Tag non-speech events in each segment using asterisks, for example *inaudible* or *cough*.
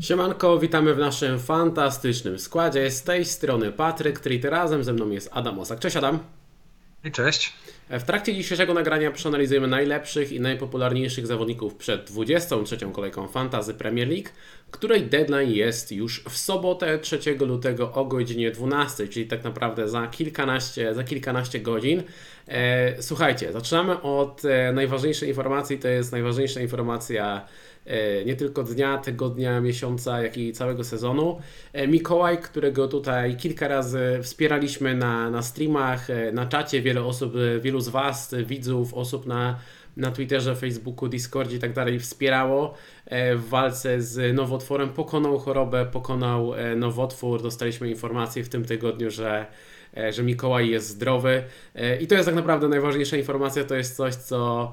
Siemanko, witamy w naszym fantastycznym składzie. Z tej strony Patryk Trit, razem ze mną jest Adam Osak. Cześć Adam. I cześć. W trakcie dzisiejszego nagrania przeanalizujemy najlepszych i najpopularniejszych zawodników przed 23. kolejką Fantazy Premier League, której deadline jest już w sobotę 3 lutego o godzinie 12, czyli tak naprawdę za kilkanaście, za kilkanaście godzin. E, słuchajcie, zaczynamy od e, najważniejszej informacji, to jest najważniejsza informacja nie tylko dnia, tygodnia, miesiąca, jak i całego sezonu. E, Mikołaj, którego tutaj kilka razy wspieraliśmy na, na streamach, e, na czacie, wiele osób, wielu z Was, widzów, osób na, na Twitterze, Facebooku, Discordzie i tak dalej wspierało w walce z nowotworem, pokonał chorobę, pokonał nowotwór. Dostaliśmy informację w tym tygodniu, że że Mikołaj jest zdrowy i to jest tak naprawdę najważniejsza informacja, to jest coś, co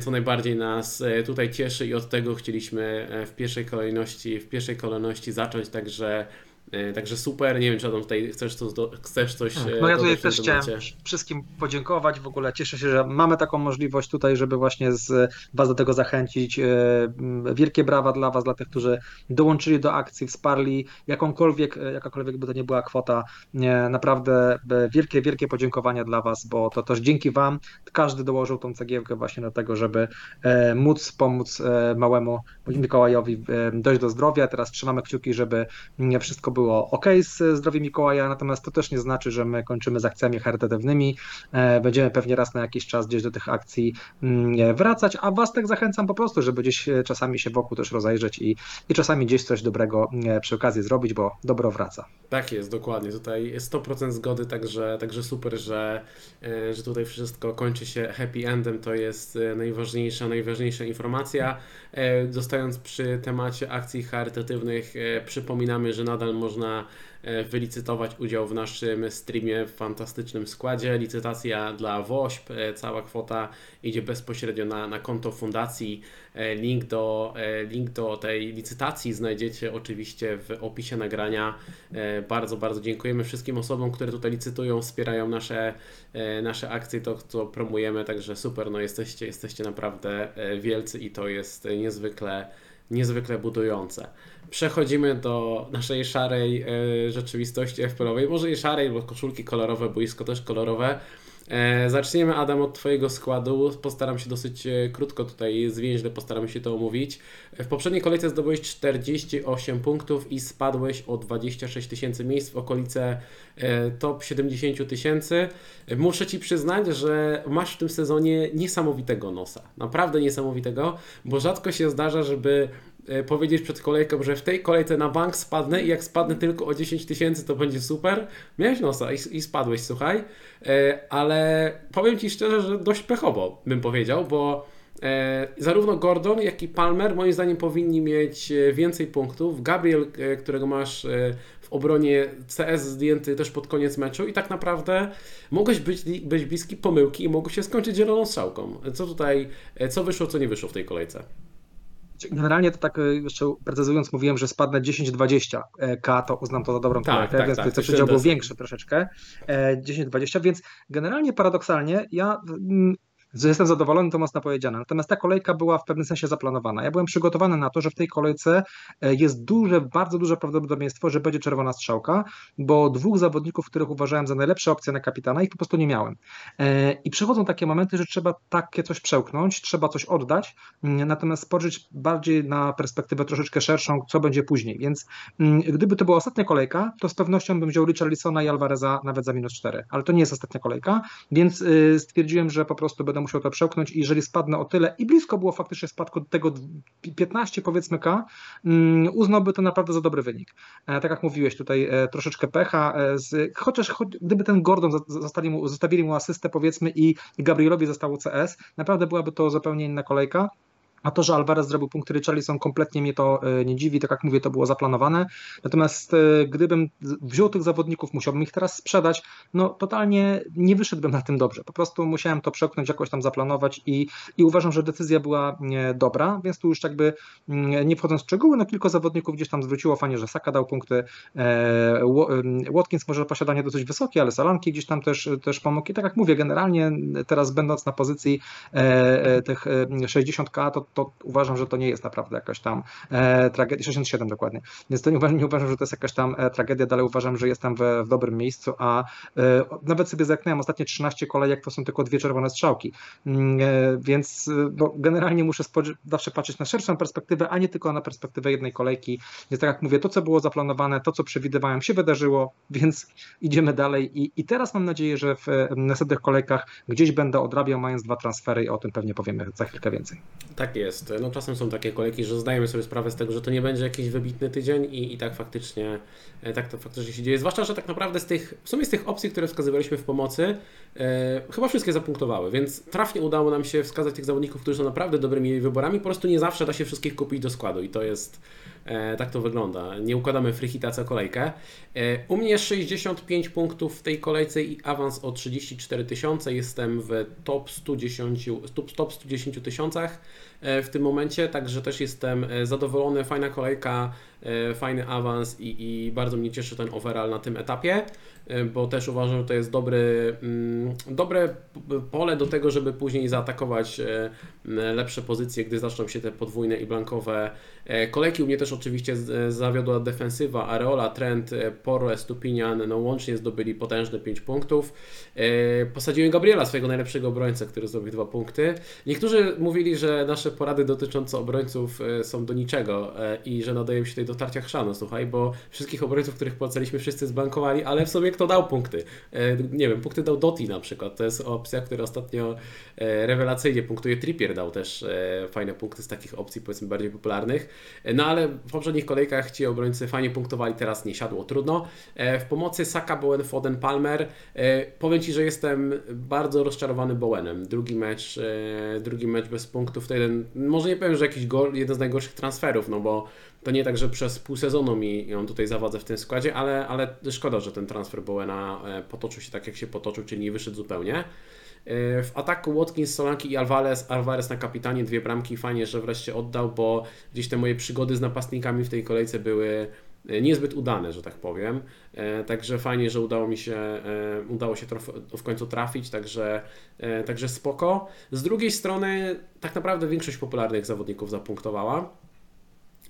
co najbardziej nas e, tutaj cieszy i od tego chcieliśmy e, w pierwszej kolejności, w pierwszej kolejności zacząć, także także super, nie wiem czy Adam tutaj chcesz, to, chcesz coś e, No ja tutaj też chciałem wszystkim podziękować, w ogóle cieszę się, że mamy taką możliwość tutaj, żeby właśnie z Was do tego zachęcić. E, wielkie brawa dla Was, dla tych, którzy dołączyli do akcji, wsparli jakąkolwiek, jakakolwiek by to nie była kwota. Naprawdę wielkie, wielkie podziękowania dla Was, bo to też dzięki Wam każdy dołożył tą cegiełkę właśnie do tego, żeby móc pomóc małemu Mikołajowi dojść do zdrowia. Teraz trzymamy kciuki, żeby wszystko było ok z zdrowiem Mikołaja, natomiast to też nie znaczy, że my kończymy z akcjami charytatywnymi. E, będziemy pewnie raz na jakiś czas gdzieś do tych akcji mm, wracać, a Was tak zachęcam po prostu, żeby gdzieś e, czasami się wokół też rozejrzeć i, i czasami gdzieś coś dobrego e, przy okazji zrobić, bo dobro wraca. Tak jest, dokładnie. Tutaj jest 100% zgody, także, także super, że, że tutaj wszystko kończy się happy endem. To jest najważniejsza, najważniejsza informacja. Zostając przy temacie akcji charytatywnych, przypominamy, że nadal można e, wylicytować udział w naszym streamie w fantastycznym składzie. Licytacja dla WOŚP, e, cała kwota idzie bezpośrednio na, na konto fundacji. E, link do, link do tej licytacji znajdziecie oczywiście w opisie nagrania. Bardzo, bardzo dziękujemy wszystkim osobom, które tutaj licytują, wspierają nasze, nasze akcje, to co promujemy, także super, no jesteście, jesteście naprawdę wielcy i to jest niezwykle, niezwykle budujące przechodzimy do naszej szarej e, rzeczywistości FPL-owej. Może i szarej, bo koszulki kolorowe, boisko też kolorowe. E, zaczniemy, Adam, od Twojego składu. Postaram się dosyć e, krótko tutaj zwięźle, postaram się to omówić. W poprzedniej kolejce zdobyłeś 48 punktów i spadłeś o 26 tysięcy miejsc w okolice top 70 tysięcy. Muszę Ci przyznać, że masz w tym sezonie niesamowitego nosa. Naprawdę niesamowitego, bo rzadko się zdarza, żeby E, powiedzieć przed kolejką, że w tej kolejce na bank spadnę i jak spadnę tylko o 10 tysięcy, to będzie super. Miałeś nosa i, i spadłeś, słuchaj. E, ale powiem Ci szczerze, że dość pechowo bym powiedział, bo e, zarówno Gordon, jak i Palmer moim zdaniem powinni mieć więcej punktów. Gabriel, którego masz w obronie CS zdjęty też pod koniec meczu i tak naprawdę mogłeś być, być bliski pomyłki i mogło się skończyć zieloną strzałką. Co tutaj, co wyszło, co nie wyszło w tej kolejce? Generalnie to tak e, jeszcze precyzując, mówiłem, że spadnę 10-20 e, to uznam to za dobrą tak, kolejkę, tak, więc tak, to przedział był większy troszeczkę, 10-20, e, więc generalnie paradoksalnie ja że jestem zadowolony, to mocno powiedziane. Natomiast ta kolejka była w pewnym sensie zaplanowana. Ja byłem przygotowany na to, że w tej kolejce e, jest duże, bardzo duże prawdopodobieństwo, że będzie czerwona strzałka, bo dwóch zawodników, których uważałem za najlepsze opcje na kapitana, ich po prostu nie miałem. E, I przychodzą takie momenty, że trzeba takie coś przełknąć, trzeba coś oddać, mm, natomiast spojrzeć bardziej na perspektywę troszeczkę szerszą, co będzie później. Więc mm, gdyby to była ostatnia kolejka, to z pewnością bym wziął Richarlisona i Alvareza nawet za minus 4, ale to nie jest ostatnia kolejka, więc y, stwierdziłem, że po prostu będę musiał to przełknąć i jeżeli spadnę o tyle i blisko było faktycznie spadku tego 15 powiedzmy K, mm, uznałby to naprawdę za dobry wynik. E, tak jak mówiłeś, tutaj e, troszeczkę pecha, e, z, chociaż gdyby ten Gordon zostali mu, zostawili mu asystę powiedzmy i Gabrielowi zostało CS, naprawdę byłaby to zupełnie inna kolejka. A to, że Alvarez zrobił punkty Richarlison, kompletnie mnie to e, nie dziwi, tak jak mówię, to było zaplanowane. Natomiast e, gdybym wziął tych zawodników, musiałbym ich teraz sprzedać, no totalnie nie wyszedłbym na tym dobrze. Po prostu musiałem to przepchnąć, jakoś tam zaplanować i, i uważam, że decyzja była dobra, więc tu już jakby mm, nie wchodząc w szczegóły, no kilka zawodników gdzieś tam zwróciło, fajnie, że Saka dał punkty, e, Watkins może posiadanie dosyć wysokie, ale Salanki gdzieś tam też, też pomógł i tak jak mówię, generalnie teraz będąc na pozycji tych 60k, to to uważam, że to nie jest naprawdę jakaś tam e, tragedia, 67 dokładnie, więc to nie uważam, nie uważam, że to jest jakaś tam e, tragedia, dalej uważam, że jestem w, w dobrym miejscu, a e, nawet sobie zerknąłem ostatnie 13 kolejek, to są tylko dwie czerwone strzałki, mm, e, więc no, generalnie muszę zawsze patrzeć na szerszą perspektywę, a nie tylko na perspektywę jednej kolejki, więc tak jak mówię, to co było zaplanowane, to co przewidywałem się wydarzyło, więc idziemy dalej i, i teraz mam nadzieję, że w następnych kolejkach gdzieś będę odrabiał, mając dwa transfery i o tym pewnie powiemy za chwilkę więcej. Tak jest. No czasem są takie kolejki, że zdajemy sobie sprawę z tego, że to nie będzie jakiś wybitny tydzień i, i tak faktycznie e, tak to faktycznie się dzieje. Zwłaszcza, że tak naprawdę z tych, w sumie z tych opcji, które wskazywaliśmy w pomocy, e, chyba wszystkie zapunktowały, więc trafnie udało nam się wskazać tych zawodników, którzy są naprawdę dobrymi wyborami. Po prostu nie zawsze da się wszystkich kupić do składu i to jest tak to wygląda. Nie układamy freehita co kolejkę. E, u mnie 65 punktów w tej kolejce i awans o 34 tysiące. Jestem w top 110, top 110 tysiącach e, w tym momencie, także też jestem zadowolony. Fajna kolejka, fajny awans i, i bardzo mnie cieszy ten overall na tym etapie. Bo też uważam, że to jest dobry, mm, dobre pole do tego, żeby później zaatakować lepsze pozycje, gdy zaczną się te podwójne i blankowe kolejki. U mnie też oczywiście zawiodła defensywa, Areola, Trent, Poro, Estupinian, no łącznie zdobyli potężne 5 punktów. Posadziłem Gabriela, swojego najlepszego obrońcę, który zdobył 2 punkty. Niektórzy mówili, że nasze porady dotyczące obrońców są do niczego i że nadajemy się tutaj do tarcia chrzanu, słuchaj, bo wszystkich obrońców, których polecaliśmy wszyscy zbankowali, ale w sobie kto dał punkty. E, nie wiem, punkty dał Doti na przykład. To jest opcja, która ostatnio e, rewelacyjnie punktuje. Trippier dał też e, fajne punkty z takich opcji, powiedzmy, bardziej popularnych. No ale w poprzednich kolejkach ci obrońcy fajnie punktowali, teraz nie siadło, trudno. W pomocy Saka, Bowen, Foden, Palmer. Powiem Ci, że jestem bardzo rozczarowany Bowenem. Drugi mecz, drugi mecz bez punktów to jeden, może nie powiem, że jakiś gol, jeden z najgorszych transferów, no bo to nie tak, że przez pół sezonu mi on tutaj zawadza w tym składzie, ale, ale szkoda, że ten transfer Bowena e, potoczył się tak, jak się potoczył, czyli nie wyszedł zupełnie. E, w ataku Watkins, Solanki i Alvarez, Alvarez na kapitanie, dwie bramki, fajnie, że wreszcie oddał, bo gdzieś te moje przygody z napastnikami w tej kolejce były e, niezbyt udane, że tak powiem. Także fajnie, że udało mi się, udało się w końcu trafić, także, także spoko. Z drugiej strony, tak naprawdę większość popularnych zawodników zapunktowała.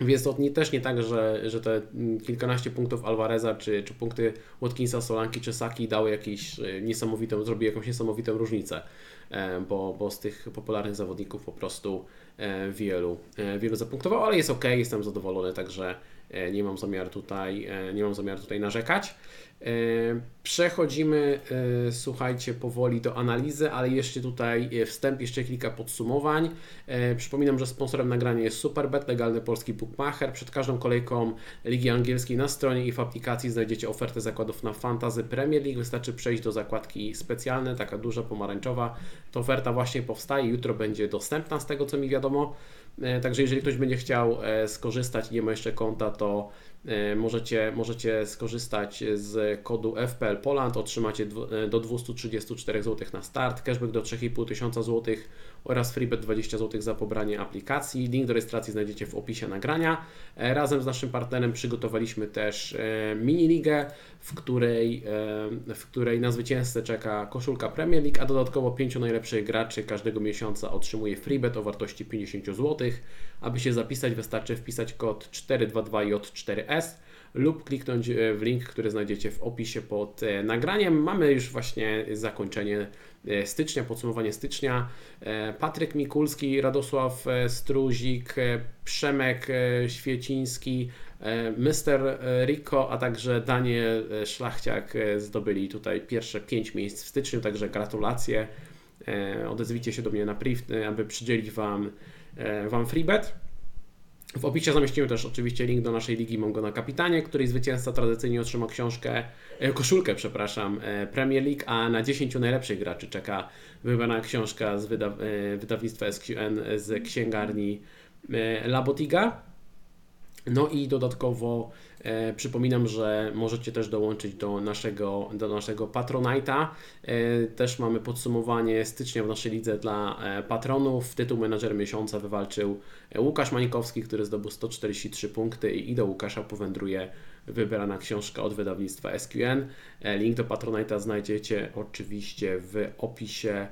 Więc to nie, też nie tak, że, że te kilkanaście punktów Alvareza, czy, czy punkty Watkinsa, Solanki czy Saki dały jakieś e, niesamowitą, zrobiły jakąś niesamowitą różnicę, e, bo, bo z tych popularnych zawodników po prostu e, wielu, wielu zapunktowało, ale jest ok, jestem zadowolony, także nie mam zamiaru tutaj, nie mam zamiaru tutaj narzekać. E, przechodzimy, e, słuchajcie, powoli do analizy, ale jeszcze tutaj e, wstęp, jeszcze kilka podsumowań. Przypominam, że sponsorem nagrania jest Superbet, legalny polski bookmacher. Przed każdą kolejką Ligi Angielskiej na stronie i w aplikacji znajdziecie ofertę zakładów na Fantazy Premier League. Wystarczy przejść do zakładki specjalne, taka duża, pomarańczowa. Ta oferta właśnie powstaje, jutro będzie dostępna z tego, co mi wiadomo. Także jeżeli ktoś będzie chciał skorzystać i nie ma jeszcze konta, to E, możecie, możecie skorzystać z kodu FPL Poland, otrzymacie e, do 234 zł na start, cashback do 3,5 tysiąca zł oraz freebet 20 zł za pobranie aplikacji. Link do rejestracji znajdziecie w opisie nagrania. E, razem z naszym partnerem przygotowaliśmy też mini ligę, w której, w której na zwycięzcę czeka koszulka Premier League, a dodatkowo pięciu najlepszych graczy każdego miesiąca otrzymuje freebet o wartości 50 zł. Aby się zapisać wystarczy wpisać kod 422J4S lub kliknąć w link, który znajdziecie w opisie pod e, nagraniem. Mamy już właśnie zakończenie e, stycznia, podsumowanie stycznia. E, Patryk Mikulski, Radosław Struzik, Przemek Świeciński, Mr. Rico, a także Daniel Szlachciak zdobyli tutaj pierwsze 5 miejsc w styczniu, także gratulacje. Odezwijcie się do mnie na priv, aby przydzielić Wam, wam freebet. W opisie zamieściłem też oczywiście link do naszej ligi Mongo na Kapitanie, której zwycięzca tradycyjnie otrzyma książkę, e, koszulkę, przepraszam, e, Premier League, a na 10 najlepszych graczy czeka wybrana książka z wyda e, wydawnictwa SQN z księgarni Labotiga. No i dodatkowo przypominam, że możecie też dołączyć do naszego, do naszego Patronite'a. E, też mamy podsumowanie stycznia w naszej lidze dla e, patronów. Tytuł menadżer miesiąca wywalczył Łukasz Mańkowski, który zdobył 143 punkty i do Łukasza powędruje wybrana książka od wydawnictwa SQN. Link do Patronite'a znajdziecie oczywiście w opisie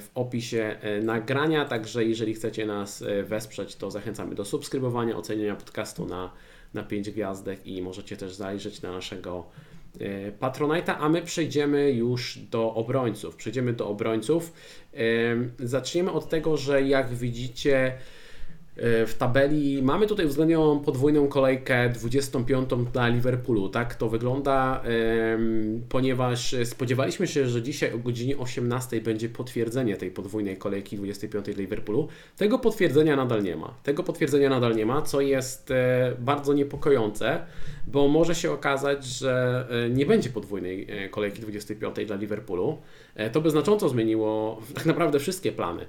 w opisie nagrania, także jeżeli chcecie nas wesprzeć, to zachęcamy do subskrybowania, oceniania podcastu na, na 5 gwiazdek i możecie też zajrzeć na naszego Patronite'a, a my przejdziemy już do obrońców. Przejdziemy do obrońców. Zaczniemy od tego, że jak widzicie, E, w tabeli mamy tutaj uwzględnioną podwójną kolejkę 25 dla Liverpoolu. Tak to wygląda, ponieważ spodziewaliśmy się, że dzisiaj o godzinie 18 będzie potwierdzenie tej podwójnej kolejki 25 dla Liverpoolu. Tego potwierdzenia nadal nie ma. Tego potwierdzenia nadal nie ma, co jest e, bardzo niepokojące, bo może się okazać, że e, nie będzie podwójnej kolejki 25 dla Liverpoolu. To by znacząco zmieniło *laughs* tak naprawdę wszystkie plany.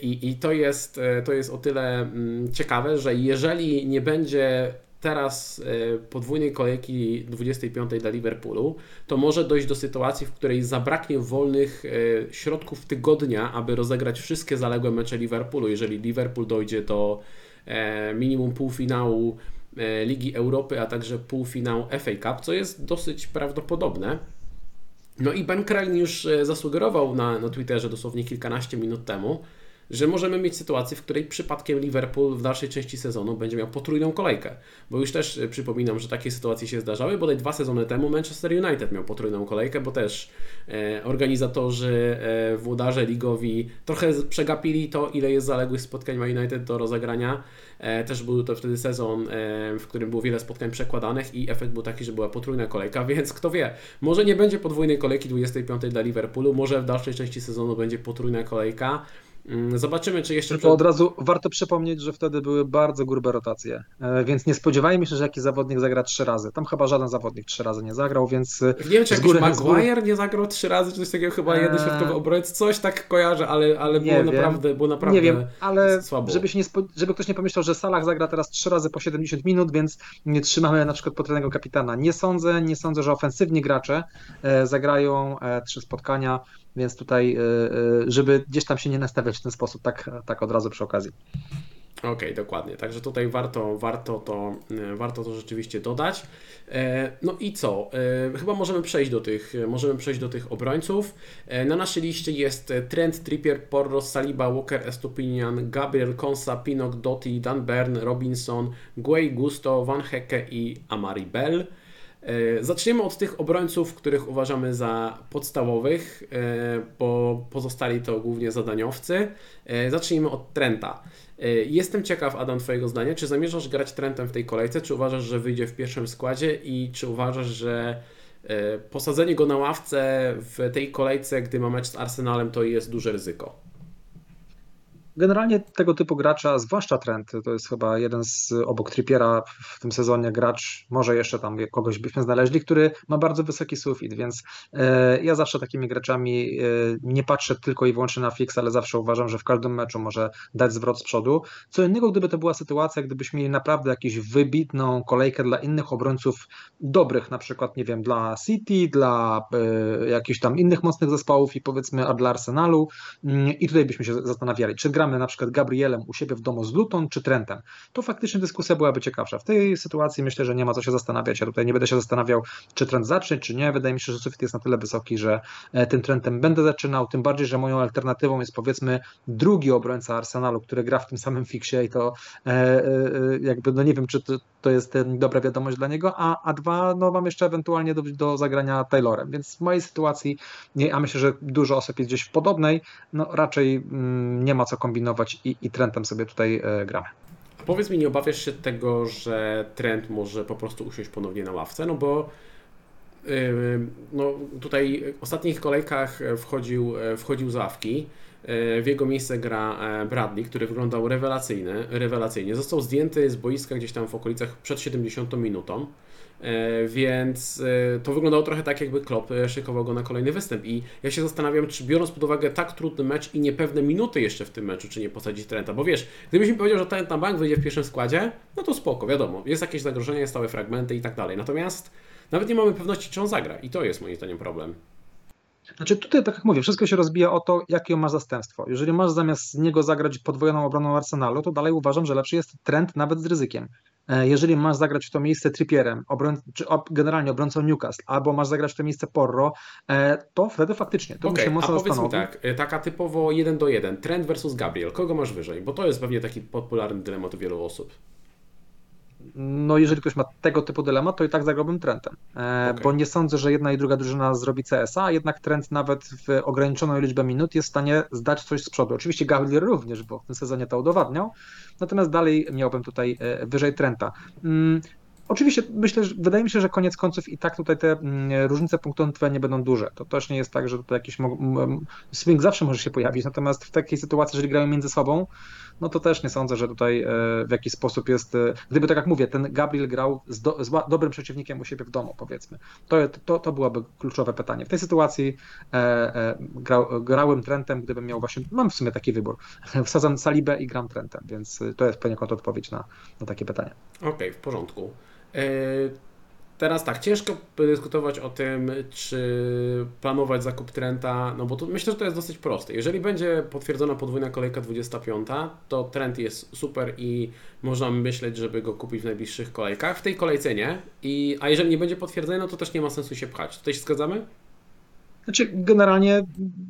I, i to, jest, to jest o tyle Mm, ciekawe, że jeżeli nie będzie teraz e, podwójnej kolejki 25 dla Liverpoolu, to może dojść do sytuacji, w której zabraknie wolnych e, środków tygodnia, aby rozegrać wszystkie zaległe mecze Liverpoolu. Jeżeli Liverpool dojdzie do e, minimum półfinału Ligi Europy, a także półfinału FA Cup, co jest dosyć prawdopodobne. No i Ben Crane już zasugerował na, na Twitterze dosłownie kilkanaście minut temu, że możemy mieć sytuację, w której przypadkiem Liverpool w dalszej części sezonu będzie miał potrójną kolejkę. Bo już też e, przypominam, że takie sytuacje się zdarzały, bodaj dwa sezony temu Manchester United miał potrójną kolejkę, bo też e, organizatorzy, e, włodarze ligowi trochę przegapili to, ile jest zaległych spotkań ma United do rozegrania. E, też był to wtedy sezon, w którym było wiele spotkań przekładanych i efekt był taki, że była potrójna kolejka, *laughs* więc kto wie, może nie będzie podwójnej kolejki 25 dla Liverpoolu, może w dalszej części sezonu będzie potrójna kolejka. Mm, zobaczymy, czy jeszcze. To od razu warto przypomnieć, że wtedy były bardzo grube rotacje, e, więc nie spodziewajmy się, że jakiś zawodnik zagra trzy razy. Tam chyba żaden zawodnik trzy razy nie zagrał, więc. Nie wiem, czy jakiś Maguire nie zagrał trzy razy, czy coś takiego, chyba jeden środkowy obrońca, coś tak kojarzę, ale, ale było, naprawdę, było naprawdę. Nie wiem, ale słabo. Żeby, się nie spo... żeby ktoś nie pomyślał, że Salah zagra teraz trzy razy po 70 minut, więc nie trzymamy na przykład potrójnego kapitana. Nie sądzę, nie sądzę, że ofensywni gracze e, zagrają e, trzy spotkania więc tutaj, y, y, żeby gdzieś tam się nie nastawiać w ten sposób, tak, tak od razu przy okazji. Okej, okay, dokładnie. Także tutaj warto, warto, to, y, warto to rzeczywiście dodać. E, no i co? E, chyba możemy przejść do tych, możemy przejść do tych obrońców. E, na naszej liście jest Trent, Trippier, Porros, Saliba, Walker, Estupinian, Gabriel, Konsa, Pinok, Doty, Dan Bern, Robinson, Guay, Gusto, Van Hecke i Amari Bell. E, zaczniemy od tych obrońców, których uważamy za podstawowych, e, bo pozostali to głównie zadaniowcy. E, zacznijmy od Trenta. Jestem ciekaw, Adam, Twojego zdania. Czy zamierzasz grać Trentem w tej kolejce? Czy uważasz, że wyjdzie w pierwszym składzie? I czy uważasz, że posadzenie go na ławce w tej kolejce, gdy ma mecz z Arsenalem, to jest duże ryzyko? Generalnie tego typu gracza, zwłaszcza Trent, to jest chyba jeden z obok Trippiera w tym sezonie gracz, może jeszcze tam kogoś byśmy znaleźli, który ma bardzo wysoki sufit, więc e, ja zawsze takimi graczami e, nie patrzę tylko i wyłącznie na fix, ale zawsze uważam, że w każdym meczu może dać zwrot z przodu. Co innego, gdyby to była sytuacja, gdybyśmy mieli naprawdę jakąś wybitną kolejkę dla innych obrońców dobrych, na przykład, nie wiem, dla City, dla e, jakichś tam innych mocnych zespołów i powiedzmy, a dla Arsenalu mm, i tutaj byśmy się zastanawiali, czy gra gramy na przykład Gabrielem u siebie w domu z Luton czy Trentem, to faktycznie dyskusja byłaby ciekawsza. W tej sytuacji myślę, że nie ma co się zastanawiać. Ja tutaj nie będę się zastanawiał, czy Trent zacznie, czy nie. Wydaje mi się, że sufit jest na tyle wysoki, że e, tym Trentem będę zaczynał, tym bardziej, że moją alternatywą jest powiedzmy drugi obrońca Arsenalu, który gra w tym samym fiksie i to e, e, jakby, no nie wiem, czy to, to jest dobra wiadomość dla niego, a, a dwa, no mam jeszcze ewentualnie do, do zagrania Taylorem, więc w mojej sytuacji, a myślę, że dużo osób jest gdzieś w podobnej, no raczej mm, nie ma co kombinować kombinować i, i trendem sobie tutaj e, gramy. Powiedz mi, nie obawiasz się tego, że trend może po prostu usiąść ponownie na ławce? No bo yy, no, tutaj w ostatnich kolejkach wchodził, e, wchodził z ławki. W jego miejsce gra Bradley, który wyglądał rewelacyjny, rewelacyjnie. Został zdjęty z boiska gdzieś tam w okolicach przed 70 minutą. E, więc e, to wyglądało trochę tak, jakby Klopp e, szykował go na kolejny występ. I ja się zastanawiam, czy biorąc pod uwagę tak trudny mecz i niepewne minuty jeszcze w tym meczu, czy nie posadzić Trenta. Bo wiesz, gdybyś mi powiedział, że Trent na bank wyjdzie w pierwszym składzie, no to spoko, wiadomo, jest jakieś zagrożenie, stałe fragmenty i tak dalej. Natomiast nawet nie mamy pewności, czy on zagra. I to jest moim zdaniem problem. Znaczy tutaj, tak jak mówię, wszystko się rozbija o to, jakie masz zastępstwo. Jeżeli masz zamiast niego zagrać podwojoną obroną Arsenalu, to dalej uważam, że lepszy jest trend nawet z ryzykiem. E, jeżeli masz zagrać w to miejsce Trippierem, obroń, czy generalnie obrońcą Newcastle, albo masz zagrać w to miejsce Porro, e, to wtedy faktycznie to okay, się mocno a powiedzmy tak, e, taka typowo 1 do 1, Trent versus Gabriel, kogo masz wyżej? Bo to jest pewnie taki popularny dylemat u wielu osób no jeżeli ktoś ma tego typu dylemat, to i tak zagrałbym Trentem, e, okay. bo nie sądzę, że jedna i druga drużyna zrobi CS-a, a jednak Trent nawet w ograniczoną liczbę minut jest w stanie zdać coś z przodu. Oczywiście Gabriel również, bo w tym sezonie to udowadniał, natomiast dalej miałbym tutaj e, wyżej Trenta. Mm, Oczywiście myślę, że wydaje mi się, że koniec końców i tak tutaj te mm, różnice punktowe nie będą duże. To też nie jest tak, że tutaj jakiś swing zawsze może się pojawić, natomiast w takiej sytuacji, jeżeli grają między sobą, no to też nie sądzę, że tutaj e, w jakiś sposób jest, e, gdyby tak jak mówię, ten Gabriel grał z, do, z dobrym przeciwnikiem u siebie w domu, powiedzmy. To, to, to byłoby kluczowe pytanie. W tej sytuacji e, e, grał, grałem Trentem, gdybym miał właśnie, mam w sumie taki wybór. *laughs* Wsadzam Salibę i gram Trentem, więc to jest poniekąd odpowiedź na, na takie pytanie. Okej, okay, w porządku. Teraz tak, ciężko dyskutować o tym, czy planować zakup Trenta, no bo tu myślę, że to jest dosyć proste. Jeżeli będzie potwierdzona podwójna kolejka 25, to Trent jest super i można myśleć, żeby go kupić w najbliższych kolejkach. W tej kolejce nie. I, a jeżeli nie będzie potwierdzone, no to też nie ma sensu się pchać. Tutaj się zgadzamy? Znaczy, generalnie,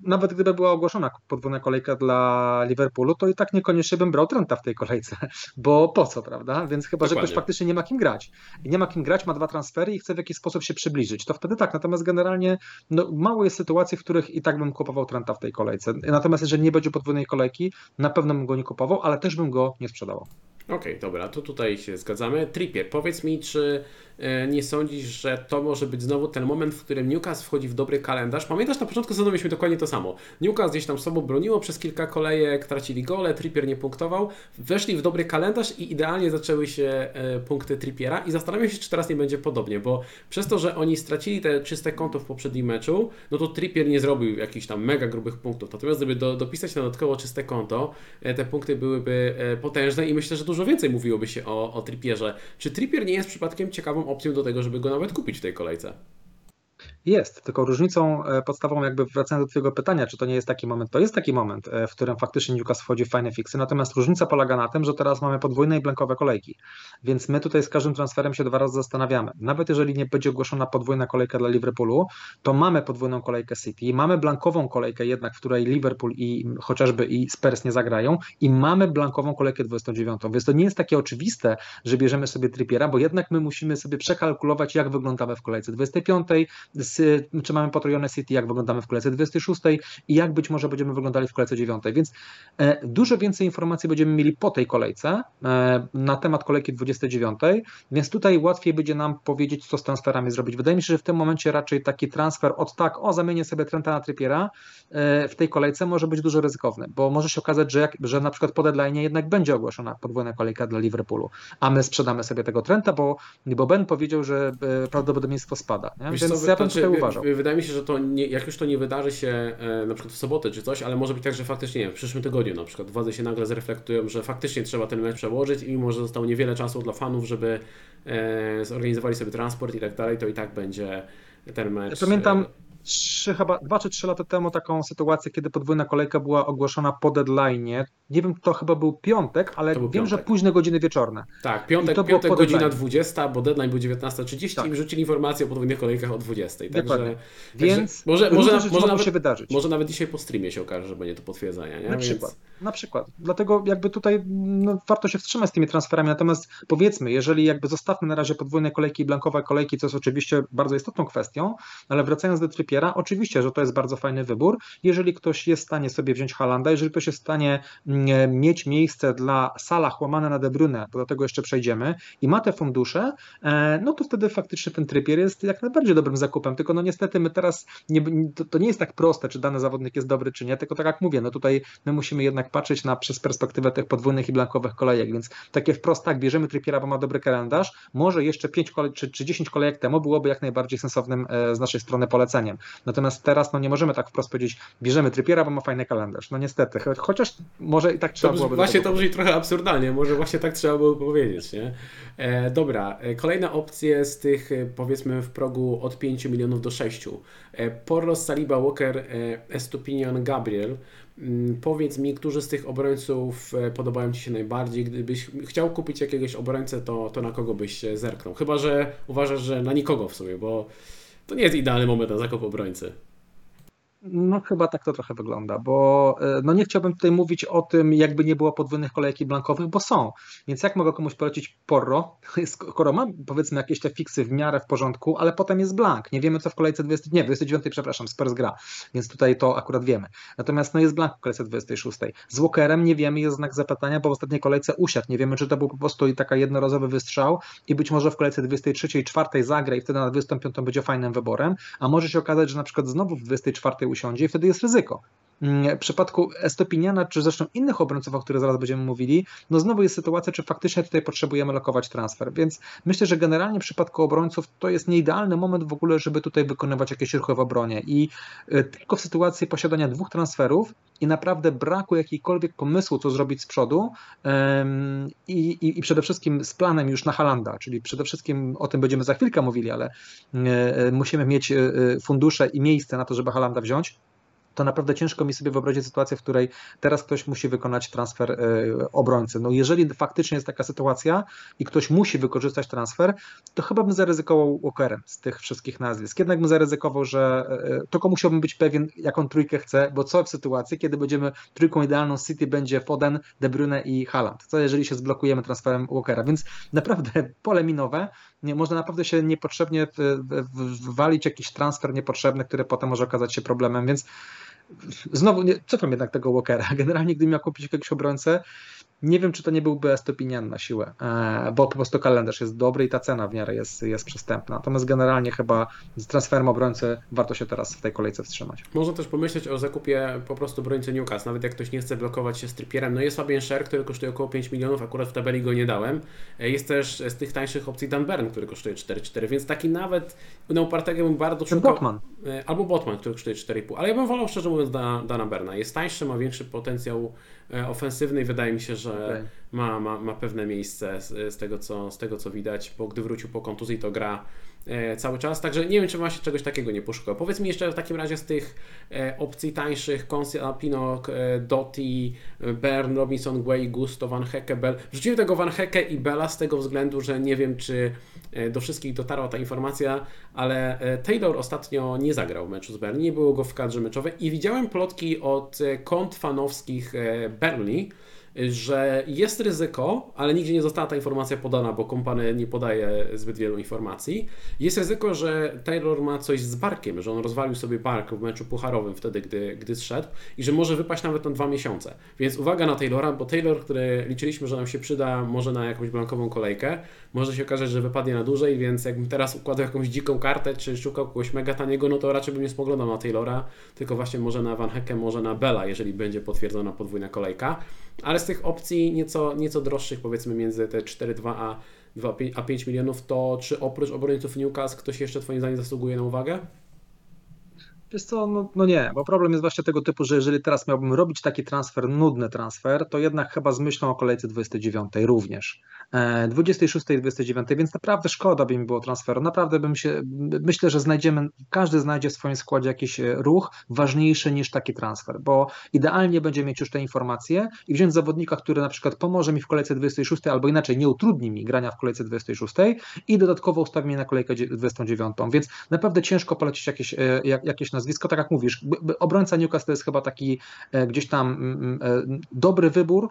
nawet gdyby była ogłoszona podwójna kolejka dla Liverpoolu, to i tak niekoniecznie bym brał Trenta w tej kolejce, *laughs* bo po co, prawda? Więc chyba, Dokładnie. że ktoś faktycznie nie ma kim grać. I nie ma kim grać, ma dwa transfery i chce w jakiś sposób się przybliżyć. To wtedy tak. Natomiast generalnie no, mało jest sytuacji, w których i tak bym kupował Trenta w tej kolejce. Natomiast jeżeli nie będzie podwójnej kolejki, na pewno bym go nie kupował, ale też bym go nie sprzedawał. Okej, okay, dobra, to tutaj się zgadzamy. Trippier, powiedz mi, czy nie sądzisz, że to może być znowu ten moment, w którym Newcastle wchodzi w dobry kalendarz? Pamiętasz, na początku sezonu mieliśmy dokładnie to samo. Newcastle gdzieś tam sobą broniło przez kilka kolejek, tracili gole, Trippier nie punktował, weszli w dobry kalendarz i idealnie zaczęły się e, punkty Trippiera i zastanawiam się, czy teraz nie będzie podobnie, bo przez to, że oni stracili te czyste konto w poprzednim meczu, no to Trippier nie zrobił jakichś tam mega grubych punktów. Natomiast gdyby do, dopisać na dodatkowo czyste konto, e, te punkty byłyby potężne i myślę, że dużo więcej mówiłoby się o, o Trippierze. Czy Trippier nie jest przypadkiem ciekawą opcją do tego, żeby go nawet kupić w tej kolejce. Jest, tylko różnicą e, podstawową, jakby wracając do Twojego pytania, czy to nie jest taki moment, to jest taki moment, e, w którym faktycznie Newcastle wchodzi w fajne fiksy, natomiast różnica polega na tym, że teraz mamy podwójne i blankowe kolejki, więc my tutaj z każdym transferem się dwa razy zastanawiamy. Nawet jeżeli nie będzie ogłoszona podwójna kolejka dla Liverpoolu, to mamy podwójną kolejkę City, mamy blankową kolejkę jednak, w której Liverpool i chociażby i Spurs nie zagrają i mamy blankową kolejkę 29, więc to nie jest takie oczywiste, że bierzemy sobie Trippiera, bo jednak my musimy sobie przekalkulować, jak wyglądamy w kolejce 25, z czy mamy potrojone City, jak wyglądamy w kolejce 26 i jak być może będziemy wyglądali w kolejce 9. Więc e, dużo więcej informacji będziemy mieli po tej kolejce e, na temat kolejki 29, więc tutaj łatwiej będzie nam powiedzieć, co z transferami zrobić. Wydaje mi się, że w tym momencie raczej taki transfer od tak, o zamienię sobie Trenta na Trippiera e, w tej kolejce może być dużo ryzykowny, bo może się okazać, że, jak, że na przykład po deadline jednak będzie ogłoszona podwójna kolejka dla Liverpoolu, a my sprzedamy sobie tego Trenta, bo, bo Ben powiedział, że prawdopodobieństwo spada. Nie? Więc ja bym uważał. Wydaje mi się, że to nie, jak już to nie wydarzy się e, na przykład w sobotę czy coś, ale może być tak, że faktycznie nie, w przyszłym tygodniu na przykład władze się nagle zreflektują, że faktycznie trzeba ten mecz przełożyć i mimo, że zostało niewiele czasu dla fanów, żeby e, zorganizowali sobie transport i tak dalej, to i tak będzie ten mecz. Ja pamiętam, e, trzy, chyba dwa czy trzy lata temu taką sytuację, kiedy podwójna kolejka była ogłoszona po deadline. Nie wiem, to chyba był piątek, ale był wiem, piątek. że późne godziny wieczorne. Tak, piątek, piątek godzina deadline. 20, bo deadline był 19.30 tak. i rzucili informację o podwójnych kolejkach o 20. Także, Więc także może, może, może nawet, się wydarzyć. Może nawet dzisiaj po streamie się okaże, że będzie to potwierdzenie. Nie? Na przykład. Więc... Na przykład. Dlatego jakby tutaj no, warto się wstrzymać z tymi transferami. Natomiast powiedzmy, jeżeli jakby zostawmy na razie podwójne kolejki i blankowe kolejki, co jest oczywiście bardzo istotną kwestią, ale wracając do Trippiera, oczywiście, że to jest bardzo fajny wybór. Jeżeli ktoś jest w stanie sobie wziąć Halanda, jeżeli ktoś jest w stanie mm, mieć miejsce dla Salah łamane na De Bruyne, do tego jeszcze przejdziemy, i ma te fundusze, e, no to wtedy faktycznie ten Trippier jest jak najbardziej dobrym zakupem. Tylko no niestety my teraz, nie, to, to nie jest tak proste, czy dany zawodnik jest dobry, czy nie, tylko tak jak mówię, no tutaj my musimy jednak patrzeć na przez perspektywę tych podwójnych i blankowych kolejek, więc takie wprost tak, bierzemy Trippiera, bo ma dobry kalendarz, może jeszcze 5 kolej, czy, czy 10 kolejek temu byłoby jak najbardziej sensownym e, z naszej strony poleceniem. Natomiast teraz no nie możemy tak wprost powiedzieć, bierzemy Trypiera, bo ma fajny kalendarz. No niestety, chociaż może i tak trzeba było. Właśnie to brzmi trochę absurdalnie, może właśnie tak trzeba było powiedzieć, nie? E, dobra, e, kolejna opcja z tych e, powiedzmy w progu od 5 milionów do 6. E, Porros, Saliba, Walker, e, Estupinian, Gabriel. Mm, powiedz mi, którzy z tych obrońców e, podobają Ci się najbardziej? Gdybyś chciał kupić jakiegoś obrońcę, to, to na kogo byś zerknął? Chyba, że uważasz, że na nikogo w sumie, bo to nie jest idealny moment na zakup obrońcy. No chyba tak to trochę wygląda, bo e, no nie chciałbym tutaj mówić o tym, jakby nie było podwójnych kolejki blankowych, bo są. Więc jak mogę komuś polecić Porro, *laughs* skoro mam powiedzmy jakieś te fiksy w miarę w porządku, ale potem jest blank. Nie wiemy co w kolejce 20, nie, 29, przepraszam, Spurs gra, więc tutaj to akurat wiemy. Natomiast no jest blank w kolejce 26. Z Walkerem nie wiemy, jest znak zapytania, bo w ostatniej kolejce usiadł. Nie wiemy, czy to był po prostu taka jednorazowy wystrzał i być może w kolejce 23 i 4 zagra i wtedy na 25 będzie fajnym wyborem, a może się okazać, że na przykład znowu w 24 usiądzie i wtedy jest ryzyko. Mm, w przypadku Estopiniana, czy zresztą innych obrońców, o których zaraz będziemy mówili, no znowu jest sytuacja, czy faktycznie tutaj potrzebujemy lokować transfer. Więc myślę, że generalnie w przypadku obrońców to jest nieidealny moment w ogóle, żeby tutaj wykonywać jakieś ruchy w obronie. I y, tylko w sytuacji posiadania dwóch transferów i naprawdę braku jakiejkolwiek pomysłu, co zrobić z przodu i, i, i przede wszystkim z planem już na Halanda, czyli przede wszystkim o tym będziemy za chwilkę mówili, ale y, y, musimy mieć fundusze i miejsce na to, żeby Halanda wziąć to naprawdę ciężko mi sobie wyobrazić sytuację, w której teraz ktoś musi wykonać transfer e, obrońcy. No jeżeli faktycznie jest taka sytuacja i ktoś musi wykorzystać transfer, to chyba bym zaryzykował Walkerem z tych wszystkich nazwisk. Jednak bym zaryzykował, że e, tylko musiałbym być pewien, jaką trójkę chcę, bo co w sytuacji, kiedy będziemy trójką idealną City będzie Foden, De Bruyne i Haaland. Co jeżeli się zblokujemy transferem Walkera? Więc naprawdę pole minowe, nie, można naprawdę się niepotrzebnie wywalić jakiś transfer niepotrzebny, który potem może okazać się problemem, więc znowu nie, cofam jednak tego Walkera. *laughs* Generalnie gdybym miał kupić jakiegoś obrońcę, nie wiem, czy to nie byłby Estopinian na siłę, e, bo po prostu kalendarz jest dobry i ta cena w miarę jest, jest przystępna. Natomiast generalnie chyba z transferem obrońcy warto się teraz w tej kolejce wstrzymać. Można też pomyśleć o zakupie po prostu obrońcy Newcastle, nawet jak ktoś nie chce blokować się strypierem. No jest Fabian Sher, który kosztuje około 5 milionów, akurat w tabeli go nie dałem. E, jest też z tych tańszych opcji Dan Bern, który kosztuje 4,4, więc taki nawet na upartego bym bardzo szukał. Botman. E, albo Botman, który kosztuje 4,5, ale ja bym wolał szczerze mówiąc Dana Berna. Jest tańszy, ma większy potencjał ofensywnej wydaje mi się, że okay. ma, ma, ma pewne miejsce z, z, tego, co, z tego, co widać, bo gdy wrócił po kontuzji, to gra E, cały czas, także nie wiem, czy właśnie czegoś takiego nie poszukał. Powiedz mi jeszcze w takim razie z tych e, opcji tańszych, Konsi Alpino, e, Dotti, Bern, Robinson, Guay, Gusto, Van Hecke, Bell. Wrzuciłem tego Van Hecke i Bella z tego względu, że nie wiem, czy do wszystkich dotarła ta informacja, ale Taylor ostatnio nie zagrał meczu z Burnley, nie było go w kadrze meczowej i widziałem plotki od kont fanowskich Burnley, że jest ryzyko, ale nigdzie nie została ta informacja podana, bo kompany nie podaje zbyt wielu informacji. Jest ryzyko, że Taylor ma coś z barkiem, że on rozwalił sobie bark w meczu pucharowym wtedy, gdy, gdy zszedł i że może wypaść nawet na dwa miesiące. Więc uwaga na Taylora, bo Taylor, który liczyliśmy, że nam się przyda może na jakąś blankową kolejkę, może się okazać, że wypadnie na dłużej, więc jakbym teraz układał jakąś dziką kartę, czy szukał kogoś mega taniego, no to raczej bym nie spoglądał na Taylora, tylko właśnie może na Van Hecke, może na Bella, jeżeli będzie potwierdzona podwójna kolejka. Ale z tych opcji nieco, nieco droższych, powiedzmy między te 4,2 a 2, a 5 milionów, to czy oprócz obrońców Newcastle ktoś jeszcze Twoim zdaniem zasługuje na uwagę? Wiesz co, no, no, nie, bo problem jest właśnie tego typu, że jeżeli teraz miałbym robić taki transfer, nudny transfer, to jednak chyba z myślą o kolejce 29 również. 26 e, i 29, więc naprawdę szkoda by mi było transferu. Naprawdę bym się, myślę, że znajdziemy, każdy znajdzie w swoim składzie jakiś e, ruch ważniejszy niż taki transfer, bo idealnie będzie mieć już te informacje i wziąć zawodnika, który na przykład pomoże mi w kolejce 26 albo inaczej nie utrudni mi grania w kolejce 26 i dodatkowo ustawi mnie na kolejkę 29, więc naprawdę ciężko polecić jakieś, e, jakieś nazwisko, tak jak mówisz, obrońca Newcastle jest chyba taki gdzieś tam mm, mm, dobry wybór,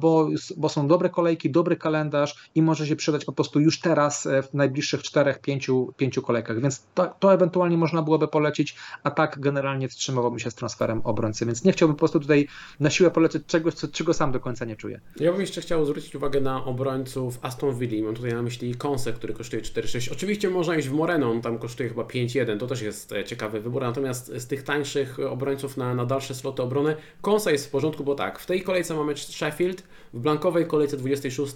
bo, bo są dobre kolejki, dobry kalendarz, i może się przydać po prostu już teraz e, w najbliższych 4-5 pięciu kolejkach, więc to, to, ewentualnie można byłoby polecić, a tak generalnie wstrzymałbym się z transferem obrońcy, więc nie chciałbym po prostu tutaj na siłę polecić czegoś, co, czego sam do końca nie czuję. Ja bym jeszcze chciał zwrócić uwagę na obrońców Aston Villa, mam tutaj na myśli Konse, który kosztuje 4,6. Oczywiście można iść w Moreno, on tam kosztuje chyba 5,1, to też jest e, ciekawy wybór, natomiast z tych tańszych obrońców na, na dalsze sloty obrony Konsa jest w porządku, bo tak, w tej kolejce mamy Sheffield, w blankowej kolejce 26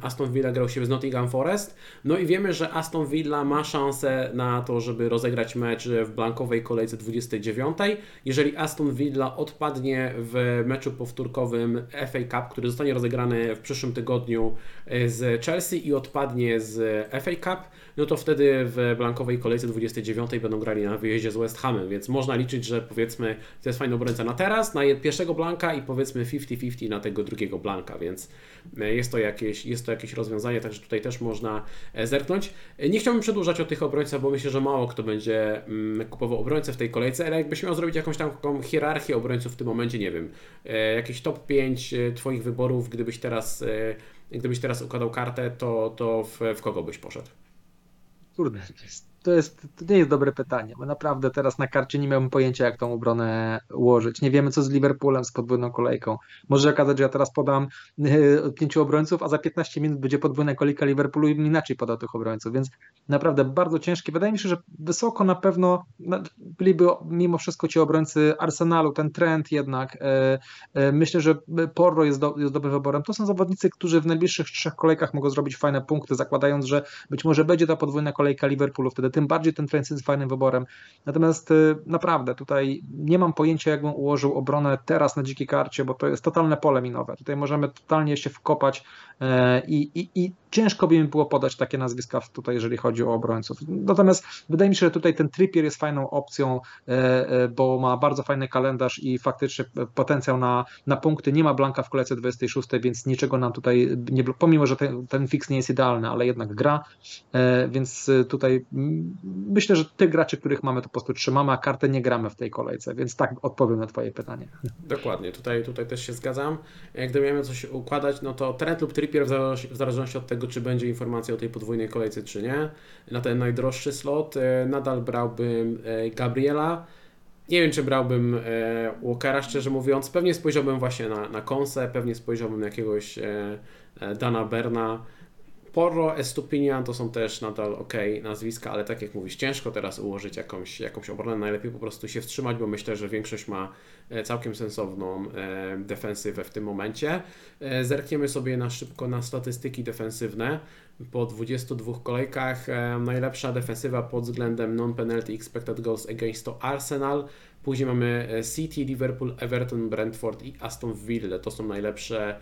Aston Villa grał się z Nottingham Forest, no i wiemy, że Aston Villa ma szansę na to, żeby rozegrać mecz w blankowej kolejce 29. Jeżeli Aston Villa odpadnie w meczu powtórkowym FA Cup, który zostanie rozegrany w przyszłym tygodniu e, z Chelsea i odpadnie z FA Cup, no to wtedy w blankowej kolejce 29 będą grali na wyjeździe z West Hamem, więc można liczyć, że powiedzmy to jest fajny obrońca na teraz, na pierwszego blanka i powiedzmy 50-50 na tego drugiego blanka, więc e, jest to, jakieś, jest to jakieś rozwiązanie, także tutaj też można e, zerknąć. E, nie chciałbym przedłużać o tych obrońcach, bo myślę, że mało kto będzie mm, kupował obrońcę w tej kolejce, ale jakbyś miał zrobić jakąś taką hierarchię obrońców w tym momencie, nie wiem, jakieś top 5 Twoich wyborów, gdybyś teraz, gdybyś teraz układał kartę, to, to w, w kogo byś poszedł? そうなんです。To, jest, to nie jest dobre pytanie, bo naprawdę teraz na karcie nie miałbym pojęcia, jak tą obronę ułożyć. Nie wiemy, co z Liverpoolem, z podwójną kolejką. Może okazać, że ja teraz podam e, pięciu obrońców, a za 15 minut będzie podwójna kolejka Liverpoolu i inaczej podał tych obrońców, więc naprawdę bardzo ciężkie. Wydaje mi się, że wysoko na pewno byliby mimo wszystko ci obrońcy Arsenalu, ten trend jednak. E, e, myślę, że Porro jest, do, jest dobrym wyborem. To są zawodnicy, którzy w najbliższych trzech kolejkach mogą zrobić fajne punkty, zakładając, że być może będzie ta podwójna kolejka Liverpoolu wtedy tym bardziej ten Trent jest fajnym wyborem. Natomiast y, naprawdę tutaj nie mam pojęcia, jakbym ułożył obronę teraz na dzikiej karcie, bo to jest totalne pole minowe. Tutaj możemy totalnie się wkopać e, i, i, i ciężko by mi było podać takie nazwiska tutaj, jeżeli chodzi o obrońców. Natomiast wydaje mi się, że tutaj ten Trippier jest fajną opcją, e, e, bo ma bardzo fajny kalendarz i faktycznie potencjał na, na punkty. Nie ma Blanka w kolejce 26, więc niczego nam tutaj, nie, pomimo że ten, ten fix nie jest idealny, ale jednak gra, więc tutaj myślę, że tych graczy, których mamy, to po prostu trzymamy, a kartę nie gramy w tej kolejce, więc tak odpowiem na Twoje pytanie. Dokładnie, tutaj, tutaj też się zgadzam. Gdyby miałem coś układać, no to Trent lub Trippier w zależności od tego, czy będzie informacja o tej podwójnej kolejce, czy nie. Na ten najdroższy slot e, nadal brałbym e, Gabriela. Nie wiem, czy brałbym e, Walkera, szczerze mówiąc. Pewnie spojrzałbym właśnie na, na Konsę, pewnie spojrzałbym na jakiegoś Dana Berna. Porro, Estupinian to są też nadal ok nazwiska, ale tak jak mówisz, ciężko teraz ułożyć jakąś, jakąś obronę. Najlepiej po prostu się wstrzymać, bo myślę, że większość ma e, całkiem sensowną e, defensywę w tym momencie. E, zerkniemy sobie na szybko na statystyki defensywne. Po 22 kolejkach najlepsza defensywa pod względem non-penalty expected goals against to Arsenal. Później mamy City, Liverpool, Everton, Brentford i Aston Villa. To są najlepsze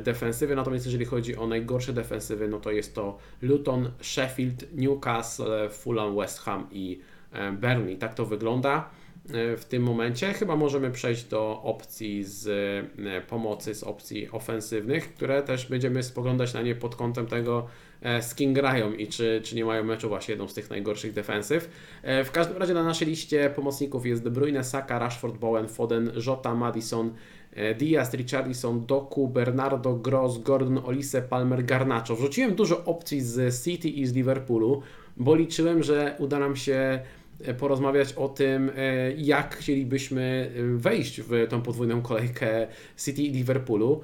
defensywy, natomiast jeżeli chodzi o najgorsze defensywy, no to jest to Luton, Sheffield, Newcastle, Fulham, West Ham i e, Burnley. Tak to wygląda e, w tym momencie. Chyba możemy przejść do opcji z pomocy, z opcji ofensywnych, które też będziemy spoglądać na nie pod kątem tego, z kim grają i czy, czy nie mają meczu właśnie jedną z tych najgorszych defensyw. W każdym razie na naszej liście pomocników jest De Bruyne, Saka, Rashford, Bowen, Foden, Jota, Madison, E, Diaz, Richarlison, Doku, Bernardo, Gross, Gordon, Olise, Palmer, Garnacho. Wrzuciłem dużo opcji z City i z Liverpoolu, bo liczyłem, że uda nam się e, porozmawiać o tym, e, jak chcielibyśmy wejść w tą podwójną kolejkę City i Liverpoolu.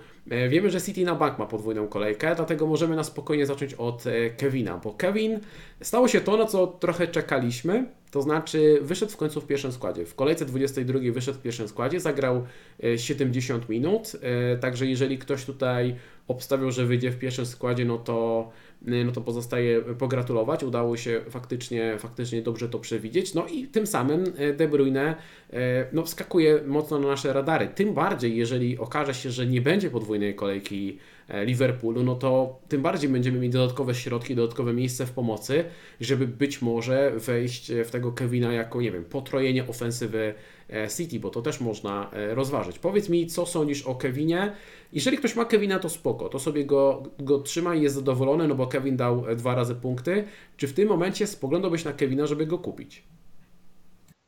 Wiemy, że City na bank ma podwójną kolejkę, dlatego możemy na spokojnie zacząć od Kevina, bo Kevin stało się to, na co trochę czekaliśmy. To znaczy wyszedł w końcu w pierwszym składzie. W kolejce 22 wyszedł w pierwszym składzie, zagrał 70 e, minut. E, także jeżeli ktoś tutaj obstawiał, że wyjdzie w pierwszym składzie, no to, e, no to pozostaje pogratulować. Udało się faktycznie, faktycznie dobrze to przewidzieć. No i tym samym De Bruyne no, wskakuje mocno na nasze radary. Tym bardziej, jeżeli okaże się, że nie będzie podwójnej kolejki Liverpoolu, no to tym bardziej będziemy mieć dodatkowe środki, dodatkowe miejsce w pomocy, żeby być może wejść w tego Kevina jako, nie wiem, potrojenie ofensywy e, City, bo to też można e, rozważyć. Powiedz mi, co sądzisz o Kevinie? Jeżeli ktoś ma Kevina, to spoko, to sobie go, go trzyma i jest zadowolony, no bo Kevin dał dwa razy punkty. Czy w tym momencie spoglądałbyś na Kevina, żeby go kupić?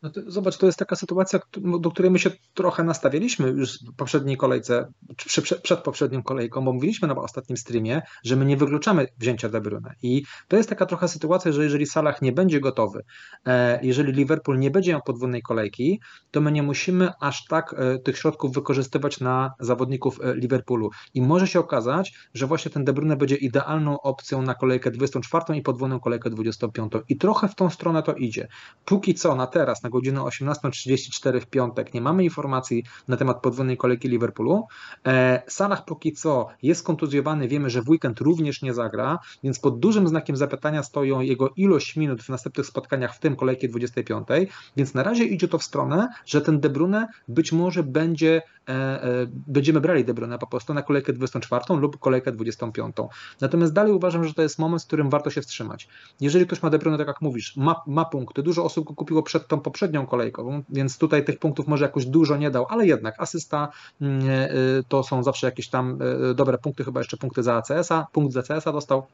No to, zobacz, to jest taka sytuacja, do której my się trochę nastawialiśmy już w poprzedniej kolejce, czy przed, przed poprzednią kolejką, bo mówiliśmy na ostatnim streamie, że my nie wykluczamy wzięcia De Bruyne. I to jest taka trochę sytuacja, że jeżeli Salah nie będzie gotowy, e, jeżeli Liverpool nie będzie miał podwójnej kolejki, to my nie musimy aż tak e, tych środków wykorzystywać na zawodników e, Liverpoolu. I może się okazać, że właśnie ten De Bruyne będzie idealną opcją na kolejkę 24 i podwójną kolejkę 25. I trochę w tą stronę to idzie. Póki co, na teraz, na godzinę 18.34 w piątek nie mamy informacji na temat podwójnej kolejki Liverpoolu. E, Salah póki co jest kontuzjowany, wiemy, że w weekend również nie zagra, więc pod dużym znakiem zapytania stoją jego ilość minut w następnych spotkaniach, w tym kolejki 25, więc na razie idzie to w stronę, że ten De Bruyne być może będzie, e, e, będziemy brali De Bruyne po prostu na kolejkę 24 lub kolejkę 25. Natomiast dalej uważam, że to jest moment, w którym warto się wstrzymać. Jeżeli ktoś ma De Bruyne, tak jak mówisz, ma, ma punkty, dużo osób go kupiło przed tą poprzednią kolejką, więc tutaj tych punktów może jakoś dużo nie dał, ale jednak asysta mm, e, to są zawsze jakieś tam dobre punkty, chyba jeszcze punkty za ACS-a, punkt za ACS-a dostał,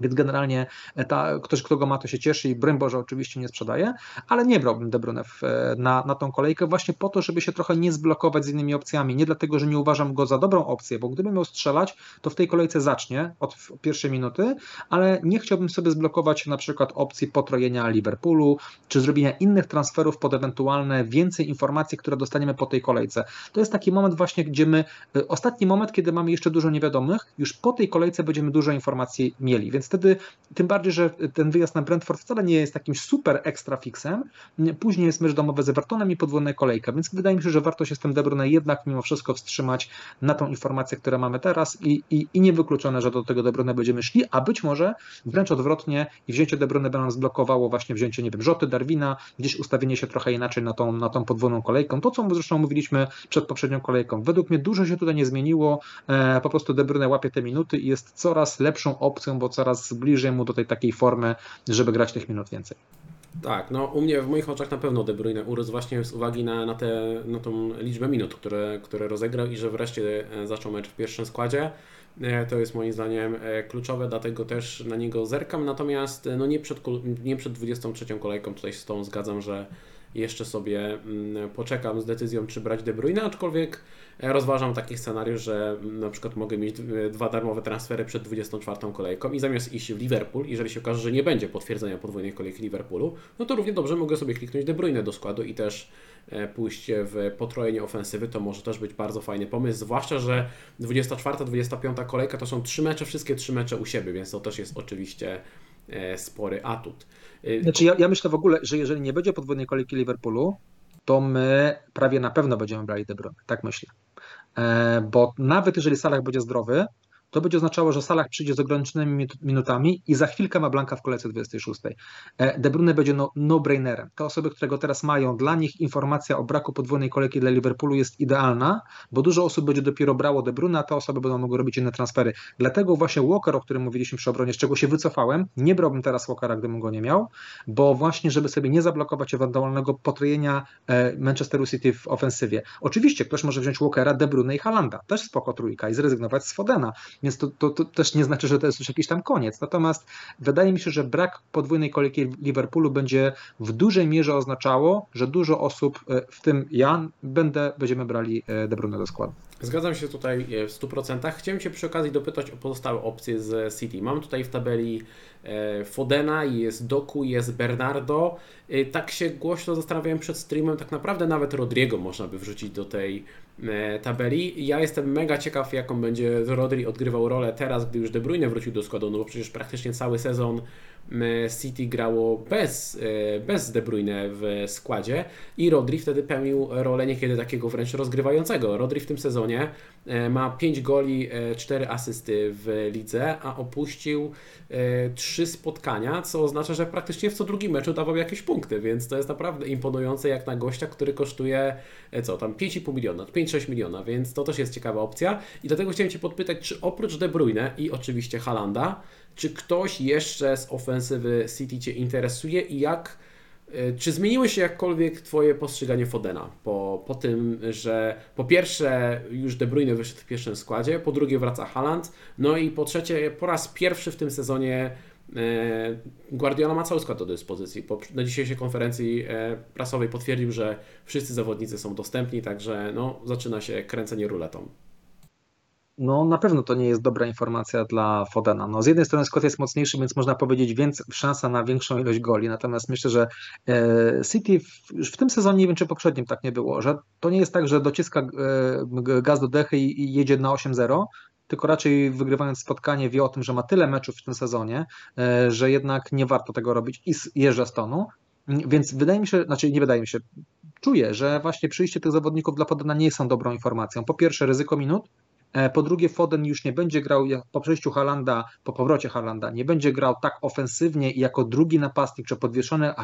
więc generalnie e, ta, ktoś, kto go ma, to się cieszy i broń Boże oczywiście nie sprzedaje, ale nie brałbym De Bruyne e, na, na tą kolejkę właśnie po to, żeby się trochę nie zblokować z innymi opcjami. Nie dlatego, że nie uważam go za dobrą opcję, bo gdybym miał strzelać, to w tej kolejce zacznie od pierwszej minuty, ale nie chciałbym sobie zblokować na przykład opcji potrojenia Liverpoolu, czy zrobienia innych transferów pod ewentualne więcej informacji, które dostaniemy po tej kolejce. To jest taki moment właśnie, gdzie my, e, ostatni moment, kiedy mamy jeszcze dużo niewiadomych, już po tej kolejce będziemy dużo informacji mieli, więc wtedy tym bardziej, że ten wyjazd na Brentford wcale nie jest jakimś super ekstra fixem. Później jest mecz domowy z Evertonem i podwójna kolejka, więc wydaje mi się, że warto się z tym De Bruyne jednak mimo wszystko wstrzymać na tą informację, którą mamy teraz i, i, i niewykluczone, że do tego De Bruyne będziemy szli, a być może wręcz odwrotnie i wzięcie De Bruyne by nam zblokowało właśnie wzięcie, nie wiem, Rzoty, Darwina, gdzieś ustawienie się trochę inaczej na tą, na tą podwójną kolejką. To, co zresztą mówiliśmy przed poprzednią kolejką. Według mnie dużo się tutaj nie zmieniło, e, po prostu De Bruyne łapie te minuty i jest coraz lepszą opcją, bo coraz coraz bliżej mu do tej takiej formy, żeby grać tych minut więcej. Tak, no u mnie w moich oczach na pewno De Bruyne urósł właśnie z uwagi na, na, te, na tą liczbę minut, które, które rozegrał i że wreszcie e, zaczął mecz w pierwszym składzie. E, to jest moim zdaniem e, kluczowe, dlatego też na niego zerkam. Natomiast no nie, przed, nie przed 23 kolejką tutaj z tą zgadzam, że jeszcze sobie mm, poczekam z decyzją, czy brać De Bruyne, aczkolwiek rozważam taki scenariusz, że mm, na przykład mogę mieć dwa darmowe transfery przed 24 kolejką i zamiast iść w Liverpool, jeżeli się okaże, że nie będzie potwierdzenia podwójnej kolejki Liverpoolu, no to równie dobrze mogę sobie kliknąć De Bruyne do składu i też e, pójść w potrojenie ofensywy, to może też być bardzo fajny pomysł, zwłaszcza, że 24-25 kolejka to są trzy mecze, wszystkie trzy mecze u siebie, więc to też jest oczywiście e, spory atut. E, znaczy ja, ja myślę w ogóle, że jeżeli nie będzie podwójnej kolejki Liverpoolu, to my prawie na pewno będziemy brali De Bruyne. Tak myślę. E, bo nawet jeżeli Salah będzie zdrowy, to będzie oznaczało, że Salah przyjdzie z ograniczonymi minutami i za chwilkę ma Blanka w kolejce 26. E, De Bruyne będzie no, no-brainerem. Te osoby, które go teraz mają, dla nich informacja o braku podwójnej kolejki dla Liverpoolu jest idealna, bo dużo osób będzie dopiero brało De Bruyne, a te osoby będą mogły robić inne transfery. Dlatego właśnie Walker, o którym mówiliśmy przy obronie, z czego się wycofałem, nie brałbym teraz Walkera, gdybym go nie miał, bo właśnie, żeby sobie nie zablokować ewentualnego potrojenia e, Manchesteru City w ofensywie. Oczywiście ktoś może wziąć Walkera, De Bruyne i Halanda, też spoko trójka i zrezygnować z Fodena więc to, to, to, też nie znaczy, że to jest już jakiś tam koniec. Natomiast wydaje mi się, że brak podwójnej kolejki Liverpoolu będzie w dużej mierze oznaczało, że dużo osób, e, w tym ja, będę, będziemy brali e, De Bruyne do składu. Zgadzam się tutaj e, w 100%. Chciałem Cię przy okazji dopytać o pozostałe opcje z City. Mam tutaj w tabeli Fodena, jest Doku, jest Bernardo. Tak się głośno zastanawiałem przed streamem, tak naprawdę nawet Rodriego można by wrzucić do tej E, tabeli. Ja jestem mega ciekaw, jaką będzie Rodri odgrywał rolę teraz, gdy już De Bruyne wrócił do składu, no bo przecież praktycznie cały sezon City grało bez, e, bez De Bruyne w składzie i Rodri wtedy pełnił rolę niekiedy takiego wręcz rozgrywającego. Rodri w tym sezonie e, ma 5 goli, 4 asysty w lidze, a opuścił 3 spotkania, co oznacza, że praktycznie w co drugim meczu dawał jakieś punkty, więc to jest naprawdę imponujące jak na gościa, który kosztuje co tam 5,5 miliona, 5-6 miliona, więc to też jest ciekawa opcja i dlatego chciałem Cię podpytać, czy oprócz De Bruyne i oczywiście Halanda, czy ktoś jeszcze z ofensywy City Cię interesuje i jak, e, czy zmieniło się jakkolwiek Twoje postrzeganie Fodena po, po tym, że po pierwsze już De Bruyne wyszedł w pierwszym składzie, po drugie wraca Haaland, no i po trzecie po raz pierwszy w tym sezonie e, Guardiola ma cały skład do dyspozycji. na dzisiejszej konferencji e, prasowej potwierdził, że wszyscy zawodnicy są dostępni, także no, zaczyna się kręcenie ruletą. No na pewno to nie jest dobra informacja dla Fodena. No, z jednej strony skład jest mocniejszy, więc można powiedzieć więc szansa na większą ilość goli, natomiast myślę, że e, City w, w tym sezonie, nie wiem czy poprzednim tak nie było, że to nie jest tak, że dociska e, gaz do dechy i jedzie na 8-0, tylko raczej wygrywając spotkanie wie o tym, że ma tyle meczów w tym sezonie, e, że jednak nie warto tego robić i jeżdża z tonu. Więc wydaje mi się, znaczy nie wydaje mi się, czuję, że właśnie przyjście tych zawodników dla Podana nie są dobrą informacją. Po pierwsze ryzyko minut, po drugie, Foden już nie będzie grał po przejściu Halanda, po powrocie Halanda, nie będzie grał tak ofensywnie jako drugi napastnik, czy podwieszony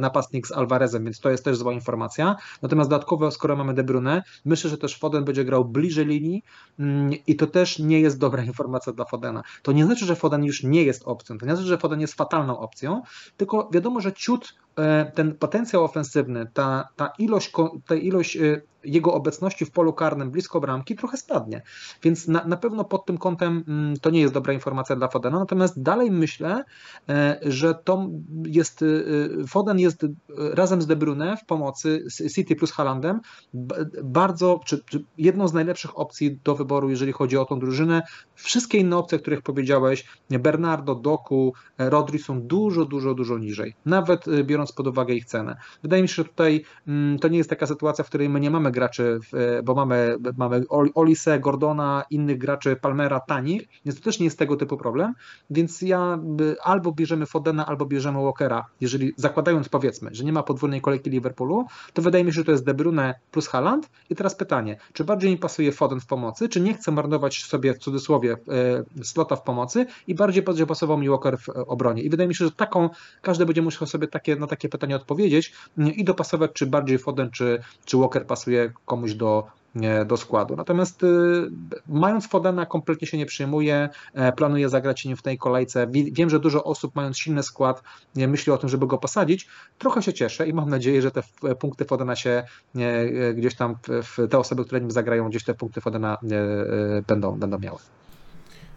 napastnik z Alvarezem, więc to jest też zła informacja. Natomiast dodatkowo, skoro mamy De Bruyne, myślę, że też Foden będzie grał bliżej linii mm, i to też nie jest dobra *laughs* informacja dla Fodena. To nie znaczy, że Foden już nie jest opcją, to nie znaczy, że Foden jest fatalną opcją, tylko wiadomo, że ciut e, ten potencjał ofensywny, ta, ta ilość, ta ilość e, jego obecności w polu karnym blisko bramki trochę spadnie. Więc na, na pewno pod tym kątem mm, to nie jest dobra informacja dla Fodena. Natomiast dalej myślę, e, że to jest e, Foden jest e, razem z De Bruyne w pomocy City plus Halandem bardzo, czy, czy jedną z najlepszych opcji do wyboru, jeżeli chodzi o tą drużynę. Wszystkie inne opcje, o których powiedziałeś, Bernardo, Doku, Rodri są dużo, dużo, dużo niżej. Nawet biorąc pod uwagę ich cenę. Wydaje mi się, że tutaj mm, to nie jest taka sytuacja, w której my nie mamy graczy, bo mamy, mamy Olise, Gordona, innych graczy, Palmera tanich, więc to też nie jest tego typu problem, więc ja albo bierzemy Fodena, albo bierzemy Walkera, jeżeli zakładając powiedzmy, że nie ma podwójnej kolejki Liverpoolu, to wydaje mi się, że to jest De Bruyne plus Haaland i teraz pytanie, czy bardziej mi pasuje Foden w pomocy, czy nie chcę marnować sobie w cudzysłowie e, slota w pomocy i bardziej będzie pasował mi Walker w obronie i wydaje mi się, że taką, każdy będzie musiał sobie takie, na takie pytanie odpowiedzieć i dopasować, czy bardziej Foden, czy, czy Walker pasuje komuś do, do składu. Natomiast y, mając Fodena kompletnie się nie przyjmuje, e, planuję zagrać nim w tej kolejce. Wiem, że dużo osób mając silny skład myśli o tym, żeby go posadzić. Trochę się cieszę i mam nadzieję, że te punkty Fodena się e, gdzieś tam, te osoby, które nim zagrają, gdzieś te punkty Fodena e, będą, będą miały.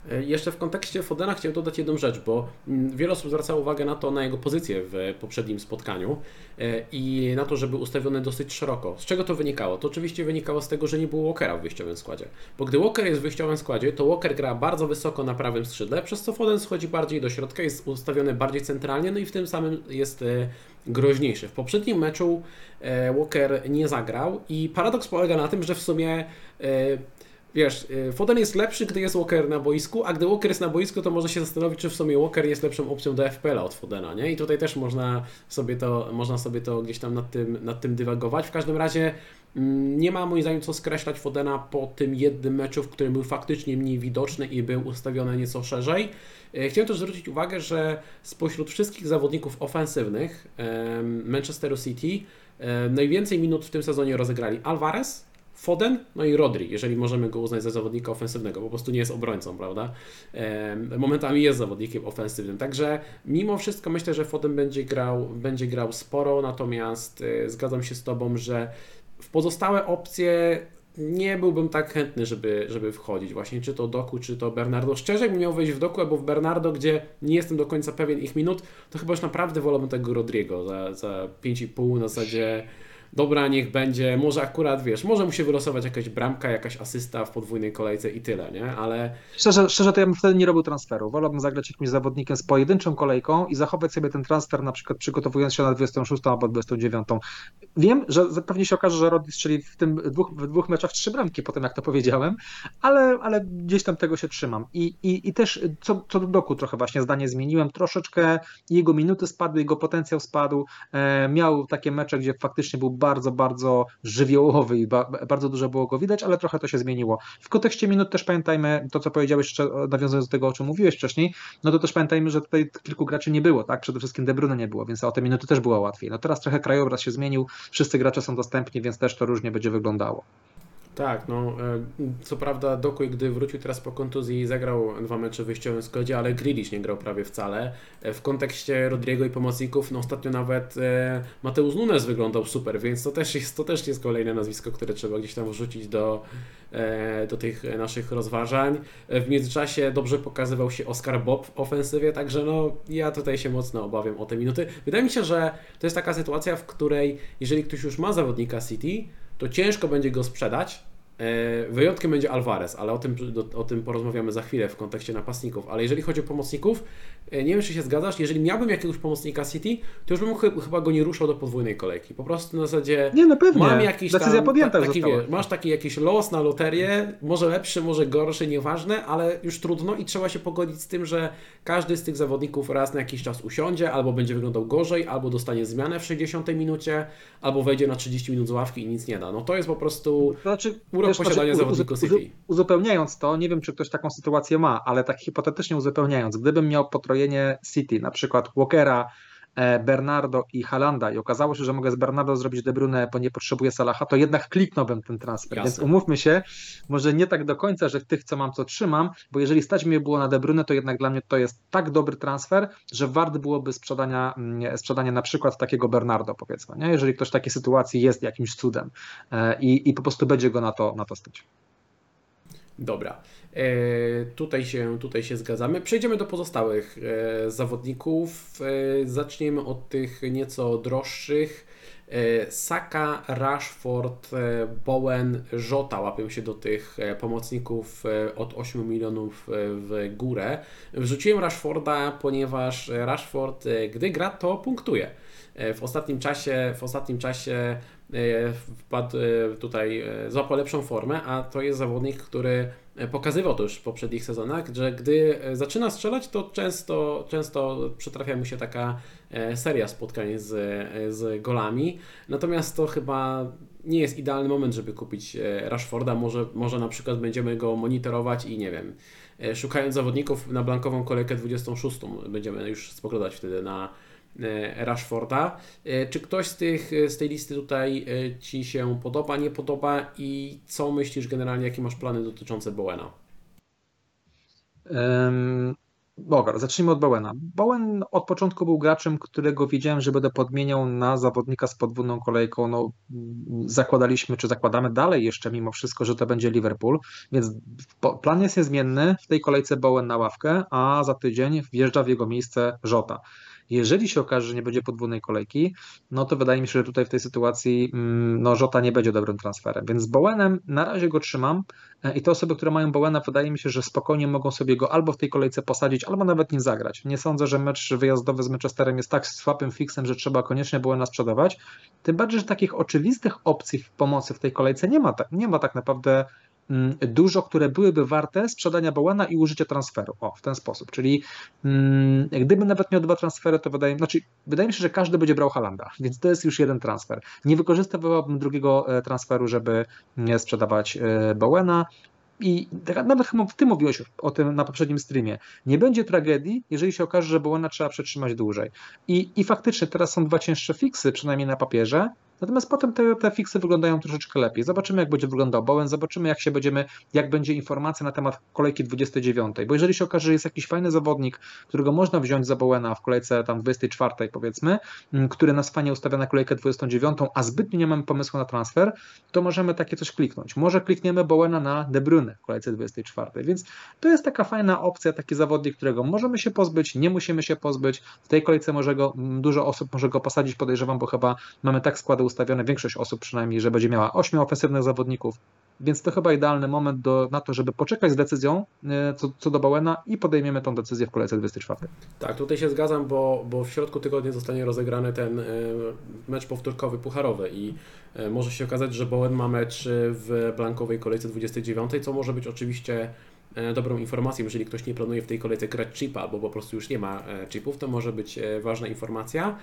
E, jeszcze w kontekście Fodena chciałem dodać jedną rzecz, bo mm, wiele osób zwracało uwagę na to, na jego pozycję w poprzednim spotkaniu e, i na to, żeby ustawione dosyć szeroko. Z czego to wynikało? To oczywiście wynikało z tego, że nie było Walkera w wyjściowym składzie. Bo gdy Walker jest w wyjściowym składzie, to Walker gra bardzo wysoko na prawym skrzydle, przez co Foden schodzi bardziej do środka, jest ustawiony bardziej centralnie, no i w tym samym jest e, groźniejszy. W poprzednim meczu Walker nie zagrał i paradoks polega na tym, że w sumie wiesz, y, Foden jest lepszy, gdy jest Walker na boisku, a gdy Walker jest na boisku, to może się zastanowić, czy w sumie Walker jest lepszą opcją do FPL-a od Fodena, nie? I tutaj też można sobie to, można sobie to gdzieś tam nad tym, nad tym dywagować. W każdym razie mm, nie ma moim zdaniem co skreślać Fodena po tym jednym meczu, w którym był faktycznie mniej widoczny i był ustawiony nieco szerzej. Y, chciałem też zwrócić uwagę, że spośród wszystkich zawodników ofensywnych Manchesteru City najwięcej minut w tym sezonie rozegrali Alvarez, Foden, no i Rodri, jeżeli możemy go uznać za zawodnika ofensywnego, po prostu nie jest obrońcą, prawda? Momentami jest zawodnikiem ofensywnym, także mimo wszystko myślę, że Foden będzie grał, będzie grał sporo, natomiast e, zgadzam się z Tobą, że w pozostałe opcje nie byłbym tak chętny, żeby, żeby wchodzić. Właśnie czy to Doku, czy to Bernardo. Szczerze, jakbym miał wejść w Doku albo w Bernardo, gdzie nie jestem do końca pewien ich minut, to chyba już naprawdę wolałbym tego Rodriego za, za 5,5 na zasadzie dobra, niech będzie, może akurat, wiesz, może mu się wylosować jakaś bramka, jakaś asysta w podwójnej kolejce i tyle, nie? Ale... Szczerze, szczerze to ja bym wtedy nie robił transferu. Wolałbym zagrać jakimś zawodnikiem z pojedynczą kolejką i zachować sobie ten transfer, na przykład przygotowując się na 26 albo 29. Wiem, że pewnie się okaże, że Rodri strzeli w tym dwóch, w dwóch meczach trzy bramki po tym, jak to powiedziałem, ale, ale gdzieś tam tego się trzymam. I, i, i też co, co do doku trochę właśnie zdanie zmieniłem. Troszeczkę jego minuty spadły, jego potencjał spadł. E, miał takie mecze, gdzie faktycznie był bardzo, bardzo żywiołowy i ba, bardzo dużo było go widać, ale trochę to się zmieniło. W kontekście minut też pamiętajmy to, co powiedziałeś, jeszcze nawiązując do tego, o czym mówiłeś wcześniej, no to też pamiętajmy, że tutaj kilku graczy nie było, tak? Przede wszystkim De Bruyne nie było, więc o te minuty też było łatwiej. No teraz trochę krajobraz się zmienił, wszyscy gracze są dostępni, więc też to różnie będzie wyglądało. Tak, no e, co prawda Dokuj, gdy wrócił teraz po kontuzji zagrał dwa mecze w wyjściowym składzie, ale Grealish nie grał prawie wcale. E, w kontekście Rodriego i pomocników, no ostatnio nawet e, Mateusz Nunes wyglądał super, więc to też jest, to też jest kolejne nazwisko, które trzeba gdzieś tam wrzucić do, do tych naszych rozważań. W międzyczasie dobrze pokazywał się Oscar Bob w ofensywie, także no ja tutaj się mocno obawiam o te minuty. Wydaje mi się, że to jest taka sytuacja, w której jeżeli ktoś już ma zawodnika City, to ciężko będzie go sprzedać, Wyjątkiem będzie Alvarez, ale o tym, o tym porozmawiamy za chwilę w kontekście napastników. Ale jeżeli chodzi o pomocników, nie wiem, czy się zgadzasz, jeżeli miałbym jakiegoś pomocnika City, to już bym chyba go nie ruszał do podwójnej kolejki. Po prostu na zasadzie nie, no pewnie. mam jakiś Decyzja tam, podjęta taki, wie, masz taki jakiś los na loterię, może lepszy, może gorszy, nieważne, ale już trudno i trzeba się pogodzić z tym, że każdy z tych zawodników raz na jakiś czas usiądzie, albo będzie wyglądał gorzej, albo dostanie zmianę w 60 minucie, albo wejdzie na 30 minut z ławki i nic nie da. No to jest po prostu znaczy, urok wiesz, posiadania znaczy, zawodników City. Uzupełniając to, nie wiem czy ktoś taką sytuację ma, ale tak hipotetycznie uzupełniając, gdybym miał potrojenie City, na przykład Walkera, Bernardo i Halanda i okazało się, że mogę z Bernardo zrobić De Bruyne, bo nie potrzebuję Salaha, to jednak kliknąłbym ten transfer. Jasne. Więc umówmy się, może nie tak do końca, że tych, co mam, co trzymam, bo jeżeli stać mnie było na De Bruyne, to jednak dla mnie to jest tak dobry transfer, że wart byłoby sprzedania, mm, sprzedania na przykład takiego Bernardo, powiedzmy, nie? jeżeli ktoś w takiej sytuacji jest jakimś cudem e, i, i po prostu będzie go na to, na to stać. Dobra. E, tutaj, się, tutaj się zgadzamy. Przejdziemy do pozostałych e, zawodników. E, zaczniemy od tych nieco droższych. Saka, Rashford, Bowen, Żota łapią się do tych pomocników od 8 milionów w górę. Wrzuciłem Rashforda, ponieważ Rashford, gdy gra, to punktuje. W ostatnim czasie, w ostatnim czasie wpadł e, tutaj, e, złapał lepszą formę, a to jest zawodnik, który pokazywał to już w poprzednich sezonach, że gdy zaczyna strzelać, to często, często przytrafia mu się taka seria spotkań z, z golami. Natomiast to chyba nie jest idealny moment, żeby kupić Rashforda. Może, może na przykład będziemy go monitorować i nie wiem, szukając zawodników na blankową kolejkę 26 będziemy już spoglądać wtedy na E, Rashforda. E, czy ktoś z, tych, z tej listy tutaj e, Ci się podoba, nie podoba i co myślisz generalnie, jakie masz plany dotyczące Bowena? Um, Bogar, zacznijmy od Bowena. Bowen od początku był graczem, którego wiedziałem, że będę podmieniał na zawodnika z podwójną kolejką. No, zakładaliśmy, czy zakładamy dalej jeszcze mimo wszystko, że to będzie Liverpool, więc plan jest niezmienny. W tej kolejce Bowen na ławkę, a za tydzień wjeżdża w jego miejsce Żota. Jeżeli się okaże, że nie będzie podwójnej kolejki, no to wydaje mi się, że tutaj w tej sytuacji mm, no, Żota nie będzie dobrym transferem. Więc z Bowenem na razie go trzymam e, i te osoby, które mają Bowena, wydaje mi się, że spokojnie mogą sobie go albo w tej kolejce posadzić, albo nawet nim zagrać. Nie sądzę, że mecz wyjazdowy z Manchesterem jest tak słabym fixem, że trzeba koniecznie Bowena sprzedawać. Tym bardziej, że takich oczywistych opcji w pomocy w tej kolejce nie ma, nie ma tak naprawdę dużo, które byłyby warte sprzedania Bowena i użycia transferu. O, w ten sposób. Czyli mm, gdybym nawet miał dwa transfery, to wydaje, znaczy, wydaje mi się, że każdy będzie brał Halanda, więc to jest już jeden transfer. Nie wykorzystywałbym drugiego e, transferu, żeby sprzedawać e, Bowena. I nawet chyba ty mówiłeś o tym na poprzednim streamie. Nie będzie tragedii, jeżeli się okaże, że Bowena trzeba przetrzymać dłużej. I, I faktycznie teraz są dwa cięższe fiksy, przynajmniej na papierze, Natomiast potem te, te fiksy wyglądają troszeczkę lepiej. Zobaczymy, jak będzie wyglądał Bowen, zobaczymy, jak się będziemy, jak będzie informacja na temat kolejki 29. Bo jeżeli się okaże, że jest jakiś fajny zawodnik, którego można wziąć za Bowena w kolejce tam 24, powiedzmy, mm, który nas fajnie ustawia na kolejkę 29, a zbytnio nie mamy pomysłu na transfer, to możemy takie coś kliknąć. Może klikniemy Bowena na De Bruyne w kolejce 24. Więc to jest taka fajna opcja, taki zawodnik, którego możemy się pozbyć, nie musimy się pozbyć. W tej kolejce może go, mm, dużo osób może go posadzić, podejrzewam, bo chyba mamy tak składy ustawione, większość osób przynajmniej, że będzie miała 8 ofensywnych zawodników, więc to chyba idealny moment do, na to, żeby poczekać z decyzją e, co, co do Bowena i podejmiemy tą decyzję w kolejce 24. Tak, tutaj się zgadzam, bo, bo w środku tygodnia zostanie rozegrany ten e, mecz powtórkowy pucharowy i e, może się okazać, że Bowen ma mecz w blankowej kolejce 29, co może być oczywiście dobrą informacją, jeżeli ktoś nie planuje w tej kolejce grać chipa, albo po prostu już nie ma e, chipów, to może być e, ważna informacja.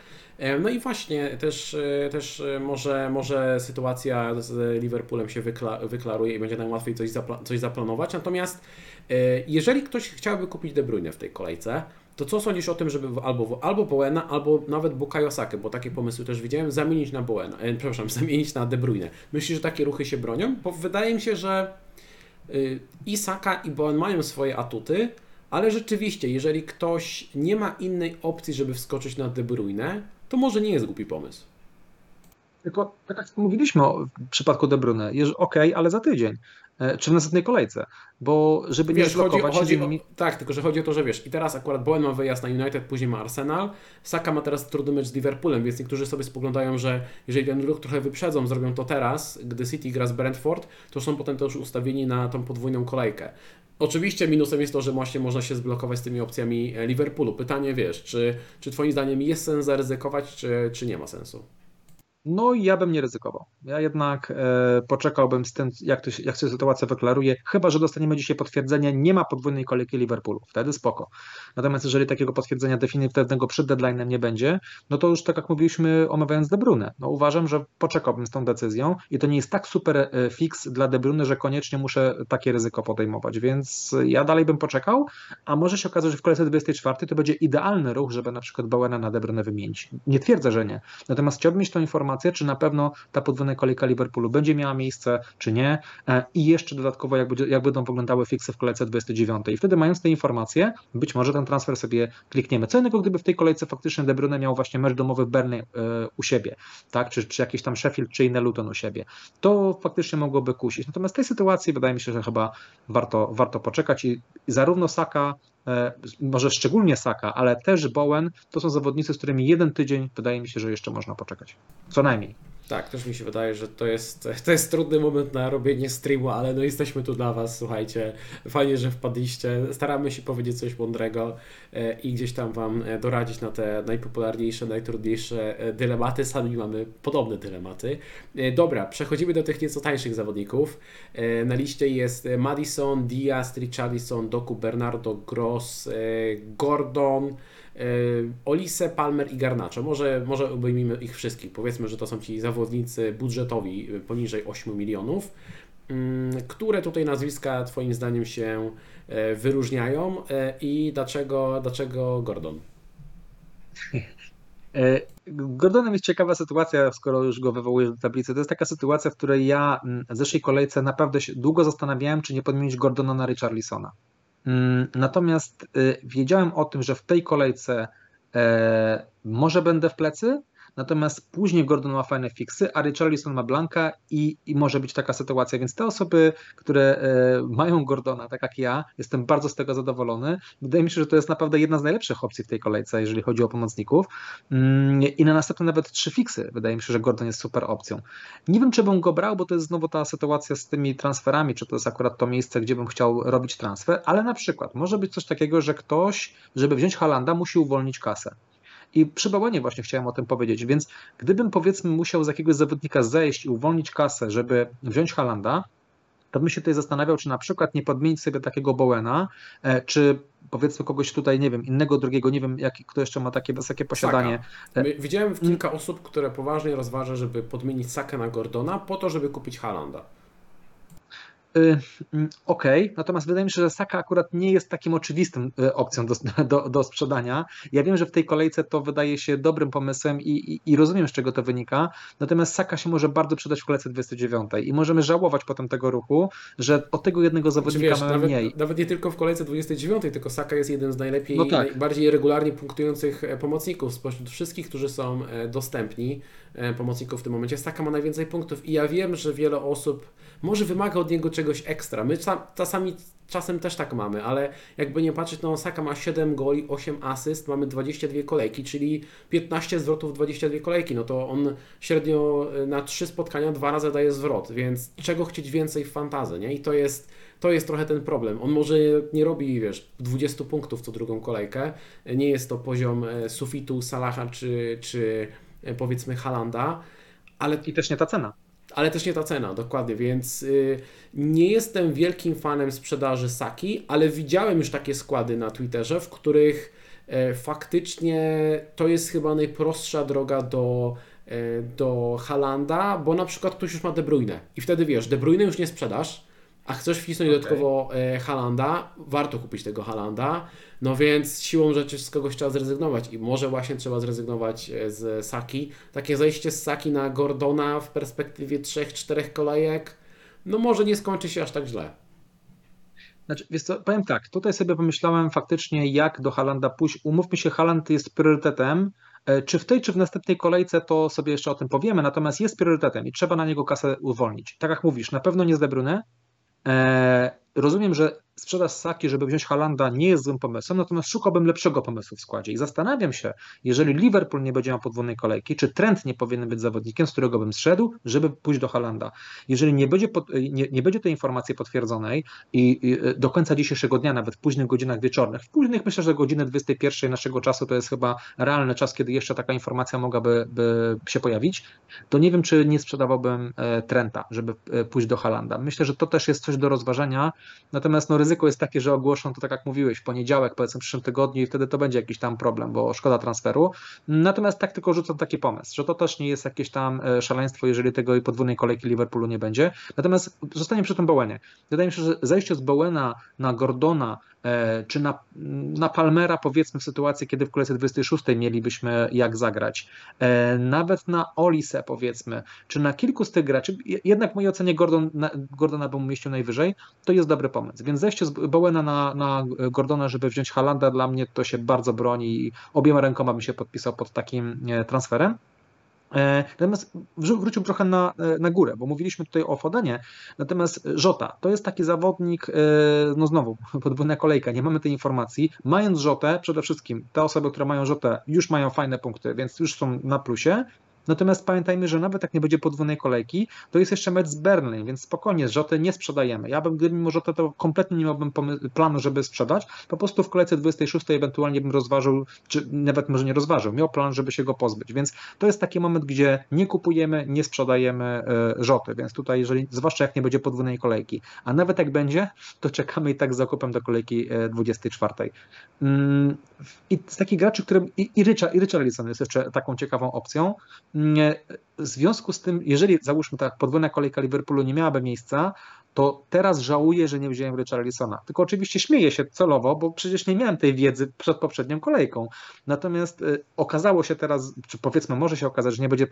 No i właśnie też, też może, może sytuacja z Liverpoolem się wykla, wyklaruje i będzie nam łatwiej coś, zapla coś zaplanować. Natomiast jeżeli ktoś chciałby kupić De Bruyne w tej kolejce, to co sądzisz o tym, żeby albo, albo Bowena, albo nawet Bukayo Sakę, bo takie pomysły też widziałem, zamienić na Bowena, e, przepraszam, *laughs* zamienić na De Bruyne. Myślisz, że takie ruchy się bronią? Bo wydaje mi się, że i Saka i Bowen mają swoje atuty, ale rzeczywiście, jeżeli ktoś nie ma innej opcji, żeby wskoczyć na De Bruyne, to może nie jest głupi pomysł. Tylko tak jak mówiliśmy w przypadku De Bruyne, ok, ale za tydzień. E, czy w następnej kolejce, bo żeby wiesz, nie zblokować chodzi, chodzi o, Tak, tylko że chodzi o to, że wiesz, i teraz akurat Bowen ma wyjazd na United, później ma Arsenal, Saka ma teraz trudny mecz z Liverpoolem, więc niektórzy sobie spoglądają, że jeżeli ten ruch trochę wyprzedzą, zrobią to teraz, gdy City gra z Brentford, to są potem też ustawieni na tą podwójną kolejkę. Oczywiście minusem jest to, że właśnie można się zblokować z tymi opcjami Liverpoolu. Pytanie, wiesz, czy, czy Twoim zdaniem jest sens zaryzykować, czy, czy nie ma sensu? No i ja bym nie ryzykował. Ja jednak e, poczekałbym z tym, jak, to, jak się sytuacja wyklaruje, chyba, że dostaniemy dzisiaj potwierdzenie, nie ma podwójnej kolejki Liverpoolu, wtedy spoko. Natomiast jeżeli takiego potwierdzenia definitywnego przed deadline'em nie będzie, no to już tak jak mówiliśmy omawiając De Bruyne, no uważam, że poczekałbym z tą decyzją i to nie jest tak super e, fix dla De Bruyne, że koniecznie muszę takie ryzyko podejmować, więc ja dalej bym poczekał, a może się okazać, że w kolejce 24 to będzie idealny ruch, żeby na przykład Bowena na De Bruyne wymienić. Nie twierdzę, że nie. Natomiast chciałbym mieć tą informację, informację, czy na pewno ta podwójna kolejka Liverpoolu będzie miała miejsce, czy nie. E, I jeszcze dodatkowo, jak, będzie, jak będą wyglądały fiksy w kolejce 29. I wtedy, mając te informacje, być może ten transfer sobie klikniemy. Co innego, gdyby w tej kolejce faktycznie De Bruyne miał właśnie mecz domowy w Burnley e, u siebie, tak? czy, czy jakiś tam Sheffield, czy inny Luton u siebie, to faktycznie mogłoby kusić. Natomiast w tej sytuacji wydaje mi się, że chyba warto, warto poczekać i zarówno Saka E, może szczególnie Saka, ale też Bowen, to są zawodnicy, z którymi jeden tydzień wydaje mi się, że jeszcze można poczekać. Co najmniej. Tak, też mi się wydaje, że to jest, *laughs* to jest trudny moment na robienie streamu, ale no jesteśmy tu dla Was, słuchajcie, fajnie, że wpadliście, staramy się powiedzieć coś mądrego e, i gdzieś tam Wam e, doradzić na te najpopularniejsze, najtrudniejsze dylematy, sami mamy podobne dylematy. Dobra, przechodzimy do tych nieco tańszych zawodników. Na liście jest Madison, Diaz, Richarlison, Doku, Bernardo, Gross, Gordon, Olise, Palmer i Garnacho. Może, może obejmijmy ich wszystkich. Powiedzmy, że to są ci zawodnicy budżetowi poniżej 8 milionów. Mm, które tutaj nazwiska Twoim zdaniem się e, wyróżniają e, i dlaczego, dlaczego Gordon? E, Gordonem jest ciekawa sytuacja, skoro już go wywołujesz do tablicy. To jest taka sytuacja, w której ja mm, w zeszłej kolejce naprawdę się długo zastanawiałem, czy nie podmienić Gordona na Richarlisona. Mm, natomiast y, wiedziałem o tym, że w tej kolejce e, może będę w plecy, Natomiast później Gordon ma fajne fiksy, a Richarlison ma Blanka i, i może być taka sytuacja. Więc te osoby, które e, mają Gordona, tak jak ja, jestem bardzo z tego zadowolony. Wydaje mi się, że to jest naprawdę jedna z najlepszych opcji w tej kolejce, jeżeli chodzi o pomocników. Mm, I na następne nawet trzy fiksy. Wydaje mi się, że Gordon jest super opcją. Nie wiem, czy bym go brał, bo to jest znowu ta sytuacja z tymi transferami, czy to jest akurat to miejsce, gdzie bym chciał robić transfer, ale na przykład może być coś takiego, że ktoś, żeby wziąć Halanda, musi uwolnić kasę. I przy Bałanie właśnie chciałem o tym powiedzieć, więc gdybym powiedzmy musiał z jakiegoś zawodnika zejść i uwolnić kasę, żeby wziąć Halanda, to bym się tutaj zastanawiał, czy na przykład nie podmienić sobie takiego Bowena, e, czy powiedzmy kogoś tutaj, nie wiem, innego drugiego, nie wiem, jak, kto jeszcze ma takie wysokie posiadanie. Saka. Widziałem kilka osób, które poważnie rozważa, żeby podmienić Sakę na Gordona po to, żeby kupić Halanda. Y, mm, ok, natomiast wydaje mi się, że Saka akurat nie jest takim oczywistym y, opcją do, do, do sprzedania. Ja wiem, że w tej kolejce to wydaje się dobrym pomysłem i, i, i, rozumiem, z czego to wynika, natomiast Saka się może bardzo przydać w kolejce 29 i możemy żałować potem tego ruchu, że od tego jednego zawodnika wiesz, mamy nawet, mniej. Nawet nie tylko w kolejce 29, tylko Saka jest jeden z najlepiej, no tak. najbardziej regularnie punktujących e, pomocników spośród wszystkich, którzy są e, dostępni pomocników w tym momencie. Saka ma najwięcej punktów i ja wiem, że wiele osób może wymaga od niego czegoś ekstra. My czasami czasem też tak mamy, ale jakby nie patrzeć, no Osaka ma 7 goli, 8 asyst, mamy 22 kolejki, czyli 15 zwrotów, 22 kolejki, no to on średnio y, na 3 spotkania dwa razy daje zwrot, więc czego chcieć więcej w fantazy, nie? I to jest, to jest trochę ten problem. On może nie robi, wiesz, 20 punktów co drugą kolejkę, nie jest to poziom e, sufitu Salaha czy, czy e, powiedzmy Halanda, ale... I też nie ta cena. Ale też nie ta cena, dokładnie, więc y, nie jestem wielkim fanem sprzedaży Saki, ale widziałem już takie składy na Twitterze, w których e, faktycznie to jest chyba najprostsza droga do, e, do Halanda, bo na przykład ktoś już ma De Bruyne. I wtedy wiesz, De Bruyne już nie sprzedasz, a chcesz wcisnąć okay. dodatkowo e, Halanda, warto kupić tego Halanda, no więc siłą rzeczy z kogoś trzeba zrezygnować i może właśnie trzeba zrezygnować e, z Saki. Takie zejście z Saki na Gordona w perspektywie 3-4 kolejek, no może nie skończy się aż tak źle. Znaczy, wiesz co, powiem tak, tutaj sobie pomyślałem faktycznie jak do Halanda pójść. Umówmy się, Haland jest priorytetem, Czy w tej, czy w następnej kolejce, to sobie jeszcze o tym powiemy, natomiast jest priorytetem i trzeba na niego kasę uwolnić. Tak jak mówisz, na pewno nie z De Bruyne, Rozumiem, że sprzedaż Saki, żeby wziąć Halanda, nie jest złym pomysłem, natomiast szukałbym lepszego pomysłu w składzie. I zastanawiam się, jeżeli Liverpool nie będzie miał podwójnej kolejki, czy Trent nie powinien być zawodnikiem, z którego bym zszedł, żeby pójść do Halanda. Jeżeli nie będzie, pod, nie, nie będzie tej informacji potwierdzonej i, i, do końca dzisiejszego dnia, nawet w późnych godzinach wieczornych, w późnych myślę, że godziny 21 naszego czasu to jest chyba realny czas, kiedy jeszcze taka informacja mogłaby się pojawić, to nie wiem, czy nie sprzedawałbym e, Trenta, żeby e, pójść do Halanda. Myślę, że to też jest coś do rozważania, natomiast no, ryzyko jest takie, że ogłoszą to tak jak mówiłeś, w poniedziałek, powiedzmy w przyszłym tygodniu i wtedy to będzie jakiś tam problem, bo szkoda transferu. Natomiast tak tylko rzucam taki pomysł, że to też nie jest jakieś tam e, szaleństwo, jeżeli tego podwójnej kolejki Liverpoolu nie będzie. Natomiast zostanie przy tym Bowenie. Wydaje mi się, że zejście z Bowena na Gordona czy na, na Palmera, powiedzmy, w sytuacji, kiedy w kolejce 26 mielibyśmy jak zagrać, e, nawet na Olise, powiedzmy, czy na kilku z tych graczy, jednak w mojej ocenie Gordon, Gordona bym umieścił najwyżej, to jest dobry pomysł. Więc zejście z Bowena na, na Gordona, żeby wziąć Halanda, dla mnie to się bardzo broni i obiema rękoma bym się podpisał pod takim e, transferem. E, natomiast wrócił trochę na, e, na górę, bo mówiliśmy tutaj o Fodenie, natomiast Żota to jest taki zawodnik, e, no znowu, *laughs* podwójna kolejka, nie mamy tej informacji. Mając Żotę, przede wszystkim te osoby, które mają Żotę, już mają fajne punkty, więc już są na plusie. Natomiast pamiętajmy, że nawet jak nie będzie podwójnej kolejki, to jest jeszcze mecz z Berlin, więc spokojnie, Żoty nie sprzedajemy. Ja bym, gdybym może to kompletnie nie miałbym planu, żeby sprzedać, po prostu w kolejce 26 ewentualnie bym rozważył, czy nawet może nie rozważył, miał plan, żeby się go pozbyć. Więc to jest taki moment, gdzie nie kupujemy, nie sprzedajemy e, Żoty, więc tutaj, jeżeli, zwłaszcza jak nie będzie podwójnej kolejki, a nawet jak będzie, to czekamy i tak z zakupem do kolejki 24. E, mm, I z takich graczy, którym i, i Richard, i jest jeszcze taką ciekawą opcją, w związku z tym, jeżeli załóżmy tak, podwójna kolejka Liverpoolu nie miałaby miejsca, to teraz żałuję, że nie wziąłem Richarlisona. Tylko oczywiście śmieję się celowo, bo przecież nie miałem tej wiedzy przed poprzednią kolejką. Natomiast y, okazało się teraz, czy powiedzmy może się okazać, że nie będzie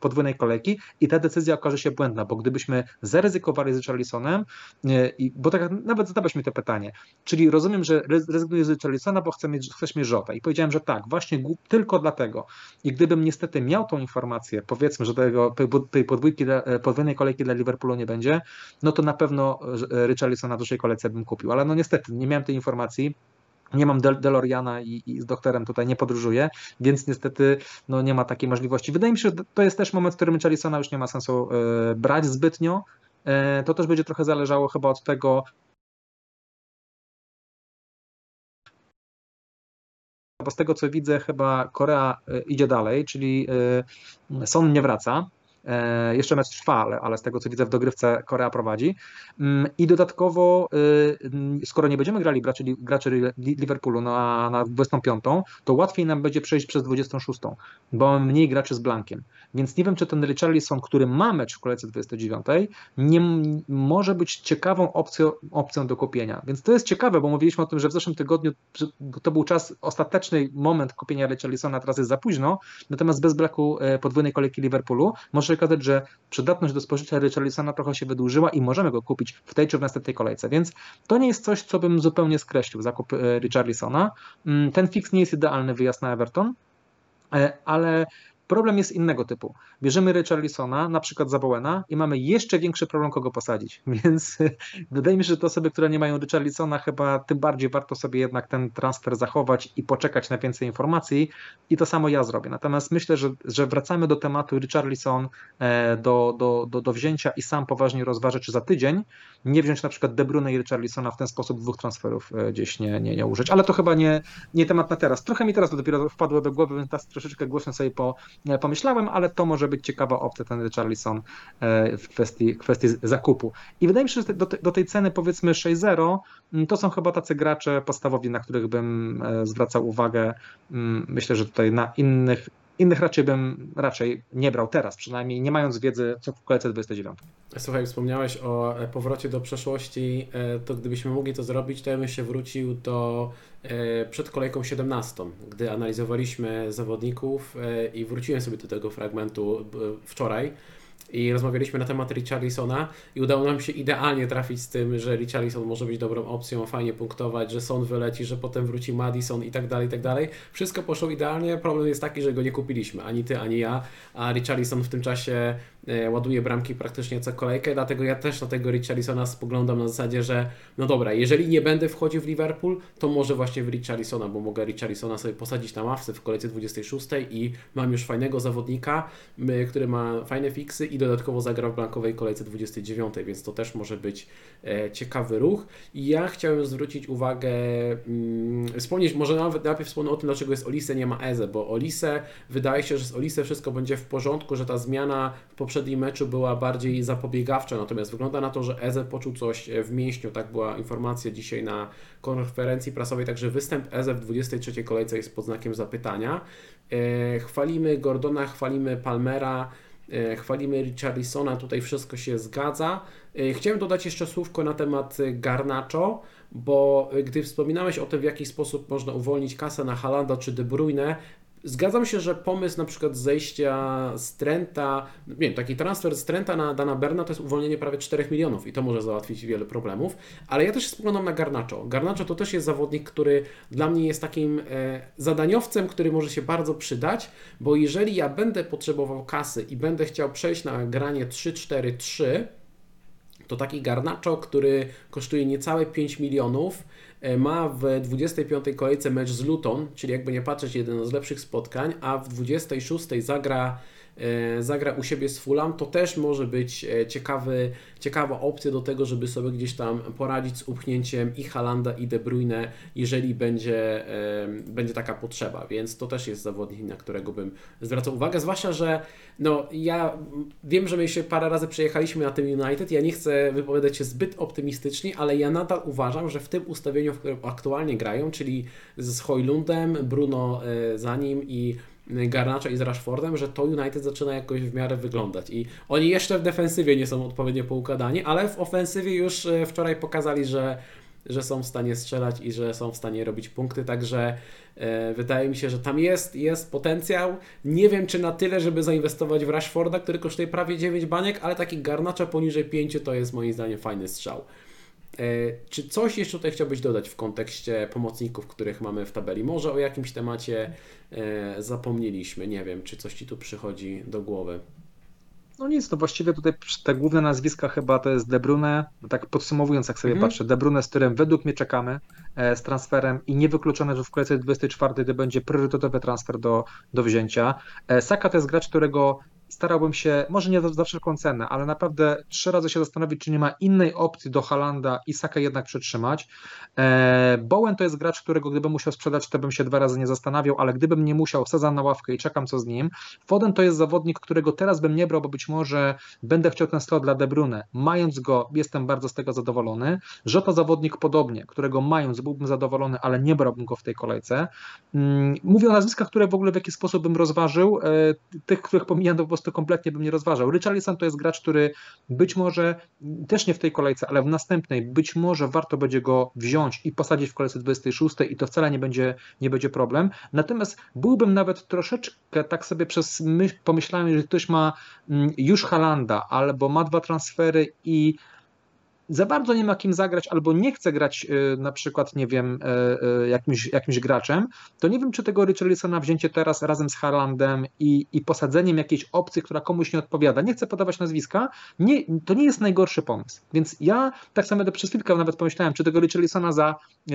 podwójnej kolejki i ta decyzja okaże się błędna, bo gdybyśmy zaryzykowali z Richarlisonem, y, bo tak nawet zadałeś mi to pytanie, czyli rozumiem, że rezygnuję z Richarlisona, bo chcę mieć, chcesz mieć Żota i powiedziałem, że tak, właśnie tylko dlatego. I gdybym niestety miał tą informację, powiedzmy, że tego, tej podwójki, podwójnej kolejki dla Liverpoolu nie będzie, no to na pewno e, Richarlisona w dużej kolejce bym kupił, ale no niestety nie miałem tej informacji. Nie mam Del DeLoreana i, i, z doktorem tutaj nie podróżuję, więc niestety no, nie ma takiej możliwości. Wydaje mi się, że to jest też moment, w którym Richarlisona już nie ma sensu y, brać zbytnio. Y, to też będzie trochę zależało chyba od tego, bo z tego co widzę, chyba Korea idzie dalej, czyli Son nie wraca. E, jeszcze mecz trwa, ale, ale z tego co widzę w dogrywce Korea prowadzi. Mm, I dodatkowo, y, skoro nie będziemy grali graczy, graczy Liverpoolu na, na 25, to łatwiej nam będzie przejść przez 26, bo mamy mniej graczy z blankiem. Więc nie wiem, czy ten Richarlison, który ma mecz w kolejce 29, nie może być ciekawą opcją, opcją do kupienia. Więc to jest ciekawe, bo mówiliśmy o tym, że w zeszłym tygodniu to był czas, ostateczny moment kupienia Richarlisona, teraz jest za późno, natomiast bez braku e, podwójnej kolejki Liverpoolu może się okazać, że przydatność do spożycia Richarlisona trochę się wydłużyła i możemy go kupić w tej czy w następnej kolejce. Więc to nie jest coś, co bym zupełnie skreślił, zakup e, Richarlisona. Mm, ten fix nie jest idealny wyjazd na Everton, e, ale Problem jest innego typu. Bierzemy Richarlisona, na przykład za Bowena i mamy jeszcze większy problem, kogo posadzić. *laughs* Więc wydaje mi się, że te osoby, które nie mają Richarlisona, chyba tym bardziej warto sobie jednak ten transfer zachować i poczekać na więcej informacji. I to samo ja zrobię. Natomiast myślę, że, że wracamy do tematu Richarlison e, do, do, do, do wzięcia i sam poważnie rozważę, czy za tydzień nie wziąć na przykład De Bruyne i Richarlisona w ten sposób dwóch transferów e, gdzieś nie, nie, nie użyć. Ale to chyba nie, nie temat na teraz. Trochę mi teraz dopiero wpadło do głowy, więc teraz troszeczkę głośno sobie po E, pomyślałem, ale to może być ciekawa opcja, ten Richarlison e, w kwestii, kwestii zakupu. I wydaje mi się, że do, do tej ceny powiedzmy 6-0 mm, to są chyba tacy gracze podstawowi, na których bym e, zwracał uwagę. Myślę, że tutaj na innych Innych raczej bym raczej nie brał teraz, przynajmniej nie mając wiedzy, co w kolejce 29. Słuchaj, wspomniałeś o powrocie do przeszłości, to gdybyśmy mogli to zrobić, to ja bym się wrócił do E, przed kolejką 17, gdy analizowaliśmy zawodników e, i wróciłem sobie do tego fragmentu e, wczoraj, i rozmawialiśmy na temat Richarlisona i udało nam się idealnie trafić z tym, że Richarlison może być dobrą opcją, fajnie punktować, że Son wyleci, że potem wróci Madison i tak dalej, i tak dalej. Wszystko poszło idealnie, problem jest taki, że go nie kupiliśmy, ani ty, ani ja, a Richarlison w tym czasie ładuje bramki praktycznie co kolejkę, dlatego ja też na tego Richarlisona spoglądam na zasadzie, że no dobra, jeżeli nie będę wchodził w Liverpool, to może właśnie w Richarlisona, bo mogę Richarlisona sobie posadzić na ławce w kolejce 26 i mam już fajnego zawodnika, który ma fajne fiksy i dodatkowo zagra w blankowej kolejce 29, więc to też może być e, ciekawy ruch. I ja chciałem zwrócić uwagę, mm, wspomnieć, może nawet najpierw wspomnę o tym, dlaczego jest Olise, nie ma Eze, bo Olise, wydaje się, że z Olise wszystko będzie w porządku, że ta zmiana w poprzednim poprzednim meczu była bardziej zapobiegawcza, natomiast wygląda na to, że Eze poczuł coś w mięśniu, tak była informacja dzisiaj na konferencji prasowej, także występ Eze w 23 kolejce jest pod znakiem zapytania. E, chwalimy Gordona, chwalimy Palmera, e, chwalimy Richarlisona, tutaj wszystko się zgadza. E, chciałem dodać jeszcze słówko na temat Garnacho, bo gdy wspominałeś o tym, w jaki sposób można uwolnić kasę na Halanda czy De Bruyne, Zgadzam się, że pomysł na przykład zejścia z Trenta, nie wiem, taki transfer z Trenta na Dana Berna to jest uwolnienie prawie 4 milionów i to może załatwić wiele problemów, ale ja też spoglądam na Garnacho. Garnacho to też jest zawodnik, który dla mnie jest takim e, zadaniowcem, który może się bardzo przydać, bo jeżeli ja będę potrzebował kasy i będę chciał przejść na granie 3-4-3, to taki Garnacho, który kosztuje niecałe 5 milionów, E, ma w 25 kolejce mecz z Luton, czyli jakby nie patrzeć, jeden z lepszych spotkań, a w 26 zagra zagra u siebie z Fulham, to też może być e, ciekawy, ciekawa opcja do tego, żeby sobie gdzieś tam poradzić z upchnięciem i Halanda i De Bruyne, jeżeli będzie, e, będzie taka potrzeba, więc to też jest zawodnik, na którego bym zwracał uwagę, zwłaszcza, że no, ja wiem, że my się parę razy przejechaliśmy na tym United, ja nie chcę wypowiadać się zbyt optymistycznie, ale ja nadal uważam, że w tym ustawieniu, w którym aktualnie grają, czyli z Hojlundem, Bruno za nim i Garnacza i z Rashfordem, że to United zaczyna jakoś w miarę wyglądać. I oni jeszcze w defensywie nie są odpowiednio poukładani, ale w ofensywie już e, wczoraj pokazali, że, że są w stanie strzelać i że są w stanie robić punkty, także e, wydaje mi się, że tam jest, jest potencjał. Nie wiem, czy na tyle, żeby zainwestować w Rashforda, który kosztuje prawie 9 baniek, ale taki Garnacza poniżej 5 to jest moim zdaniem fajny strzał. E, czy coś jeszcze tutaj chciałbyś dodać w kontekście pomocników, których mamy w tabeli? Może o jakimś temacie e, zapomnieliśmy, nie wiem, czy coś Ci tu przychodzi do głowy. No nic, to właściwie tutaj te główne nazwiska chyba to jest De Bruyne, tak podsumowując jak sobie mhm. patrzę, De Bruyne, z którym według mnie czekamy e, z transferem i niewykluczone, że w kolejce 24 to będzie priorytetowy transfer do, do wzięcia. Saka to jest gracz, którego starałbym się, może nie za wszelką cenę, ale naprawdę trzy razy się zastanowić, czy nie ma innej opcji do Halanda i Saka jednak przytrzymać. E, Bowen to jest gracz, którego gdybym musiał sprzedać, to bym się dwa razy nie zastanawiał, ale gdybym nie musiał, sezam na ławkę i czekam co z nim. Foden to jest zawodnik, którego teraz bym nie brał, bo być może będę chciał ten slot dla De Bruyne. Mając go, jestem bardzo z tego zadowolony. to zawodnik podobnie, którego mając byłbym zadowolony, ale nie brałbym go w tej kolejce. Mm, mówię o nazwiskach, które w ogóle w jakiś sposób bym rozważył. E, tych, których pomijam, po prostu kompletnie bym nie rozważał. Richarlison to jest gracz, który być może, też nie w tej kolejce, ale w następnej, być może warto będzie go wziąć i posadzić w kolejce 26 i to wcale nie będzie, nie będzie problem. Natomiast byłbym nawet troszeczkę, tak sobie przez myśl pomyślałem, że ktoś ma mm, już Halanda albo ma dwa transfery i za bardzo nie ma kim zagrać albo nie chce grać y, na przykład, nie wiem, y, y, jakimś, jakimś graczem, to nie wiem, czy tego Richarlisona wzięcie teraz razem z Harlandem i, i posadzeniem jakiejś opcji, która komuś nie odpowiada, nie chcę podawać nazwiska, nie, to nie jest najgorszy pomysł. Więc ja tak samo przez chwilkę nawet pomyślałem, czy tego Richarlisona za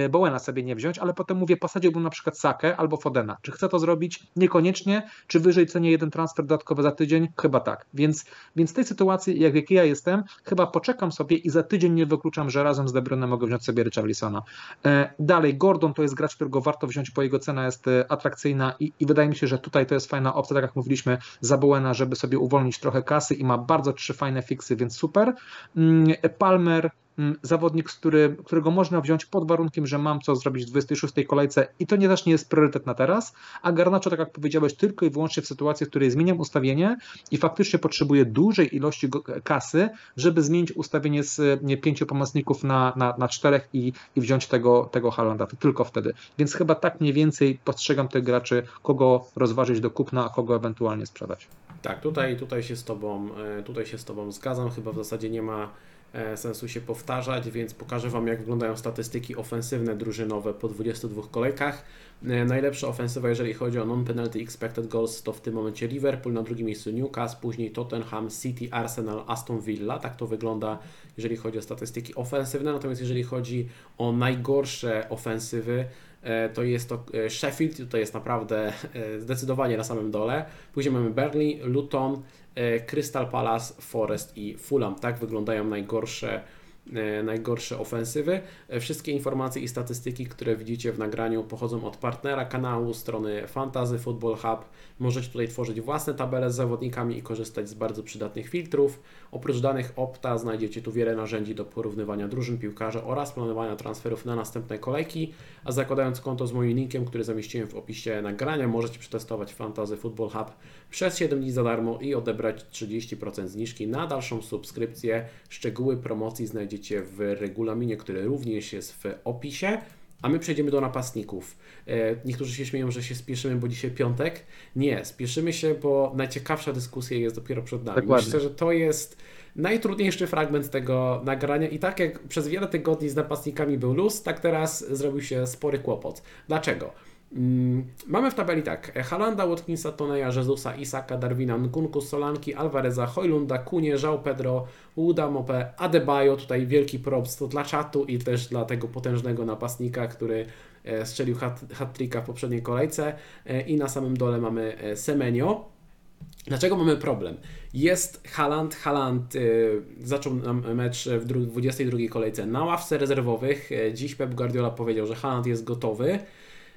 Bowena sobie nie wziąć, ale potem mówię, posadziłbym na przykład Sakę albo Fodena. Czy chcę to zrobić? Niekoniecznie. Czy wyżej cenię jeden transfer dodatkowy za tydzień? Chyba tak. Więc, więc w tej sytuacji, jak, jak ja jestem, chyba poczekam sobie i za tydzień tydzień nie wykluczam, że razem z De Bruyne mogę wziąć sobie Richarlisona. E, dalej, Gordon to jest gracz, którego warto wziąć, bo jego cena jest e, atrakcyjna i, i wydaje mi się, że tutaj to jest fajna opcja, tak jak mówiliśmy, za Bowena, żeby sobie uwolnić trochę kasy i ma bardzo trzy fajne fiksy, więc super. Mm, Palmer zawodnik, który, którego można wziąć pod warunkiem, że mam co zrobić w 26 kolejce i to nie też nie jest priorytet na teraz, a Garnacho, tak jak powiedziałeś, tylko i wyłącznie w sytuacji, w której zmieniam ustawienie i faktycznie potrzebuję dużej ilości kasy, żeby zmienić ustawienie z nie, pięciu pomocników na, na, na czterech i, i wziąć tego, tego Halanda, tylko wtedy. Więc chyba tak mniej więcej postrzegam tych graczy, kogo rozważyć do kupna, a kogo ewentualnie sprzedać. Tak, tutaj, tutaj, się z tobą, e, tutaj się z Tobą zgadzam. Chyba w zasadzie nie ma e, sensu się powtarzać, więc pokażę Wam, jak wyglądają statystyki ofensywne drużynowe po 22 kolejkach. E, najlepsza ofensywa, jeżeli chodzi o non-penalty expected goals, to w tym momencie Liverpool, na drugim miejscu Newcastle, później Tottenham, City, Arsenal, Aston Villa. Tak to wygląda, jeżeli chodzi o statystyki ofensywne. Natomiast jeżeli chodzi o najgorsze ofensywy, E, to jest to e, Sheffield, to jest naprawdę e, zdecydowanie na samym dole. Później mamy Burnley, Luton, Crystal Palace, Forest i Fulham. Tak wyglądają najgorsze E, najgorsze ofensywy. E, wszystkie informacje i statystyki, które widzicie w nagraniu pochodzą od partnera kanału, strony Fantasy Football Hub. Możecie tutaj tworzyć własne tabele z zawodnikami i korzystać z bardzo przydatnych filtrów. Oprócz danych Opta znajdziecie tu wiele narzędzi do porównywania drużyn piłkarzy oraz planowania transferów na następne kolejki, a zakładając konto z moim linkiem, który zamieściłem w opisie nagrania, możecie przetestować Fantasy Football Hub przez 7 dni za darmo i odebrać 30% zniżki na dalszą subskrypcję. Szczegóły promocji znajdziecie w regulaminie, który również jest w opisie. A my przejdziemy do napastników. E, niektórzy się śmieją, że się spieszymy, bo dzisiaj piątek. Nie, spieszymy się, bo najciekawsza dyskusja jest dopiero przed nami. Dokładnie. Myślę, że to jest najtrudniejszy fragment tego nagrania i tak jak przez wiele tygodni z napastnikami był luz, tak teraz zrobił się spory kłopot. Dlaczego? Mm, mamy w tabeli tak, Halanda, Watkinsa, Toneja, Jezusa, Isaka, Darwina, Nkunku, Solanki, Alvareza, Hojlunda, Kunie, Żał Pedro, Uda, Mope, Adebayo, tutaj wielki props to dla czatu i też dla tego potężnego napastnika, który e, strzelił hat-tricka w poprzedniej kolejce e, i na samym dole mamy e, Semenio. Dlaczego mamy problem? Jest Haland, Haland y, zaczął mecz w 22 kolejce na ławce rezerwowych. Dziś Pep Guardiola powiedział, że Haland jest gotowy.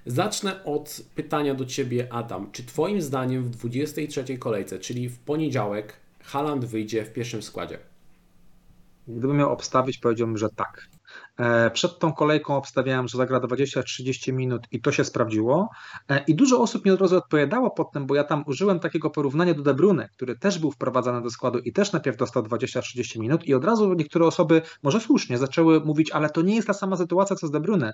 Zacznę od pytania do Ciebie, Adam. Czy Twoim zdaniem w 23 kolejce, czyli w poniedziałek, Haland wyjdzie w pierwszym składzie? Gdybym miał obstawić, powiedziałbym, że tak. E, przed tą kolejką obstawiałem, że zagra 20-30 minut i to się sprawdziło. E, I dużo osób mi od razu odpowiadało pod tym, bo ja tam użyłem takiego porównania do De który też był wprowadzany do składu i też najpierw dostał 20-30 minut i od razu niektóre osoby, może słusznie, zaczęły mówić, ale to nie jest ta sama sytuacja co z De Bruyne.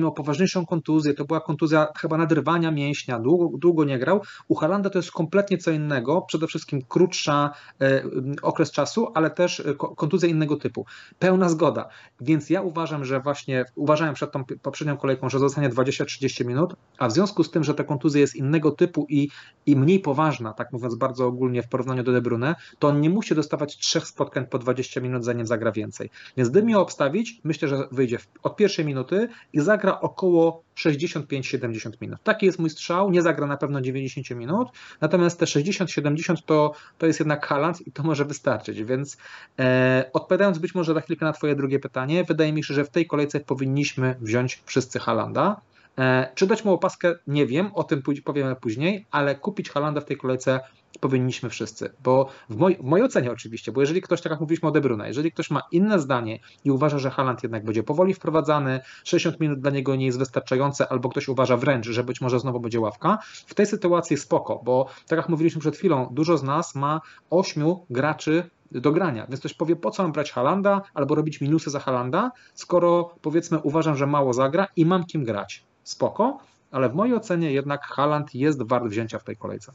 Miał poważniejszą kontuzję, to była kontuzja chyba nadrywania mięśnia, długo, długo nie grał. U Halanda to jest kompletnie co innego, przede wszystkim krótsza e, okres czasu, ale też kontuzja innego typu. Pełna zgoda. Więc ja uważam, że właśnie uważałem przed tą poprzednią kolejką, że zostanie 20-30 minut, a w związku z tym, że ta kontuzja jest innego typu i, i mniej poważna, tak mówiąc bardzo ogólnie w porównaniu do De Bruyne, to on nie musi dostawać trzech spotkań po 20 minut, zanim zagra więcej. Więc gdybym miał obstawić, myślę, że wyjdzie od pierwszej minuty i zagra około 65-70 minut. Taki jest mój strzał, nie zagra na pewno 90 minut, natomiast te 60-70 to, to jest jednak Haaland i to może wystarczyć, więc e, odpowiadając być może za chwilkę na Twoje drugie pytanie, wydaje mi się, że w tej kolejce powinniśmy wziąć wszyscy Halanda. E, czy dać mu opaskę? Nie wiem, o tym powiemy później, ale kupić Halanda w tej kolejce powinniśmy wszyscy, bo w, moj, w mojej ocenie oczywiście, bo jeżeli ktoś, tak jak mówiliśmy o De Bruyne, jeżeli ktoś ma inne zdanie i uważa, że Haaland jednak będzie powoli wprowadzany, 60 minut dla niego nie jest wystarczające, albo ktoś uważa wręcz, że być może znowu będzie ławka, w tej sytuacji spoko, bo tak jak mówiliśmy przed chwilą, dużo z nas ma ośmiu graczy do grania. Więc ktoś powie, po co mam brać Halanda albo robić minusy za Halanda, skoro powiedzmy uważam, że mało zagra i mam kim grać. Spoko, ale w mojej ocenie jednak Haland jest wart wzięcia w tej kolejce.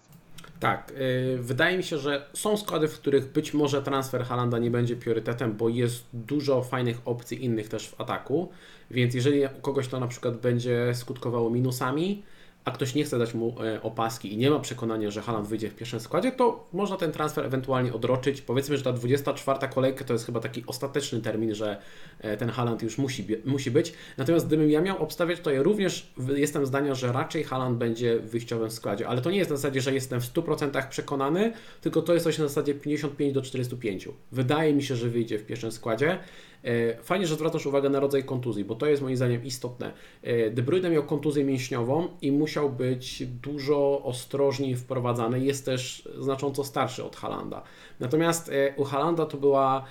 Tak, yy, wydaje mi się, że są składy, w których być może transfer Halanda nie będzie priorytetem, bo jest dużo fajnych opcji innych też w ataku, więc jeżeli kogoś to na przykład będzie skutkowało minusami, a ktoś nie chce dać mu e, opaski i nie ma przekonania, że Haland wyjdzie w pierwszym składzie, to można ten transfer ewentualnie odroczyć. Powiedzmy, że ta 24 kolejka to jest chyba taki ostateczny termin, że e, ten Haland już musi, musi być. Natomiast gdybym ja miał obstawiać, to ja również jestem zdania, że raczej Haland będzie w wyjściowym składzie, ale to nie jest na zasadzie, że jestem w 100% przekonany, tylko to jest coś na zasadzie 55 do 45. Wydaje mi się, że wyjdzie w pierwszym składzie. E, fajnie, że zwracasz uwagę na rodzaj kontuzji, bo to jest moim zdaniem istotne. E, De Bruyne miał kontuzję mięśniową i musiał być dużo ostrożniej wprowadzany. Jest też znacząco starszy od Halanda. Natomiast e, u Halanda to była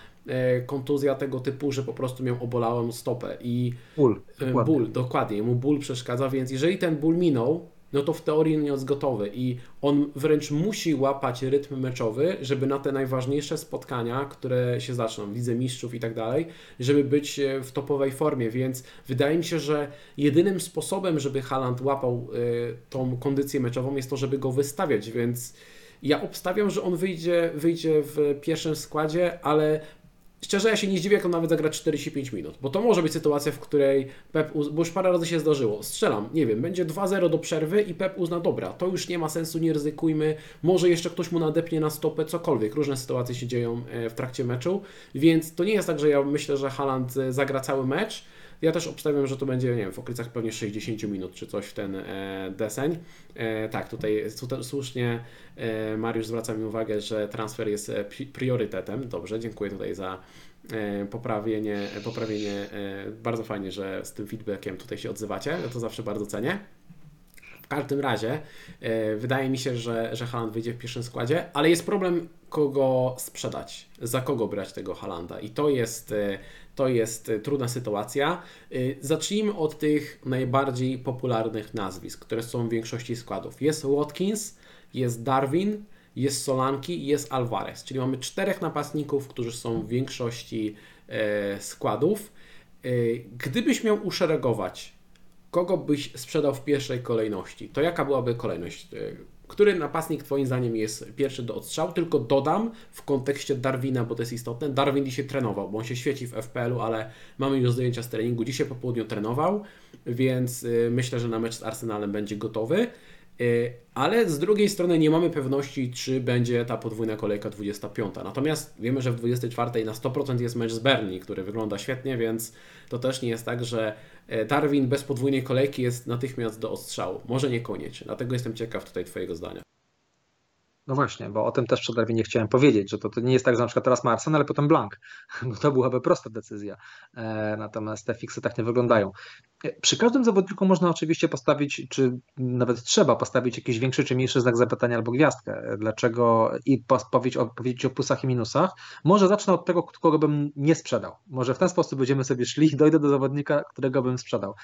kontuzja tego typu, że po prostu miał obolałą stopę i ból, dokładnie. ból, dokładnie, mu ból przeszkadza, więc jeżeli ten ból minął, no to w teorii nie jest gotowy i on wręcz musi łapać rytm meczowy, żeby na te najważniejsze spotkania, które się zaczną w Lidze Mistrzów i tak dalej, żeby być e, w topowej formie, więc wydaje mi się, że jedynym sposobem, żeby Haaland łapał y, tą kondycję meczową jest to, żeby go wystawiać, więc Ja obstawiam, że on wyjdzie, wyjdzie w pierwszym składzie, ale Szczerze, ja się nie zdziwię, jak on nawet zagra 45 minut, bo to może być sytuacja, w której Pep, bo już parę razy się zdarzyło, strzelam, nie wiem, będzie 2-0 do przerwy i Pep uzna, dobra, to już nie ma sensu, nie ryzykujmy, może jeszcze ktoś mu nadepnie na stopę, cokolwiek, różne sytuacje się dzieją e, w trakcie meczu, więc to nie jest tak, że ja myślę, że Haaland e, zagra cały mecz, ja też obstawiam, że to będzie, nie wiem, w okolicach pewnie 60 minut czy coś w ten e, deseń. E, tak, tutaj, słusznie e, Mariusz zwraca mi uwagę, że transfer jest e, priorytetem. Dobrze, dziękuję tutaj za e, poprawienie, poprawienie. E, bardzo fajnie, że z tym feedbackiem tutaj się odzywacie. Ja to zawsze bardzo cenię. W każdym razie wydaje mi się, że, że Haaland wyjdzie w pierwszym składzie, ale jest problem, kogo sprzedać, za kogo brać tego Halanda. I to jest to jest y, trudna sytuacja. Zacznijmy od tych najbardziej popularnych nazwisk, które są w większości składów. Jest Watkins, jest Darwin, jest Solanki i jest Alvarez, czyli mamy czterech napastników, którzy są w większości e, składów. E, gdybyś miał uszeregować, kogo byś sprzedał w pierwszej kolejności, to jaka byłaby kolejność? E, który napastnik Twoim zdaniem jest pierwszy do odstrzału? Tylko dodam w kontekście Darwina, bo to jest istotne. Darwin dzisiaj trenował, bo on się świeci w FPL-u, ale mamy już zdjęcia z treningu. Dzisiaj po południu trenował, więc y, myślę, że na mecz z Arsenalem będzie gotowy. Y, ale z drugiej strony nie mamy pewności, czy będzie ta podwójna kolejka 25. Natomiast wiemy, że w 24 na 100% jest mecz z Berni, który wygląda świetnie, więc to też nie jest tak, że e, Darwin bez podwójnej kolejki jest natychmiast do ostrzału. Może niekoniecznie. Dlatego jestem ciekaw tutaj Twojego zdania. No właśnie, bo o tym też przed nie chciałem powiedzieć, że to, to nie jest tak, że na przykład teraz ma ale potem blank, bo *laughs* to byłaby prosta decyzja. E, natomiast te fiksy tak nie wyglądają. Przy każdym zawodniku można oczywiście postawić, czy nawet trzeba postawić jakiś większy czy mniejszy znak zapytania albo gwiazdkę. Dlaczego i powiedzieć o, powiedzieć o plusach i minusach. Może zacznę od tego, kogo bym nie sprzedał. Może w ten sposób będziemy sobie szli i dojdę do zawodnika, którego bym sprzedał.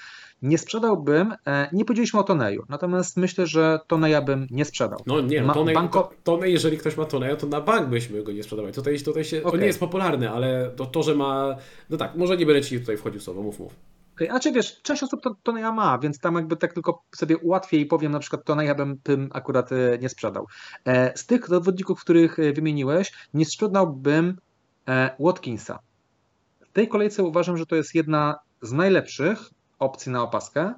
Nie sprzedałbym, e, nie powiedzieliśmy o Toneju, natomiast myślę, że Toneja bym nie sprzedał. No nie, Ma, Tonej, banko... Tonej, jeżeli ktoś ma Toneja, to na bank byśmy go nie sprzedawali. Tutaj, tutaj się, okay. to nie jest popularne, ale to, to, że ma, no tak, może nie będę Ci tutaj wchodził słowo, mów, mów. Okay. A czy wiesz, część osób to, to ja ma, więc tam jakby tak tylko sobie łatwiej powiem, na przykład to ja bym tym akurat e, nie sprzedał. E, z tych zawodników, których e, wymieniłeś, nie sprzedałbym Watkinsa. W tej kolejce uważam, że to jest jedna z najlepszych opcji na opaskę.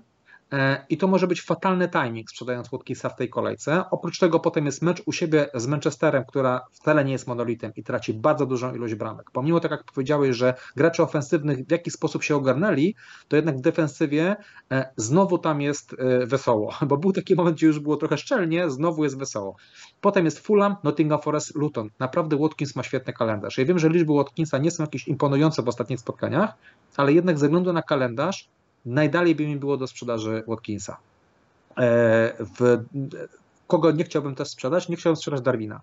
E, I to może być fatalny timing sprzedając Watkinsa w tej kolejce. Oprócz tego potem jest mecz u siebie z Manchesterem, która wcale nie jest monolitem i traci bardzo dużą ilość bramek. Pomimo tak jak powiedziałeś, że gracze ofensywnych w jakiś sposób się ogarnęli, to jednak w defensywie e, znowu tam jest e, wesoło, *laughs* bo był taki moment, gdzie już było trochę szczelnie, znowu jest wesoło. Potem jest Fulham, Nottingham Forest, Luton. Naprawdę Watkins ma świetny kalendarz. Ja wiem, że liczby Watkinsa nie są jakieś imponujące w ostatnich spotkaniach, ale jednak ze względu na kalendarz najdalej by mi było do sprzedaży Watkinsa. E, w, kogo nie chciałbym też sprzedać? Nie chciałbym sprzedać Darwina.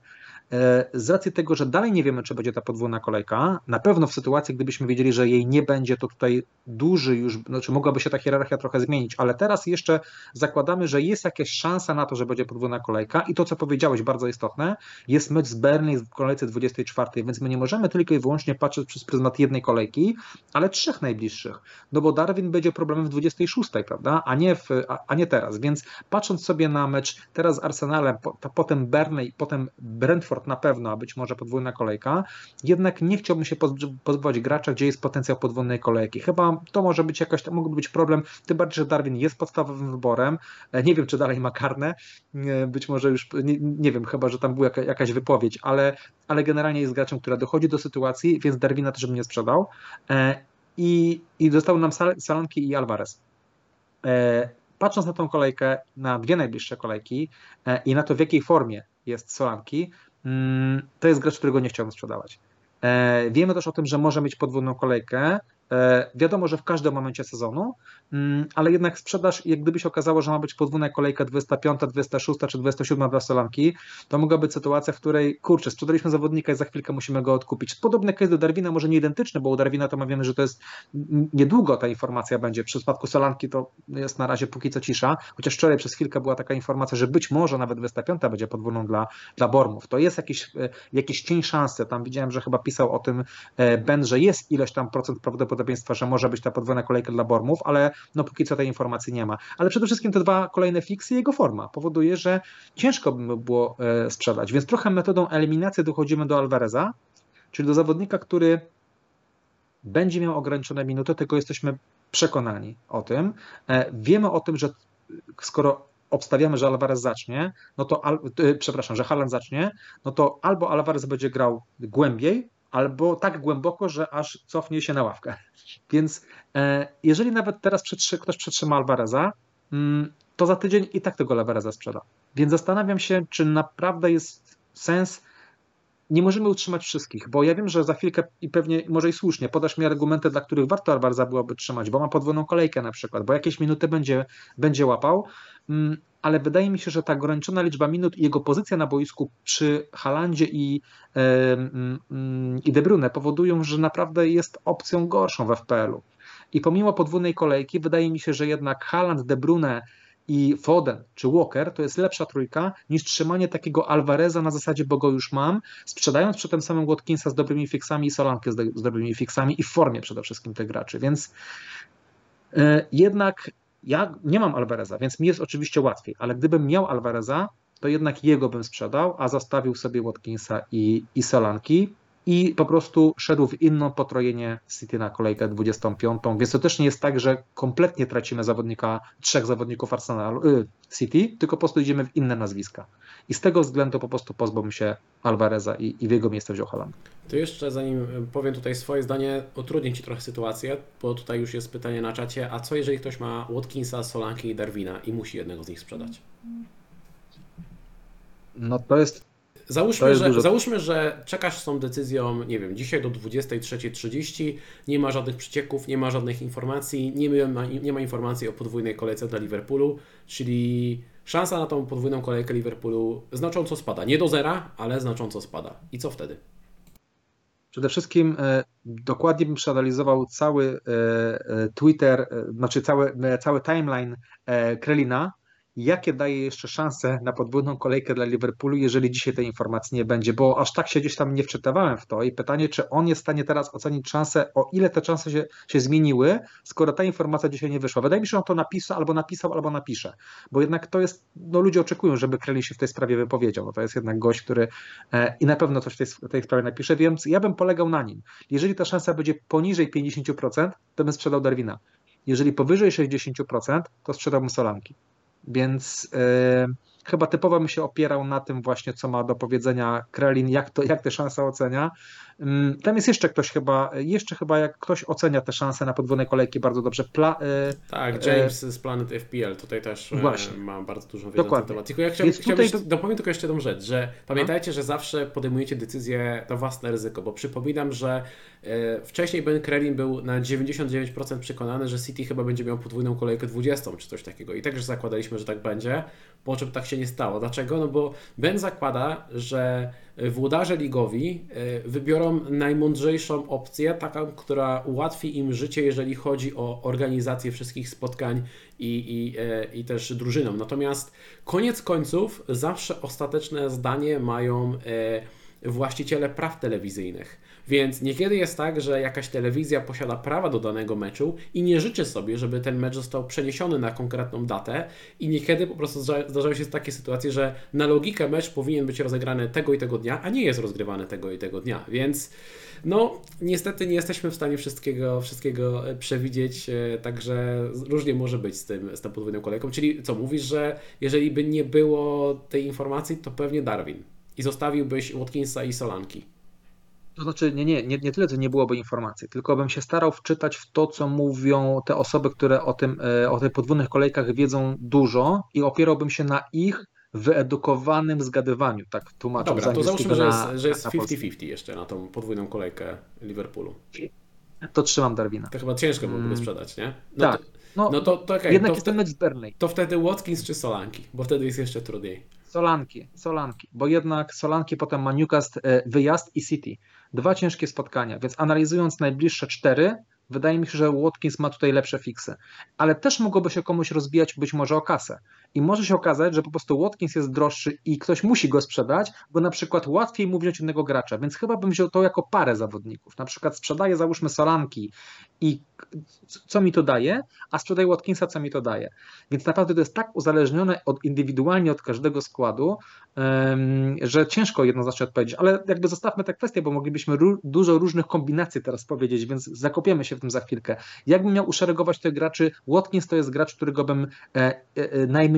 E, z racji tego, że dalej nie wiemy, czy będzie ta podwójna kolejka, na pewno w sytuacji, gdybyśmy wiedzieli, że jej nie będzie, to tutaj duży już, znaczy mogłaby się ta hierarchia trochę zmienić, ale teraz jeszcze zakładamy, że jest jakaś szansa na to, że będzie podwójna kolejka. I to, co powiedziałeś, bardzo istotne, jest mecz z Berlin w kolejce 24, więc my nie możemy tylko i wyłącznie patrzeć przez pryzmat jednej kolejki, ale trzech najbliższych, no bo Darwin będzie problemem w 26, prawda, a nie, w, a, a nie teraz, więc patrząc sobie na mecz teraz z Arsenalem, po, potem Burnley, potem Brentford, na pewno, a być może podwójna kolejka. Jednak nie chciałbym się pozbywać gracza, gdzie jest potencjał podwójnej kolejki. Chyba to może być jakaś, mógłby być problem, tym bardziej, że Darwin jest podstawowym wyborem. E, nie wiem, czy dalej ma karne. E, być może już, nie, nie wiem, chyba, że tam była jaka, jakaś wypowiedź, ale, ale generalnie jest graczem, który dochodzi do sytuacji, więc Darwina też bym nie sprzedał. E, I, i zostały nam Salanki i Alvarez patrząc na tą kolejkę, na dwie najbliższe kolejki i na to, w jakiej formie jest Solanki, to jest gracz, którego nie chciałbym sprzedawać. E, wiemy też o tym, że może mieć podwójną kolejkę, wiadomo, że w każdym momencie sezonu, mm, ale jednak sprzedaż, jak gdyby się okazało, że ma być podwójna kolejka 25, 26 czy 27 dla Solanki, to mogła być sytuacja, w której, kurczę, sprzedaliśmy zawodnika i za chwilkę musimy go odkupić. Podobny case do Darwina, może nie identyczny, bo u Darwina to wiemy, że to jest niedługo ta informacja będzie. W przypadku Solanki to jest na razie póki co cisza, chociaż wczoraj przez chwilkę była taka informacja, że być może nawet 25 będzie podwójną dla, dla Bormów. To jest jakiś, e, jakiś cień szansy. Tam widziałem, że chyba pisał o tym e, Ben, że jest ilość tam procent prawdopodobieństwa prawdopodobieństwa, że może być ta podwójna kolejka dla Bormów, ale no póki co tej informacji nie ma. Ale przede wszystkim te dwa kolejne fiksy, jego forma powoduje, że ciężko by było e, sprzedać, więc trochę metodą eliminacji dochodzimy do Alvareza, czyli do zawodnika, który będzie miał ograniczone minuty, tego jesteśmy przekonani o tym. E, wiemy o tym, że skoro obstawiamy, że Alvarez zacznie, no to, e, przepraszam, że Haaland zacznie, no to albo Alvarez będzie grał głębiej, albo tak głęboko, że aż cofnie się na ławkę. *laughs* Więc e, jeżeli nawet teraz ktoś przetrzyma Alvareza, mm, to za tydzień i tak tego Alvareza sprzeda. Więc zastanawiam się, czy naprawdę jest sens nie możemy utrzymać wszystkich, bo ja wiem, że za chwilkę i pewnie może i słusznie podasz mi argumenty, dla których warto Alvareza byłoby trzymać, bo ma podwójną kolejkę na przykład, bo jakieś minuty będzie, będzie łapał, mm, ale wydaje mi się, że ta ograniczona liczba minut i jego pozycja na boisku przy Halandzie i, i De Bruyne powodują, że naprawdę jest opcją gorszą w FPL-u. I pomimo podwójnej kolejki wydaje mi się, że jednak Haland, De Bruyne i Foden czy Walker to jest lepsza trójka niż trzymanie takiego Alvareza na zasadzie, bo go już mam, sprzedając przy tym samym Watkinsa z dobrymi fixami i Solankę z, z dobrymi fixami i w formie przede wszystkim tych graczy, więc yy, jednak ja nie mam Alvareza, więc mi jest oczywiście łatwiej, ale gdybym miał Alvareza, to jednak jego bym sprzedał, a zostawił sobie Watkinsa i, i Solanki i po prostu szedł w inną potrojenie City na kolejkę 25, więc to też nie jest tak, że kompletnie tracimy zawodnika, trzech zawodników Arsenalu, y, City, tylko po prostu idziemy w inne nazwiska. I z tego względu po prostu pozbął się Alvareza i, i w jego miejsce wziął Haaland. To jeszcze zanim powiem tutaj swoje zdanie, utrudnię Ci trochę sytuację, bo tutaj już jest pytanie na czacie, a co jeżeli ktoś ma Watkinsa, Solanki i Darwina i musi jednego z nich sprzedać? No to jest Załóżmy, że, załóżmy, że czekasz z tą decyzją, nie wiem, dzisiaj do 23.30, nie ma żadnych przecieków, nie ma żadnych informacji, nie ma, nie ma informacji o podwójnej kolejce dla Liverpoolu, czyli szansa na tą podwójną kolejkę Liverpoolu znacząco spada. Nie do zera, ale znacząco spada. I co wtedy? Przede wszystkim e, dokładnie bym przeanalizował cały e, e, Twitter, e, znaczy cały, e, cały timeline e, Krelina, jakie daje jeszcze szanse na podwójną kolejkę dla Liverpoolu, jeżeli dzisiaj tej informacji nie będzie, bo aż tak się gdzieś tam nie wczytywałem w to i pytanie, czy on jest w stanie teraz ocenić szanse, o ile te szanse się, się zmieniły, skoro ta informacja dzisiaj nie wyszła. Wydaje mi się, że on to napisał, albo napisał, albo napisze, bo jednak to jest, no ludzie oczekują, żeby Kreli się w tej sprawie wypowiedział, no to jest jednak gość, który e, i na pewno coś w tej, w tej sprawie napisze, więc ja bym polegał na nim. Jeżeli ta szansa będzie poniżej 50%, to bym sprzedał Darwina. Jeżeli powyżej 60%, to sprzedałbym Solanki. Więc chyba typowo bym się opierał na tym właśnie, co ma do powiedzenia Krelin, jak, to, jak te szanse ocenia. Mm, tam jest jeszcze ktoś chyba, jeszcze chyba jak ktoś ocenia te szanse na podwójnej kolejki bardzo dobrze. Pla, yy, tak, James yy, z Planet FPL tutaj też e, właśnie. ma bardzo dużą wiedzę Dokładnie. na ten temat. Tylko ja chciałbym, chciałbym tutaj... dopowiem tylko jeszcze jedną rzecz, że pamiętajcie, że zawsze podejmujecie decyzję na własne ryzyko, bo przypominam, że wcześniej Ben Krelin był na 99% przekonany, że City chyba będzie miał podwójną kolejkę 20 czy coś takiego i także zakładaliśmy, że tak będzie, po czym tak się nie stało. Dlaczego? No bo Ben zakłada, że włodarze ligowi e, wybiorą najmądrzejszą opcję, taką, która ułatwi im życie, jeżeli chodzi o organizację wszystkich spotkań i, i, e, i też drużyną. Natomiast koniec końców zawsze ostateczne zdanie mają e, właściciele praw telewizyjnych. Więc niekiedy jest tak, że jakaś telewizja posiada prawa do danego meczu i nie życzy sobie, żeby ten mecz został przeniesiony na konkretną datę i niekiedy po prostu zdarzają się takie sytuacje, że na logikę mecz powinien być rozegrany tego i tego dnia, a nie jest rozgrywany tego i tego dnia. Więc no, niestety nie jesteśmy w stanie wszystkiego, wszystkiego e, przewidzieć, e, także różnie może być z, tym, z tą podwójną kolejką. Czyli co, mówisz, że jeżeli by nie było tej informacji, to pewnie Darwin i zostawiłbyś Watkinsa i Solanki. To znaczy, nie, nie, nie, nie tyle, że nie byłoby informacji, tylko bym się starał wczytać w to, co mówią te osoby, które o, tym, e, o tych podwójnych kolejkach wiedzą dużo i opierałbym się na ich wyedukowanym zgadywaniu, tak tłumaczę. Dobra, to załóżmy, że jest, że jest 50-50 jeszcze na tą podwójną kolejkę Liverpoolu. To trzymam Darwina. To chyba ciężko byłoby mm. sprzedać, nie? No tak. To, no, no to, to okay, jednak to jest ten mecz z Burnley. To wtedy Watkins czy Solanki, bo wtedy jest jeszcze trudniej. Solanki, Solanki, bo jednak Solanki potem ma Newcastle e, wyjazd i City. Dwa ciężkie spotkania, więc analizując najbliższe cztery, wydaje mi się, że Watkins ma tutaj lepsze fiksy. Ale też mogłoby się komuś rozbijać być może o kasę. I może się okazać, że po prostu Watkins jest droższy i ktoś musi go sprzedać, bo na przykład łatwiej mu wziąć innego gracza, więc chyba bym wziął to jako parę zawodników. Na przykład sprzedaję załóżmy Solanki i co mi to daje, a sprzedaję Watkinsa, co mi to daje. Więc naprawdę to jest tak uzależnione od, indywidualnie od każdego składu, że ciężko jednoznacznie odpowiedzieć, ale jakby zostawmy tę kwestię, bo moglibyśmy dużo różnych kombinacji teraz powiedzieć, więc zakopiemy się w tym za chwilkę. Jakbym miał uszeregować tych graczy, Watkins to jest gracz, którego bym e,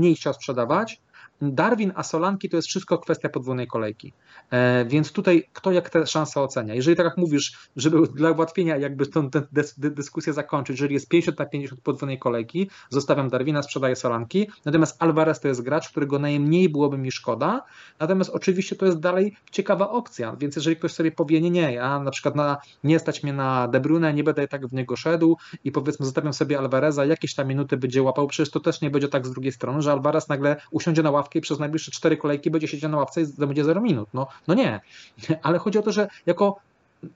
najmniej chciał sprzedawać, Darwin, a Solanki to jest wszystko kwestia podwójnej kolejki. E, więc tutaj kto jak te szanse ocenia. Jeżeli tak jak mówisz, żeby dla ułatwienia jakby tę dyskusję zakończyć, jeżeli jest 50 na 50 podwójnej kolejki, zostawiam Darwina, sprzedaję Solanki, natomiast Alvarez to jest gracz, którego najmniej byłoby mi szkoda, natomiast oczywiście to jest dalej ciekawa opcja, więc jeżeli ktoś sobie powie, nie, nie, ja na przykład na, nie stać mnie na De Bruyne, nie będę tak w niego szedł i powiedzmy zostawiam sobie Alvareza, jakieś tam minuty będzie łapał, przecież to też nie będzie tak z drugiej strony, że Alvarez nagle usiądzie na ławkę i przez najbliższe cztery kolejki będzie siedział na ławce i będzie 0 minut. No, no nie. *laughs* Ale chodzi o to, że jako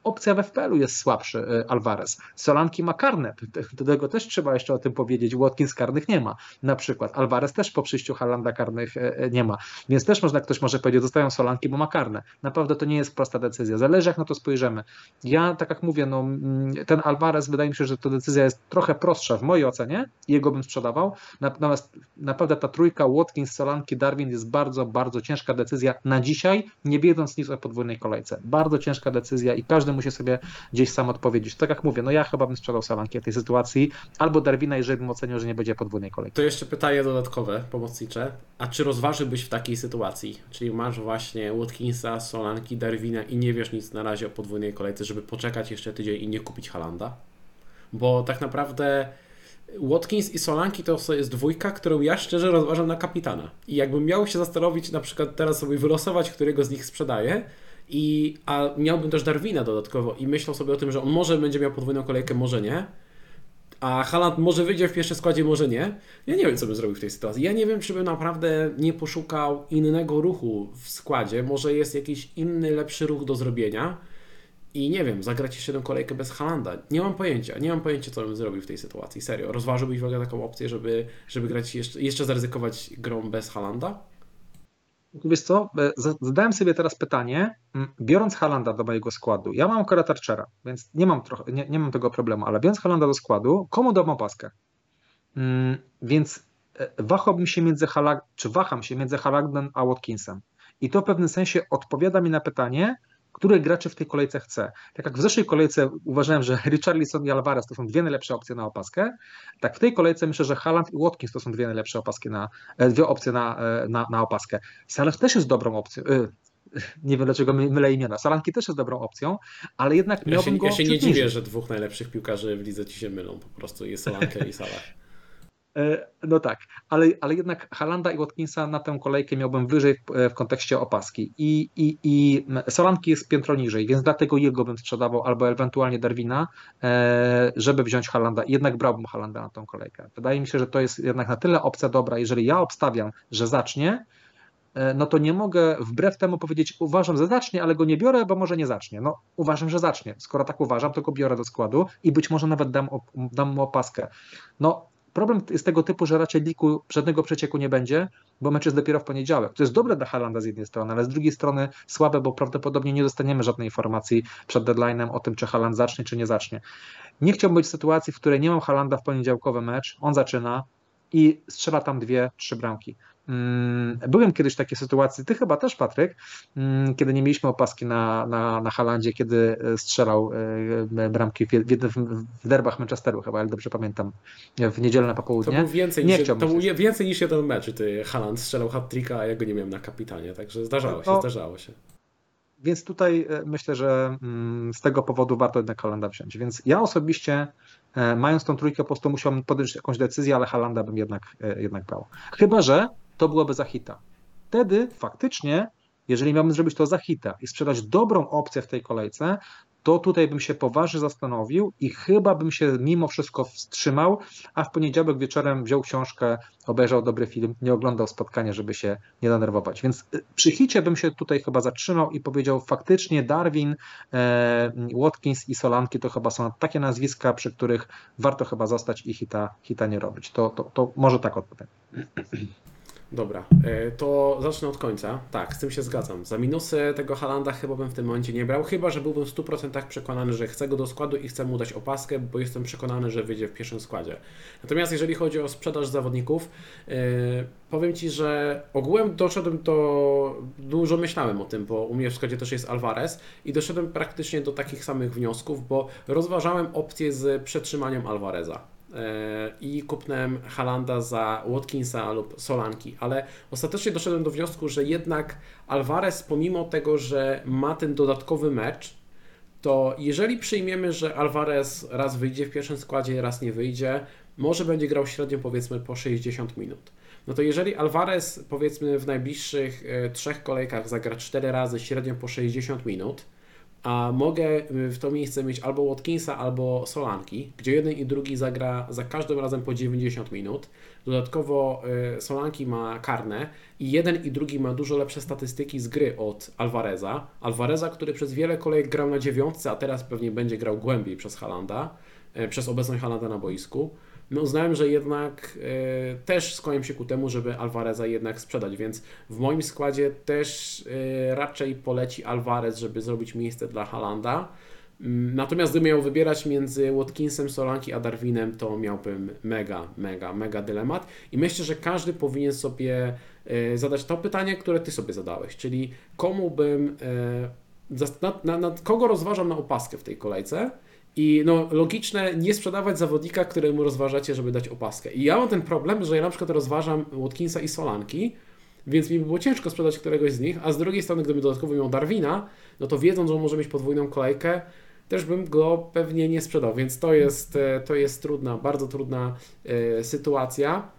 opcja w FPL-u jest słabszy y, Alvarez. Solanki ma karne, do tego też trzeba jeszcze o tym powiedzieć. Watkins karnych nie ma na przykład. Alvarez też po przyjściu Halanda karnych y, y, nie ma. Więc też można, ktoś może powiedzieć, dostają Solanki, bo ma karne. Naprawdę to nie jest prosta decyzja. Zależy jak na to spojrzymy. Ja, tak jak mówię, no, mm, ten Alvarez wydaje mi się, że ta decyzja jest trochę prostsza w mojej ocenie. Jego bym sprzedawał. Natomiast naprawdę ta trójka Watkins, Solanki, Darwin jest bardzo, bardzo ciężka decyzja na dzisiaj, nie wiedząc nic o podwójnej kolejce. Bardzo ciężka decyzja i każdy musi sobie gdzieś sam odpowiedzieć. Tak jak mówię, no ja chyba bym sprzedał Salanki w tej sytuacji, albo Darwina, jeżeli bym ocenił, że nie będzie podwójnej kolejki. To jeszcze pytanie dodatkowe, pomocnicze. A czy rozważyłbyś w takiej sytuacji? Czyli masz właśnie Watkinsa, Solanki, Darwina i nie wiesz nic na razie o podwójnej kolejce, żeby poczekać jeszcze tydzień i nie kupić Halanda? Bo tak naprawdę Watkins i Solanki to jest dwójka, którą ja szczerze rozważam na kapitana. I jakbym miał się zastanowić, na przykład teraz sobie wylosować, którego z nich sprzedaję, i, a miałbym też Darwina dodatkowo i myślał sobie o tym, że on może będzie miał podwójną kolejkę, może nie. A Haaland może wyjdzie w pierwszym składzie, może nie. Ja nie wiem, co bym zrobił w tej sytuacji. Ja nie wiem, czy bym naprawdę nie poszukał innego ruchu w składzie. Może jest jakiś inny, lepszy ruch do zrobienia. I nie wiem, zagrać jeszcze jedną kolejkę bez Halanda. Nie mam pojęcia. Nie mam pojęcia, co bym zrobił w tej sytuacji. Serio. Rozważyłbyś w ogóle taką opcję, żeby, żeby grać jeszcze, jeszcze zaryzykować grą bez Halanda? Wiesz co, e, zadałem sobie teraz pytanie, biorąc Halanda do mojego składu, ja mam akurat Archera, więc nie mam, trochę, nie, nie mam tego problemu, ale biorąc Halanda do składu, komu dam opaskę? Więc e, wahałbym się między Halag, czy waham się między Halagden a Watkinsem. I to w pewnym sensie odpowiada mi na pytanie, które graczy w tej kolejce chce. Tak jak w zeszłej kolejce uważałem, że Richarlison i Alvarez to są dwie najlepsze opcje na opaskę, tak w tej kolejce myślę, że Haaland i Watkins to są dwie najlepsze opaski na, e, dwie opcje na, e, na, na opaskę. Salah też jest dobrą opcją, e, nie wiem dlaczego mylę imiona. Salanki też jest dobrą opcją, ale jednak miałbym ja się, go. Ja się nie dziwię, że dwóch najlepszych piłkarzy w lidze ci się mylą po prostu. Jest Solankę i Salah. E, no tak, ale, ale jednak Halanda i Watkinsa na tę kolejkę miałbym wyżej w, w kontekście opaski. I, i, I Solanki jest piętro niżej, więc dlatego jego bym sprzedawał, albo ewentualnie Darwina, e, żeby wziąć Halanda. Jednak brałbym Halanda na tą kolejkę. Wydaje mi się, że to jest jednak na tyle opcja dobra. Jeżeli ja obstawiam, że zacznie, e, no to nie mogę wbrew temu powiedzieć, uważam, że zacznie, ale go nie biorę, bo może nie zacznie. No, uważam, że zacznie. Skoro tak uważam, to go biorę do składu i być może nawet dam, dam mu opaskę. No, Problem jest tego typu, że raczej liku żadnego przecieku nie będzie, bo mecz jest dopiero w poniedziałek. To jest dobre dla Halanda z jednej strony, ale z drugiej strony słabe, bo prawdopodobnie nie dostaniemy żadnej informacji przed deadline'em o tym, czy Haland zacznie, czy nie zacznie. Nie chciałbym być w sytuacji, w której nie mam Halanda w poniedziałkowy mecz, on zaczyna i strzela tam dwie, trzy bramki. Mm, byłem kiedyś w takiej sytuacji, ty chyba też, Patryk, mm, kiedy nie mieliśmy opaski na, na, na Halandzie, kiedy e, strzelał e, bramki w, w, w derbach Manchesteru, chyba, jak dobrze pamiętam, w niedzielne popołudnie. To był więcej, nie niż, to był więcej niż jeden mecz, ty Haland strzelał hat-tricka, a ja go nie miałem na kapitanie, także zdarzało się, no, zdarzało się. Więc tutaj e, myślę, że mm, z tego powodu warto jednak Halanda wziąć. Więc ja osobiście, mając tą trójkę, po prostu musiałbym podjąć jakąś decyzję, ale Halanda bym jednak, jednak brał. Chyba, że to byłoby za hita. Wtedy faktycznie, jeżeli miałbym zrobić to za hita i sprzedać dobrą opcję w tej kolejce, to tutaj bym się poważnie zastanowił i chyba bym się mimo wszystko wstrzymał, a w poniedziałek wieczorem wziął książkę, obejrzał dobry film, nie oglądał spotkania, żeby się nie denerwować. Więc y, przy hicie bym się tutaj chyba zatrzymał i powiedział faktycznie Darwin, e, Watkins i Solanki to chyba są takie nazwiska, przy których warto chyba zostać i hita, hita nie robić. To, to, to może tak odpowiem. Dobra, e, to zacznę od końca. Tak, z tym się zgadzam. Za minusy tego Halanda chyba bym w tym momencie nie brał, chyba że byłbym w 100% przekonany, że chcę go do składu i chcę mu dać opaskę, bo jestem przekonany, że wyjdzie w pierwszym składzie. Natomiast jeżeli chodzi o sprzedaż zawodników, yy, powiem Ci, że ogółem doszedłem do. Dużo myślałem o tym, bo u mnie w składzie też jest Alvarez i doszedłem praktycznie do takich samych wniosków, bo rozważałem opcję z przetrzymaniem Alvareza. E, i kupnąłem Halanda za Watkinsa lub Solanki, ale ostatecznie doszedłem do wniosku, że jednak Alvarez, pomimo tego, że ma ten dodatkowy mecz, to jeżeli przyjmiemy, że Alvarez raz wyjdzie w pierwszym składzie, raz nie wyjdzie, może będzie grał średnio powiedzmy po 60 minut. No to jeżeli Alvarez powiedzmy w najbliższych e, trzech kolejkach zagra 4 razy średnio po 60 minut, a mogę y, w to miejsce mieć albo Watkinsa, albo Solanki, gdzie jeden i drugi zagra za każdym razem po 90 minut. Dodatkowo y, Solanki ma karne i jeden i drugi ma dużo lepsze statystyki z gry od Alvareza. Alvareza, który przez wiele kolejek grał na dziewiątce, a teraz pewnie będzie grał głębiej przez Halanda, y, przez obecność Halanda na boisku no uznałem, że jednak e, też skłaniam się ku temu, żeby Alvareza jednak sprzedać, więc w moim składzie też e, raczej poleci Alvarez, żeby zrobić miejsce dla Halanda. Mm, natomiast gdybym miał wybierać między Watkinsem, Solanki a Darwinem, to miałbym mega, mega, mega dylemat. I myślę, że każdy powinien sobie e, zadać to pytanie, które Ty sobie zadałeś, czyli komu bym, nad, nad, nad kogo rozważam na opaskę w tej kolejce i no, logiczne nie sprzedawać zawodnika, któremu rozważacie, żeby dać opaskę. I ja mam ten problem, że ja na przykład rozważam Watkinsa i Solanki, więc mi by było ciężko sprzedać któregoś z nich, a z drugiej strony, gdybym dodatkowo miał Darwina, no to wiedząc, że on może mieć podwójną kolejkę, też bym go pewnie nie sprzedał, więc to jest, e, to jest trudna, bardzo trudna e, sytuacja.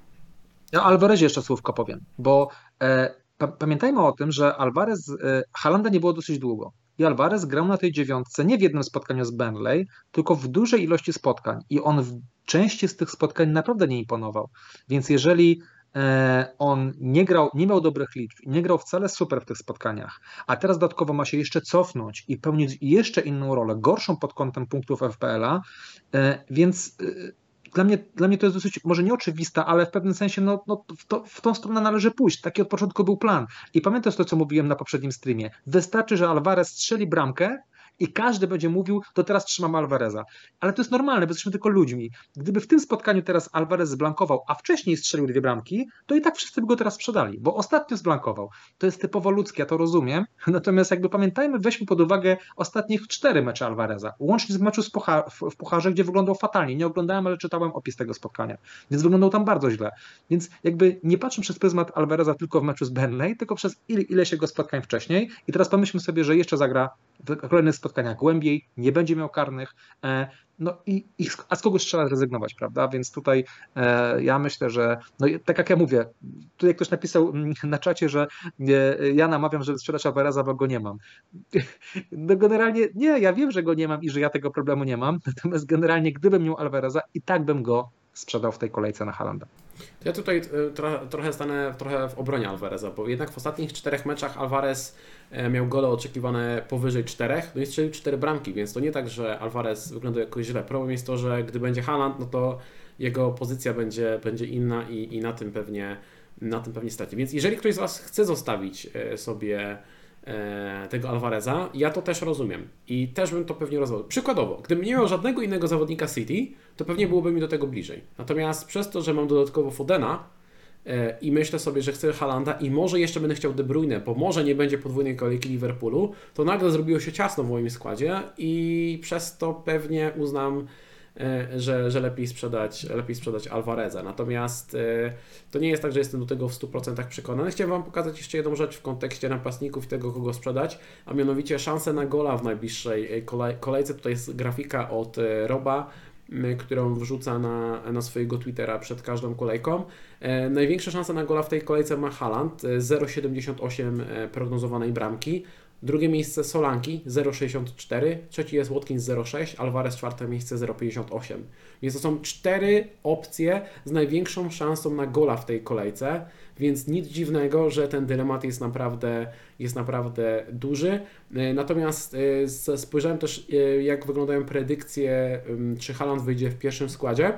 Ja o jeszcze słówko powiem, bo e, pamiętajmy o tym, że Alvarez, Halanda nie było dosyć długo i Alvarez grał na tej dziewiątce nie w jednym spotkaniu z Benley, tylko w dużej ilości spotkań i on w części z tych spotkań naprawdę nie imponował. Więc jeżeli e, on nie grał, nie miał dobrych liczb nie grał wcale super w tych spotkaniach, a teraz dodatkowo ma się jeszcze cofnąć i pełnić jeszcze inną rolę, gorszą pod kątem punktów FPL-a, e, więc e, dla mnie, dla mnie to jest dosyć, może nieoczywista, ale w pewnym sensie no, no w, to, w tą stronę należy pójść. Taki od początku był plan. I pamiętasz to, co mówiłem na poprzednim streamie. Wystarczy, że Alvarez strzeli bramkę i każdy będzie mówił, to teraz trzymam Alvareza. Ale to jest normalne, bo jesteśmy tylko ludźmi. Gdyby w tym spotkaniu teraz Alvarez zblankował, a wcześniej strzelił dwie bramki, to i tak wszyscy by go teraz sprzedali, bo ostatnio zblankował. To jest typowo ludzkie, ja to rozumiem. *laughs* Natomiast jakby pamiętajmy, weźmy pod uwagę ostatnich cztery mecze Alvareza, łącznie z meczu pucha w Pucharze, gdzie wyglądał fatalnie. Nie oglądałem, ale czytałem opis tego spotkania, więc wyglądał tam bardzo źle. Więc jakby nie patrzę przez pryzmat Alvareza tylko w meczu z Benley, tylko przez ile, ileś jego spotkań wcześniej i teraz pomyślmy sobie, że jeszcze zagra w kolejnych spotkaniach spotkania głębiej, nie będzie miał karnych. E, no i, i a z kogoś trzeba zrezygnować, prawda? Więc tutaj e, ja myślę, że no, tak jak ja mówię, tutaj ktoś napisał mm, na czacie, że e, ja namawiam, żeby sprzedać Alvareza, bo go nie mam. *laughs* No generalnie nie, ja wiem, że go nie mam i że ja tego problemu nie mam, *laughs* natomiast generalnie gdybym miał Alvareza i tak bym go sprzedał w tej kolejce na Halanda. Ja tutaj e, trochę, trochę stanę trochę w obronie Alvareza, bo jednak w ostatnich czterech meczach Alvarez e, miał gole oczekiwane powyżej czterech, no i strzelił cztery bramki, więc to nie tak, że Alvarez wygląda jakoś źle. Problem jest to, że gdy będzie Haaland, no to jego pozycja będzie, będzie inna i, i na tym pewnie na tym pewnie straci. Więc jeżeli ktoś z Was chce zostawić e, sobie tego Alvareza, ja to też rozumiem i też bym to pewnie rozwiązał. Przykładowo, gdybym nie miał żadnego innego zawodnika City, to pewnie byłoby mi do tego bliżej. Natomiast przez to, że mam dodatkowo Fodena e, i myślę sobie, że chcę Halanda i może jeszcze będę chciał De Bruyne, bo może nie będzie podwójnej kolejki Liverpoolu, to nagle zrobiło się ciasno w moim składzie i przez to pewnie uznam E, że, że lepiej, sprzedać, lepiej sprzedać Alvareza. Natomiast e, to nie jest tak, że jestem do tego w 100% przekonany. Chciałem Wam pokazać jeszcze jedną rzecz w kontekście napastników i tego, kogo sprzedać, a mianowicie szansę na gola w najbliższej e, kolejce. Tutaj jest grafika od Roba którą wrzuca na, na swojego Twittera przed każdą kolejką. E, największe szanse na gola w tej kolejce ma Haaland, 0,78 prognozowanej bramki. Drugie miejsce Solanki 0,64, trzeci jest Watkins 0,6, Alvarez czwarte miejsce 0,58. Więc to są cztery opcje z największą szansą na gola w tej kolejce, więc nic dziwnego, że ten dylemat jest naprawdę, jest naprawdę duży. E, natomiast e, spojrzałem też, e, jak wyglądają predykcje, czy Haaland wyjdzie w pierwszym składzie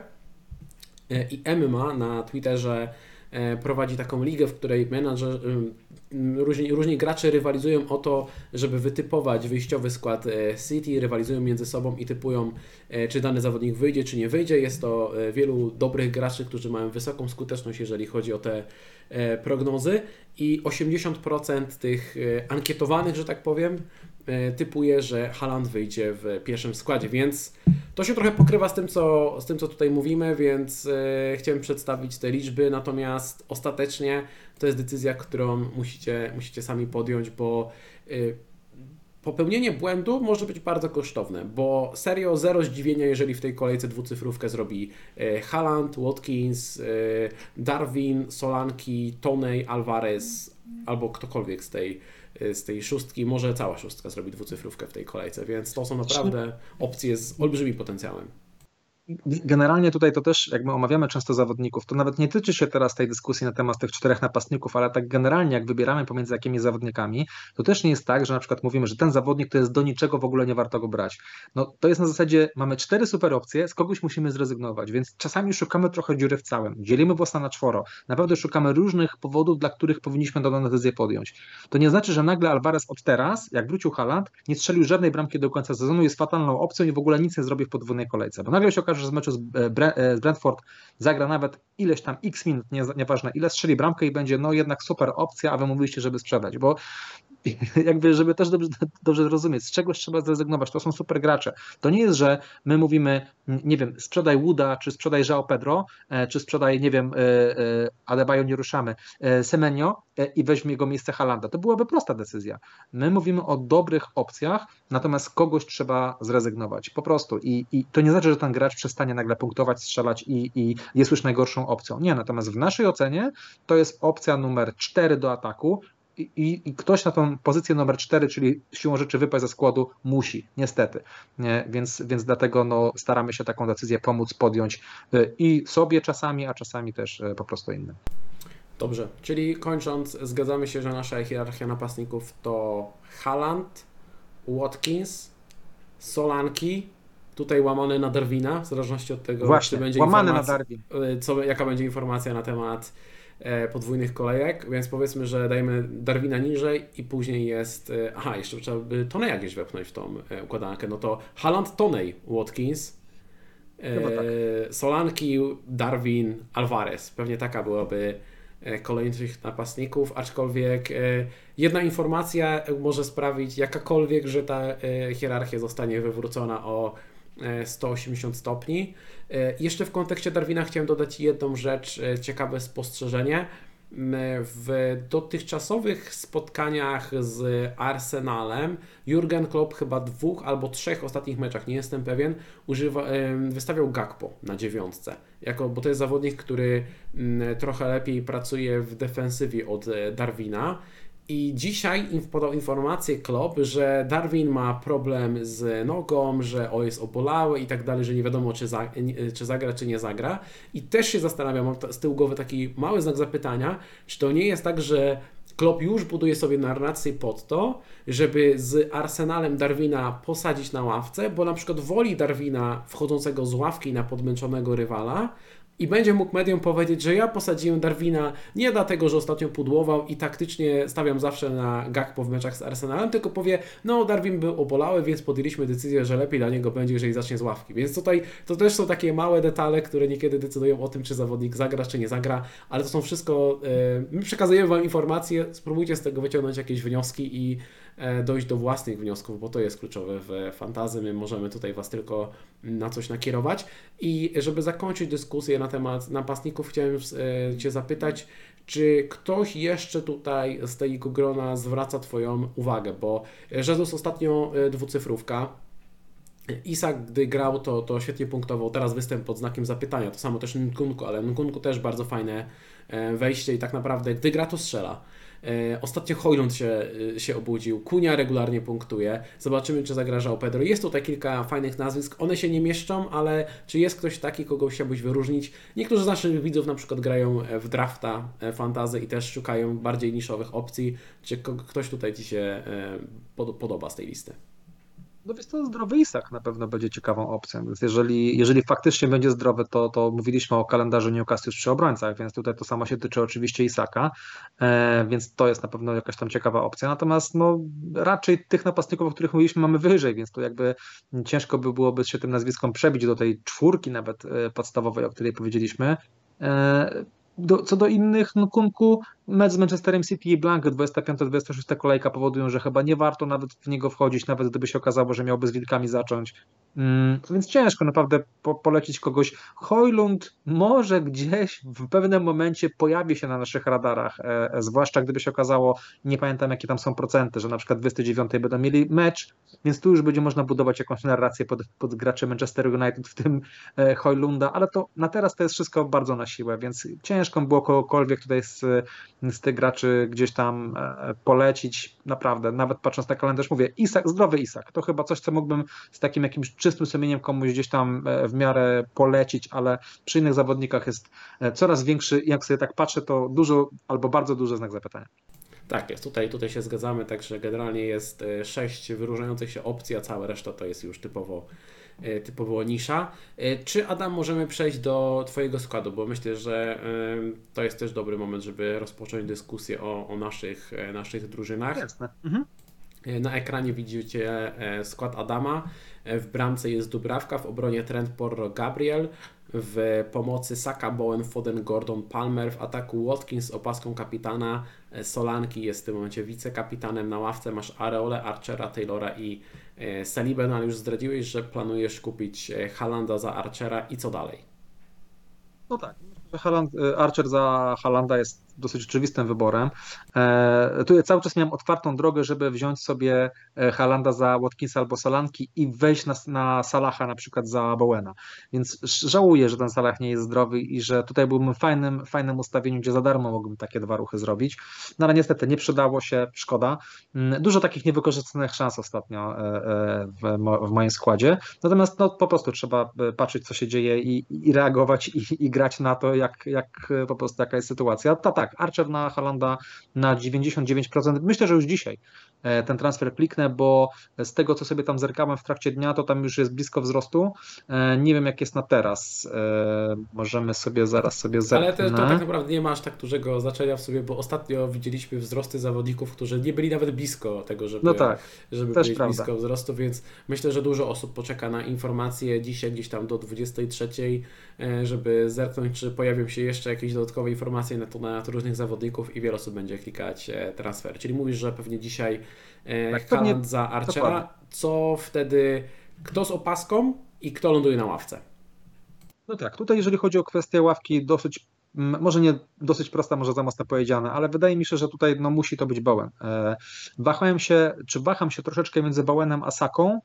i Emma na Twitterze prowadzi taką ligę, w której menadżer, różni, różni gracze rywalizują o to, żeby wytypować wyjściowy skład City, rywalizują między sobą i typują, czy dany zawodnik wyjdzie, czy nie wyjdzie. Jest to wielu dobrych graczy, którzy mają wysoką skuteczność, jeżeli chodzi o te prognozy i 80% tych ankietowanych, że tak powiem, E, typuje, że Haaland wyjdzie w pierwszym składzie, więc to się trochę pokrywa z tym, co, z tym, co tutaj mówimy, więc e, chciałem przedstawić te liczby, natomiast ostatecznie to jest decyzja, którą musicie, musicie sami podjąć, bo e, popełnienie błędu może być bardzo kosztowne, bo serio zero zdziwienia, jeżeli w tej kolejce dwucyfrówkę zrobi Haaland, Watkins, Darwin, Solanki, Tonej, Alvarez albo ktokolwiek z tej Y, z tej szóstki, może cała szóstka zrobi dwucyfrówkę w tej kolejce, więc to są naprawdę opcje z olbrzymim potencjałem. Generalnie tutaj to też, jak my omawiamy często zawodników, to nawet nie tyczy się teraz tej dyskusji na temat tych czterech napastników, ale tak generalnie, jak wybieramy pomiędzy jakimi zawodnikami, to też nie jest tak, że na przykład mówimy, że ten zawodnik to jest do niczego w ogóle nie warto go brać. No to jest na zasadzie, mamy cztery super opcje, z kogoś musimy zrezygnować, więc czasami szukamy trochę dziury w całym. Dzielimy włosa na czworo. Naprawdę szukamy różnych powodów, dla których powinniśmy daną decyzję podjąć. To nie znaczy, że nagle Alvarez od teraz, jak wrócił Haaland, nie strzelił żadnej bramki do końca sezonu, jest fatalną opcją i w ogóle nic nie zrobi w podwójnej kolejce. Bo nagle się okaże, że z meczu z, e, e, z Brentford zagra nawet ileś tam x minut, nie, nieważne ile, strzeli bramkę i będzie no jednak super opcja, a wy mówiliście, żeby sprzedać, bo *laughs* jakby, żeby też dobrze, dobrze zrozumieć, z czegoś trzeba zrezygnować, to są super gracze. To nie jest, że my mówimy, nie wiem, sprzedaj Wooda, czy sprzedaj João Pedro, e, czy sprzedaj, nie wiem, Adebayo nie ruszamy, Semenio i weźmie jego miejsce Halanda. To byłaby prosta decyzja. My mówimy o dobrych opcjach, natomiast kogoś trzeba zrezygnować, po prostu. I, i to nie znaczy, że ten gracz przestanie nagle punktować, strzelać i, i jest już najgorszą opcją. Nie, natomiast w naszej ocenie to jest opcja numer 4 do ataku, i, i, ktoś na tą pozycję numer 4, czyli siłą rzeczy wypaść ze składu, musi, niestety. Nie? Więc, więc dlatego no, staramy się taką decyzję pomóc podjąć y, i sobie czasami, a czasami też y, po prostu innym. Dobrze, czyli kończąc, zgadzamy się, że nasza hierarchia napastników to Haaland, Watkins, Solanki, tutaj łamany na Darwina, w zależności od tego, Właśnie, czy będzie łamany na Darwin. Y, co, jaka będzie informacja na temat podwójnych kolejek, więc powiedzmy, że dajemy Darwina niżej i później jest, e, aha, jeszcze trzeba by Toneja gdzieś wepchnąć w tą e, układankę, no to Haaland, Tonej, Watkins, e, tak. Solanki, Darwin, Alvarez, pewnie taka byłaby E, kolejnych napastników, aczkolwiek e, jedna informacja może sprawić jakakolwiek, że ta e, hierarchia zostanie wywrócona o 180 stopni. Jeszcze w kontekście Darwina chciałem dodać jedną rzecz, ciekawe spostrzeżenie. W dotychczasowych spotkaniach z Arsenalem Jurgen Klopp chyba dwóch albo trzech ostatnich meczach, nie jestem pewien, używa, wystawiał Gakpo na dziewiątce, jako, bo to jest zawodnik, który trochę lepiej pracuje w defensywie od e, Darwina i dzisiaj podał informację Klopp, że Darwin ma problem z nogą, że o jest obolały i tak dalej, że nie wiadomo czy, za, czy zagra, czy nie zagra. I też się zastanawiam, mam z tyłu głowy taki mały znak zapytania, czy to nie jest tak, że Klopp już buduje sobie narrację pod to, żeby z Arsenalem Darwina posadzić na ławce, bo na przykład woli Darwina wchodzącego z ławki na podmęczonego rywala, i będzie mógł mediom powiedzieć, że ja posadziłem Darwina nie dlatego, że ostatnio pudłował i taktycznie stawiam zawsze na Gakpo w meczach z Arsenalem, tylko powie, no Darwin był obolały, więc podjęliśmy decyzję, że lepiej dla niego będzie, jeżeli zacznie z ławki. Więc tutaj to też są takie małe detale, które niekiedy decydują o tym, czy zawodnik zagra, czy nie zagra, ale to są wszystko, yy, my przekazujemy Wam informacje, spróbujcie z tego wyciągnąć jakieś wnioski i E, dojść do własnych wniosków, bo to jest kluczowe w fantazy. My możemy tutaj Was tylko na coś nakierować. I żeby zakończyć dyskusję na temat napastników, chciałem e, Cię zapytać, czy ktoś jeszcze tutaj z tego grona zwraca Twoją uwagę, bo Jezus ostatnio e, dwucyfrówka, Isak, gdy grał, to, to świetnie punktował. Teraz występ pod znakiem zapytania. To samo też Nkunku, ale Nkunku też bardzo fajne wejście i tak naprawdę, gdy gra, to strzela. E, ostatnio Hojlund się, e, się obudził, Kunia regularnie punktuje. Zobaczymy, czy zagrażał Pedro. Jest tutaj kilka fajnych nazwisk. One się nie mieszczą, ale czy jest ktoś taki, kogo chciałbyś wyróżnić? Niektórzy z naszych widzów na przykład grają w drafta e, fantazy i też szukają bardziej niszowych opcji. Czy ktoś tutaj Ci się podoba z tej listy? No więc to zdrowy Isak na pewno będzie ciekawą opcją. Więc jeżeli, jeżeli faktycznie będzie zdrowy, to, to mówiliśmy o kalendarzu Newcastle przy obrońcach, więc tutaj to samo się tyczy oczywiście Isaka, e, więc to jest na pewno jakaś tam ciekawa opcja. Natomiast no, raczej tych napastników, o których mówiliśmy, mamy wyżej, więc tu jakby ciężko by byłoby się tym nazwiskom przebić do tej czwórki nawet e, podstawowej, o której powiedzieliśmy. E, do, co do innych, no Kunku, mecz z Manchesterem City i Blank 25-26 kolejka powodują, że chyba nie warto nawet w niego wchodzić, nawet gdyby się okazało, że miałby z Wilkami zacząć. Mm, więc ciężko naprawdę po, polecić kogoś. Hojlund może gdzieś w pewnym momencie pojawi się na naszych radarach, e, e, zwłaszcza gdyby się okazało, nie pamiętam jakie tam są procenty, że na przykład 29 będą mieli mecz, więc tu już będzie można budować jakąś narrację pod, pod graczy Manchester United, w tym e, Hojlunda, ale to na teraz to jest wszystko bardzo na siłę, więc ciężko było kogokolwiek tutaj z, z tych graczy gdzieś tam e, polecić, naprawdę, nawet patrząc na kalendarz, mówię, Isak, zdrowy Isak, to chyba coś, co mógłbym z takim jakimś czystym sumieniem komuś gdzieś tam e, w miarę polecić, ale przy innych zawodnikach jest e, coraz większy, jak sobie tak patrzę, to dużo albo bardzo duży znak zapytania. Tak jest, tutaj, tutaj się zgadzamy, także generalnie jest sześć wyróżniających się opcji, a cała reszta to jest już typowo typowo nisza. E, czy Adam możemy przejść do Twojego składu, bo myślę, że e, to jest też dobry moment, żeby rozpocząć dyskusję o, o naszych, naszych drużynach. Jasne. Mhm. Na ekranie widzicie skład Adama. W bramce jest Dubrawka, w obronie Trent Porro Gabriel, w pomocy Saka, Bowen, Foden, Gordon, Palmer, w ataku Watkins z opaską kapitana, Solanki jest w tym momencie wicekapitanem, na ławce masz Areole, Archera, Taylora i E, Salibę, no ale już zdradziłeś, że planujesz kupić e, Halanda za Archera i co dalej? No tak, y, Archer za Halanda jest dosyć oczywistym wyborem. E, tu ja cały czas miałem otwartą drogę, żeby wziąć sobie e, Halanda za Watkinsa albo Solanki i wejść na, na Salaha na przykład za Bowena. Więc żałuję, że ten Salah nie jest zdrowy i że tutaj byłbym w fajnym, fajnym ustawieniu, gdzie za darmo mógłbym takie dwa ruchy zrobić. No ale niestety nie przydało się, szkoda. Mm, dużo takich niewykorzystanych szans ostatnio e, w, w moim składzie. Natomiast no, po prostu trzeba patrzeć, co się dzieje i, i reagować i, i grać na to, jak, jak po prostu jaka jest sytuacja. To tak, Archer na Halanda na 99%. Myślę, że już dzisiaj ten transfer kliknę, bo z tego, co sobie tam zerkałem w trakcie dnia, to tam już jest blisko wzrostu. E, nie wiem, jak jest na teraz. Możemy sobie zaraz sobie zerknę. Ale to, to tak naprawdę nie ma aż tak dużego znaczenia w sobie, bo ostatnio widzieliśmy wzrosty zawodników, którzy nie byli nawet blisko tego, żeby, no tak, żeby być prawda. blisko wzrostu, więc myślę, że dużo osób poczeka na informacje dzisiaj gdzieś tam do 23, żeby zerknąć, czy pojawi pojawią się jeszcze jakieś dodatkowe informacje na temat różnych zawodników i wiele osób będzie klikać e, transfer. Czyli mówisz, że pewnie dzisiaj e, tak, Haaland za Archera. Dokładnie. Co wtedy, kto z opaską i kto ląduje na ławce? No tak, tutaj jeżeli chodzi o kwestię ławki, dosyć może nie dosyć prosta, może za mocno powiedziane, ale wydaje mi się, że tutaj no, musi to być Bowen. E, wahałem się, czy waham się troszeczkę między Bowenem a Saką,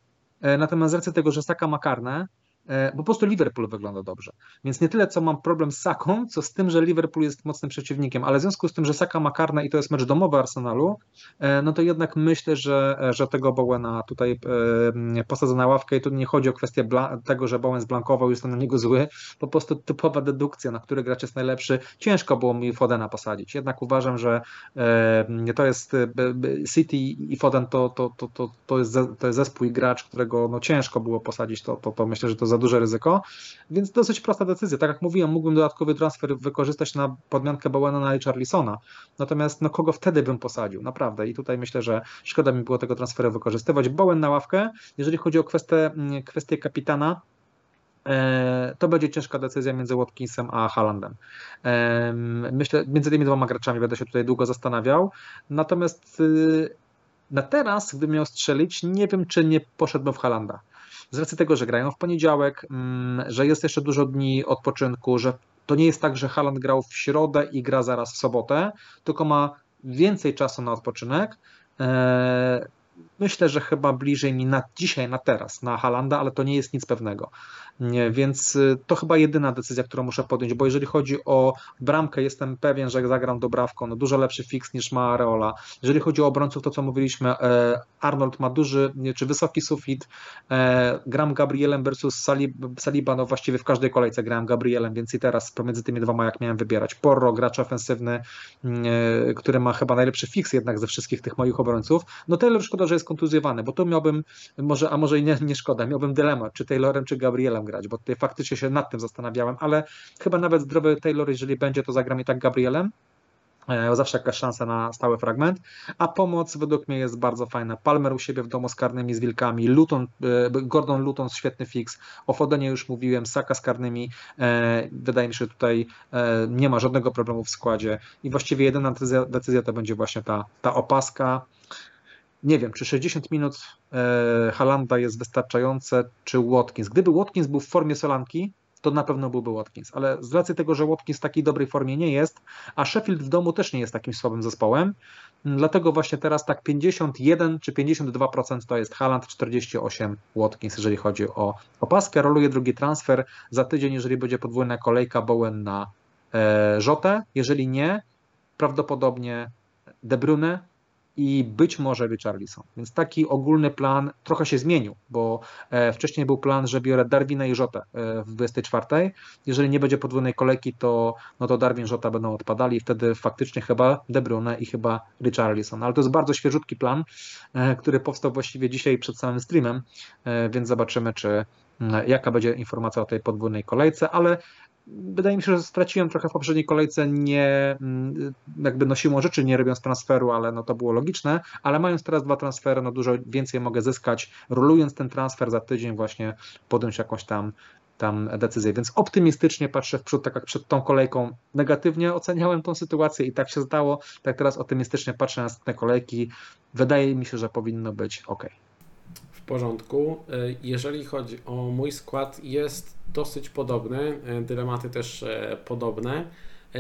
natomiast z racji tego, że Saka ma karne, E, po prostu Liverpool wygląda dobrze. Więc nie tyle, co mam problem z Saką, co z tym, że Liverpool jest mocnym przeciwnikiem, ale w związku z tym, że Saka ma karne i to jest mecz domowy Arsenalu, e, no to jednak myślę, że, że tego Bowena tutaj e, posadzę na ławkę i tu nie chodzi o kwestię tego, że Bowen zblankował, jest to na niego zły, po prostu typowa dedukcja, na który gracz jest najlepszy. Ciężko było mi Fodena posadzić. Jednak uważam, że to jest City i Foden to, to, to, to, to, jest, to jest zespół i gracz, którego no ciężko było posadzić, to, to, to myślę, że to za duże ryzyko, więc dosyć prosta decyzja. Tak jak mówiłem, mógłbym dodatkowy transfer wykorzystać na podmiankę Bowena na Richarlisona, natomiast no kogo wtedy bym posadził, naprawdę i tutaj myślę, że szkoda mi było tego transferu wykorzystywać. Bowen na ławkę, jeżeli chodzi o kwestię, mm, kwestię kapitana, e, to będzie ciężka decyzja między Watkinsem a Haalandem. Myślę, między tymi dwoma graczami będę się tutaj długo zastanawiał. Natomiast y, na teraz, gdybym miał strzelić, nie wiem, czy nie poszedłbym w Halanda z racji tego, że grają w poniedziałek, mm, że jest jeszcze dużo dni odpoczynku, że to nie jest tak, że Haaland grał w środę i gra zaraz w sobotę, tylko ma więcej czasu na odpoczynek. Myślę, że chyba bliżej mi na dzisiaj, na teraz, na Halanda, ale to nie jest nic pewnego. Nie, więc y, to chyba jedyna decyzja, którą muszę podjąć, bo jeżeli chodzi o bramkę, jestem pewien, że zagram dobrawką, no dużo lepszy fix niż ma Areola. Jeżeli chodzi o obrońców, to co mówiliśmy, e, Arnold ma duży, czy wysoki sufit. E, gram Gabrielem versus Salib, Saliba, no właściwie w każdej kolejce grałem Gabrielem, więc i teraz pomiędzy tymi dwoma jak miałem wybierać. Porro, gracz ofensywny, mm, e, który ma chyba najlepszy fix jednak ze wszystkich tych moich obrońców. No Taylor szkoda, że jest kontuzjowany, bo tu miałbym, może, a może i nie, nie szkoda, miałbym dylemat, czy Taylorem, czy Gabrielem grać, bo tutaj faktycznie się nad tym zastanawiałem, ale chyba nawet zdrowy Taylor, jeżeli będzie, to zagram i tak Gabrielem. E, zawsze jakaś szansa na stały fragment, a pomoc według mnie jest bardzo fajna. Palmer u siebie w domu z karnymi, z wilkami, Luton, e, Gordon Luton świetny fix, o Fodenie już mówiłem, Saka z karnymi, e, wydaje mi się, że tutaj nie ma żadnego problemu w składzie i właściwie jedyna decyzja, decyzja to będzie właśnie ta, ta opaska. Nie wiem, czy 60 minut Halanda jest wystarczające, czy Watkins. Gdyby Watkins był w formie Solanki, to na pewno byłby Watkins. Ale z racji tego, że Watkins w takiej dobrej formie nie jest, a Sheffield w domu też nie jest takim słabym zespołem, dlatego właśnie teraz tak 51 czy 52% to jest Haaland, 48 Watkins, jeżeli chodzi o opaskę. Roluje drugi transfer za tydzień, jeżeli będzie podwójna kolejka Bowen na e, Rzotę. Jeżeli nie, prawdopodobnie De Bruyne i być może Richarlison. Więc taki ogólny plan trochę się zmienił, bo e, wcześniej był plan, że biorę Darwina i Rzotę e, w 24. Jeżeli nie będzie podwójnej kolejki, to, no to Darwin i Rzota będą odpadali i wtedy faktycznie chyba De Bruyne i chyba Richarlison. Ale to jest bardzo świeżutki plan, e, który powstał właściwie dzisiaj przed samym streamem, więc zobaczymy, czy jaka będzie informacja o tej podwójnej kolejce, ale wydaje mi się, że straciłem trochę w poprzedniej kolejce, nie mm, jakby no siłą rzeczy nie robiąc transferu, ale no to było logiczne, ale mając teraz dwa transfery, no dużo więcej mogę zyskać, rolując ten transfer za tydzień właśnie podjąć jakąś tam tam decyzję, więc optymistycznie patrzę w przód, tak jak przed tą kolejką. Negatywnie oceniałem tą sytuację i tak się zdało, tak teraz optymistycznie patrzę na te kolejki, wydaje mi się, że powinno być ok porządku. E, jeżeli chodzi o mój skład, jest dosyć podobny, e, dylematy też e, podobne.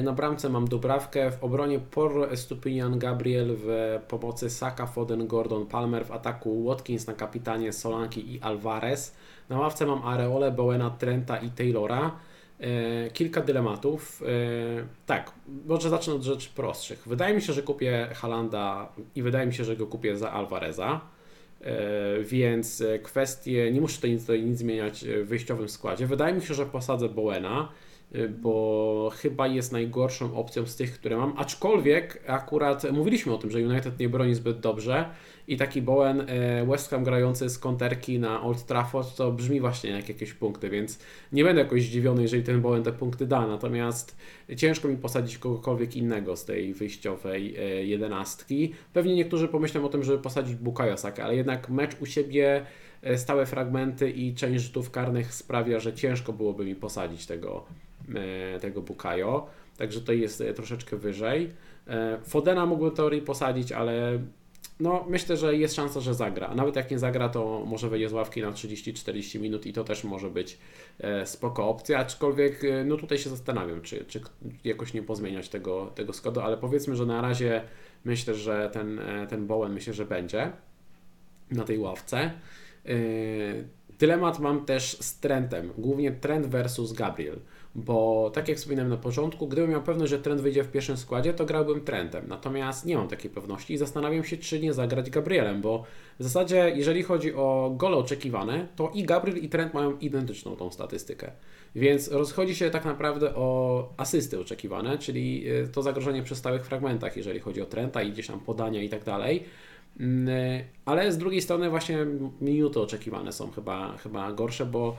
Na bramce mam Dubrawkę, w obronie Porro, Estupinian, Gabriel, w pomocy Saka, Foden, Gordon, Palmer, w ataku Watkins na kapitanie, Solanki i Alvarez. Na ławce mam Areole, Bowena, Trenta i Taylora. Kilka dylematów. Tak, może zacznę od rzeczy prostszych. Wydaje mi się, że kupię Halanda i wydaje mi się, że go kupię za Alvareza. E, więc e, kwestie, nie muszę tutaj nic, tutaj nic zmieniać w wyjściowym składzie. Wydaje mi się, że posadzę Bowena, e, bo chyba jest najgorszą opcją z tych, które mam. Aczkolwiek akurat mówiliśmy o tym, że United nie broni zbyt dobrze i taki Bowen e, West Ham grający z konterki na Old Trafford to brzmi właśnie jak jakieś punkty, więc nie będę jakoś zdziwiony, jeżeli ten Bowen te punkty da, natomiast ciężko mi posadzić kogokolwiek innego z tej wyjściowej e, jedenastki. Pewnie niektórzy pomyślą o tym, żeby posadzić Bukayo Saka, ale jednak mecz u siebie stałe fragmenty i część rzutów karnych sprawia, że ciężko byłoby mi posadzić tego, tego Bukayo. Także to jest troszeczkę wyżej. Fodena mógłbym teorii posadzić, ale no myślę, że jest szansa, że zagra. A nawet jak nie zagra, to może wejdzie z ławki na 30-40 minut i to też może być e, spoko opcja, aczkolwiek e, no tutaj się zastanawiam, czy, czy jakoś nie pozmieniać tego, tego składu, ale powiedzmy, że na razie myślę, że ten, e, ten Bowen myślę, że będzie na tej ławce. Dylemat mam też z Trentem, głównie Trent versus Gabriel bo tak jak wspominałem na początku, gdybym miał pewność, że trend wyjdzie w pierwszym składzie, to grałbym trendem. Natomiast nie mam takiej pewności i zastanawiam się, czy nie zagrać Gabrielem, bo w zasadzie, jeżeli chodzi o gole oczekiwane, to i Gabriel i trend mają identyczną tą statystykę. Więc rozchodzi się tak naprawdę o asysty oczekiwane, czyli y, to zagrożenie przy stałych fragmentach, jeżeli chodzi o trenda i gdzieś tam podania i tak dalej. Mm, y, ale z drugiej strony właśnie minuty oczekiwane są chyba, chyba gorsze, bo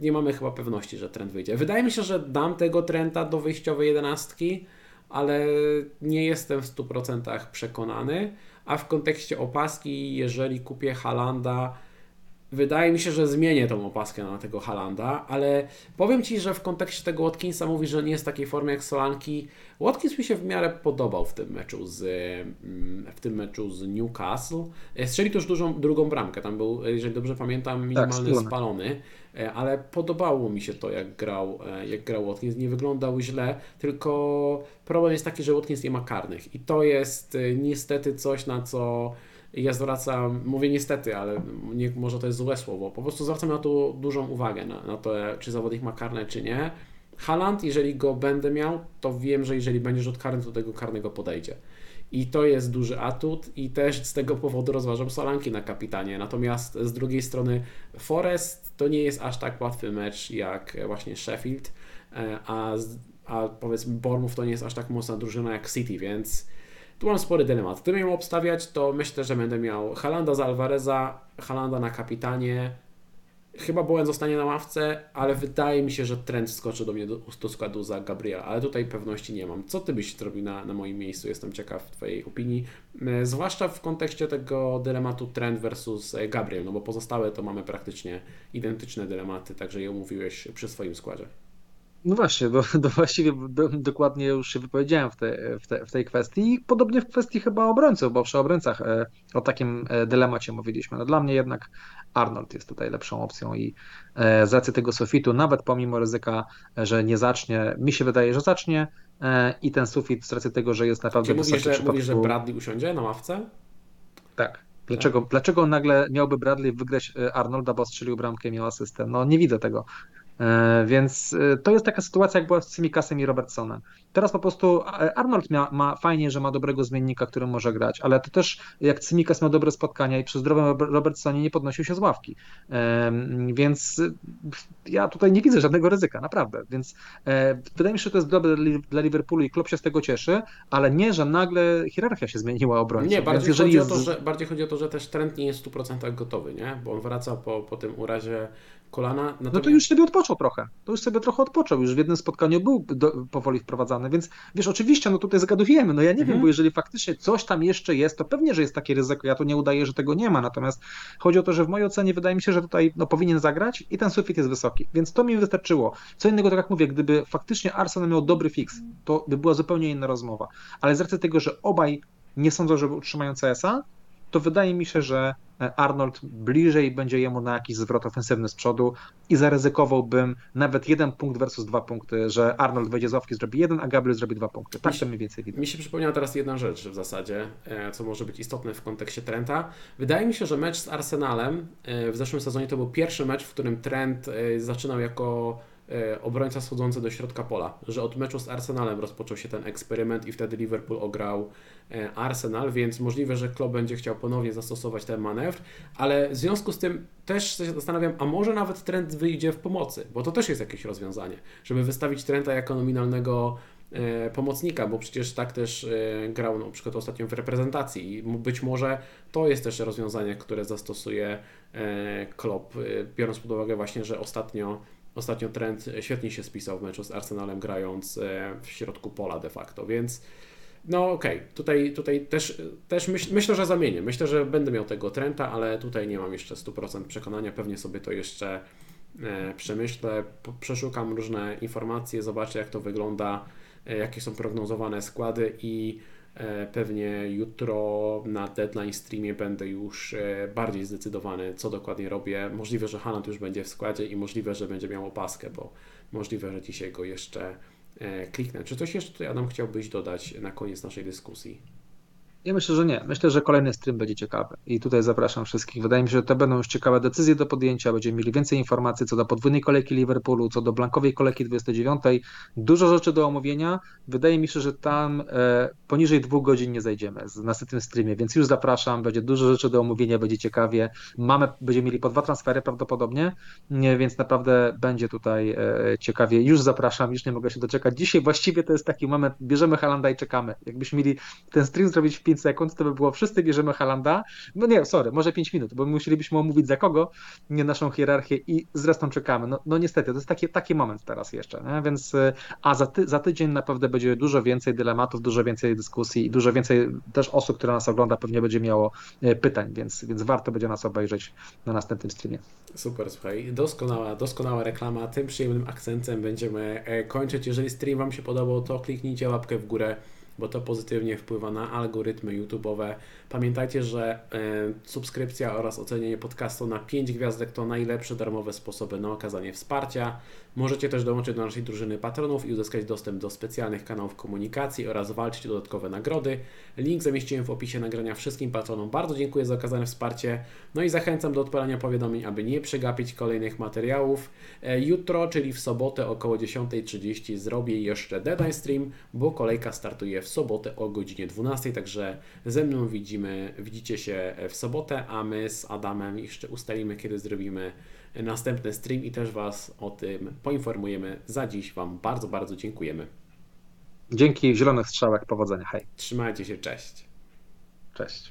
nie mamy chyba pewności, że trend wyjdzie. Wydaje mi się, że dam tego trenda do wyjściowej jedenastki, ale nie jestem w 100% przekonany. A w kontekście opaski, jeżeli kupię Halanda, wydaje mi się, że zmienię tą opaskę na tego Halanda, ale powiem Ci, że w kontekście tego Watkinsa mówi, że nie jest w takiej formie jak Solanki. Watkins mi się w miarę podobał w tym meczu z, mm, w tym meczu z Newcastle. Strzelił też dużą, drugą bramkę, tam był, jeżeli dobrze pamiętam, tak, minimalny tak, spalony. E, ale podobało mi się to, jak grał, e, jak grał Watkins. Nie wyglądał źle, tylko problem jest taki, że Watkins nie ma karnych i to jest e, niestety coś, na co ja zwracam, mówię niestety, ale nie, może to jest złe słowo, po prostu zwracam na to dużą uwagę, na, na to, czy zawodnik ma karne, czy nie. Haland, jeżeli go będę miał, to wiem, że jeżeli będzie rzut karny, to tego karnego podejdzie. I to jest duży atut i też z tego powodu rozważam Solanki na kapitanie. Natomiast z drugiej strony Forest to nie jest aż tak łatwy mecz jak właśnie Sheffield, e, a, a powiedzmy Bournemouth to nie jest aż tak mocna drużyna jak City, więc tu mam spory dylemat. Gdybym miał obstawiać, to myślę, że będę miał Halanda z Alvareza, Halanda na kapitanie, Chyba Bowen zostanie na ławce, ale wydaje mi się, że trend skoczy do mnie do, do składu za Gabriela, ale tutaj pewności nie mam. Co ty byś zrobił na, na moim miejscu? Jestem ciekaw Twojej opinii, e, zwłaszcza w kontekście tego dylematu trend versus e, Gabriel, no bo pozostałe to mamy praktycznie identyczne dylematy, także je omówiłeś przy swoim składzie. No właśnie, bo, bo *laughs* właściwie do, dokładnie już się wypowiedziałem w, te, w, te, w tej kwestii. Podobnie w kwestii chyba obrońców, bo przy obrońcach e, o takim e, dylemacie mówiliśmy. No dla mnie jednak Arnold jest tutaj lepszą opcją i e, z racji tego sufitu, nawet pomimo ryzyka, że nie zacznie, mi się wydaje, że zacznie e, i ten sufit z racji tego, że jest naprawdę Czy mówisz, że, mówisz, że Bradley usiądzie na ławce? Tak. Dlaczego, tak. dlaczego nagle miałby Bradley wygrać e, Arnolda, bo strzelił bramkę i miał asystę? No nie widzę tego. E, więc e, to jest taka sytuacja, jak była z Simikasem i Robertsonem. Teraz po prostu e, Arnold ma, ma, fajnie, że ma dobrego zmiennika, którym może grać, ale to też jak Simikas miał dobre spotkania i przy zdrowym Robertsonie nie podnosił się z ławki. Więc ja tutaj nie widzę żadnego ryzyka, naprawdę. Więc wydaje mi się, że to jest dobre dla Liverpoolu i klub się z tego cieszy, ale nie, że nagle hierarchia się zmieniła obrońców. Nie, bardziej, chodzi jest... o to, że, bardziej chodzi o to, że też trend nie jest w 100% gotowy, nie? bo on wraca po, po tym urazie kolana. Natomiast... No to już sobie odpoczął trochę. To już sobie trochę odpoczął. Już w jednym spotkaniu był do, powoli wprowadzany, więc wiesz, oczywiście, no tutaj zagadujemy. No ja nie mhm. wiem, bo jeżeli faktycznie coś tam jeszcze jest, to pewnie, że jest takie ryzyko. Ja tu nie udaję, że tego nie ma. Natomiast chodzi o to, że w mojej ocenie wydaje mi się, że tutaj no, powinien zagrać i ten sufit jest wysoki. Więc to mi wystarczyło. Co innego, tak jak mówię, gdyby faktycznie Arsenal miał dobry fix, to by była zupełnie inna rozmowa. Ale z racji tego, że obaj nie sądzą, że utrzymają CS-a, to wydaje mi się, że e, Arnold bliżej będzie jemu na jakiś zwrot ofensywny z przodu i zaryzykowałbym nawet jeden punkt versus dwa punkty, że Arnold wejdzie z ławki, zrobi jeden, a Gabriel zrobi dwa punkty. Tak to mniej więcej widzę. Mi się przypomniała teraz jedna rzecz w zasadzie, e, co może być istotne w kontekście Trenta. Wydaje mi się, że mecz z Arsenalem e, w zeszłym sezonie to był pierwszy mecz, w którym Trent zaczynał jako obrońca schodzący do środka pola, że od meczu z Arsenalem rozpoczął się ten eksperyment i wtedy Liverpool ograł e, Arsenal, więc możliwe, że Klopp będzie chciał ponownie zastosować ten manewr, ale w związku z tym też się zastanawiam, a może nawet trend wyjdzie w pomocy, bo to też jest jakieś rozwiązanie, żeby wystawić Trenta jako nominalnego e, pomocnika, bo przecież tak też grał na przykład ostatnio w reprezentacji i być może to jest też rozwiązanie, które zastosuje Klopp, biorąc pod uwagę właśnie, że ostatnio Ostatnio trend świetnie się spisał w meczu z Arsenalem, grając e, w środku pola de facto, więc no okej, okay. tutaj, tutaj też, też myśl, myślę, że zamienię. Myślę, że będę miał tego trenda, ale tutaj nie mam jeszcze 100% przekonania. Pewnie sobie to jeszcze e, przemyślę, przeszukam różne informacje, zobaczę jak to wygląda, e, jakie są prognozowane składy i pewnie jutro na deadline streamie będę już e, bardziej zdecydowany, co dokładnie robię. Możliwe, że Haaland już będzie w składzie i możliwe, że będzie miał opaskę, bo możliwe, że dzisiaj go jeszcze e, kliknę. Czy coś jeszcze Adam, chciałbyś dodać na koniec naszej dyskusji? Ja myślę, że nie. Myślę, że kolejny stream będzie ciekawy i tutaj zapraszam wszystkich. Wydaje mi się, że to będą już ciekawe decyzje do podjęcia. Będziemy mieli więcej informacji co do podwójnej kolejki Liverpoolu, co do blankowej kolejki 29. Dużo rzeczy do omówienia. Wydaje mi się, że tam e, poniżej dwóch godzin nie zajdziemy na tym streamie, więc już zapraszam. Będzie dużo rzeczy do omówienia, będzie ciekawie. Mamy, będziemy mieli po dwa transfery prawdopodobnie, nie, więc naprawdę będzie tutaj e, ciekawie. Już zapraszam, już nie mogę się doczekać. Dzisiaj właściwie to jest taki moment, bierzemy Halanda i czekamy. Jakbyśmy mieli ten stream zrobić w 5 sekund, to by było wszyscy bierzemy Halanda. No nie, sorry, może 5 minut, bo musielibyśmy omówić za kogo, nie naszą hierarchię i zresztą czekamy. No, no niestety, to jest taki, taki moment teraz jeszcze, nie? więc a za, ty, za tydzień naprawdę będzie dużo więcej dylematów, dużo więcej dyskusji i dużo więcej też osób, które nas ogląda pewnie będzie miało e, pytań, więc, więc warto będzie nas obejrzeć na następnym streamie. Super, słuchaj, doskonała, doskonała reklama. Tym przyjemnym akcentem będziemy e, kończyć. Jeżeli stream Wam się podobał, to kliknijcie łapkę w górę bo to pozytywnie wpływa na algorytmy YouTube'owe. Pamiętajcie, że e, subskrypcja oraz ocenienie podcastu na 5 gwiazdek to najlepsze darmowe sposoby na okazanie wsparcia. Możecie też dołączyć do naszej drużyny patronów i uzyskać dostęp do specjalnych kanałów komunikacji oraz walczyć o dodatkowe nagrody. Link zamieściłem w opisie nagrania wszystkim patronom. Bardzo dziękuję za okazane wsparcie. No i zachęcam do odpalania powiadomień, aby nie przegapić kolejnych materiałów. E, jutro, czyli w sobotę około 10.30 zrobię jeszcze deadline stream, bo kolejka startuje w sobotę o godzinie 12, także ze mną widzimy, widzicie się w sobotę, a my z Adamem jeszcze ustalimy, kiedy zrobimy następny stream i też Was o tym poinformujemy. Za dziś Wam bardzo, bardzo dziękujemy. Dzięki, zielonych strzałek, powodzenia, hej. Trzymajcie się, cześć. Cześć.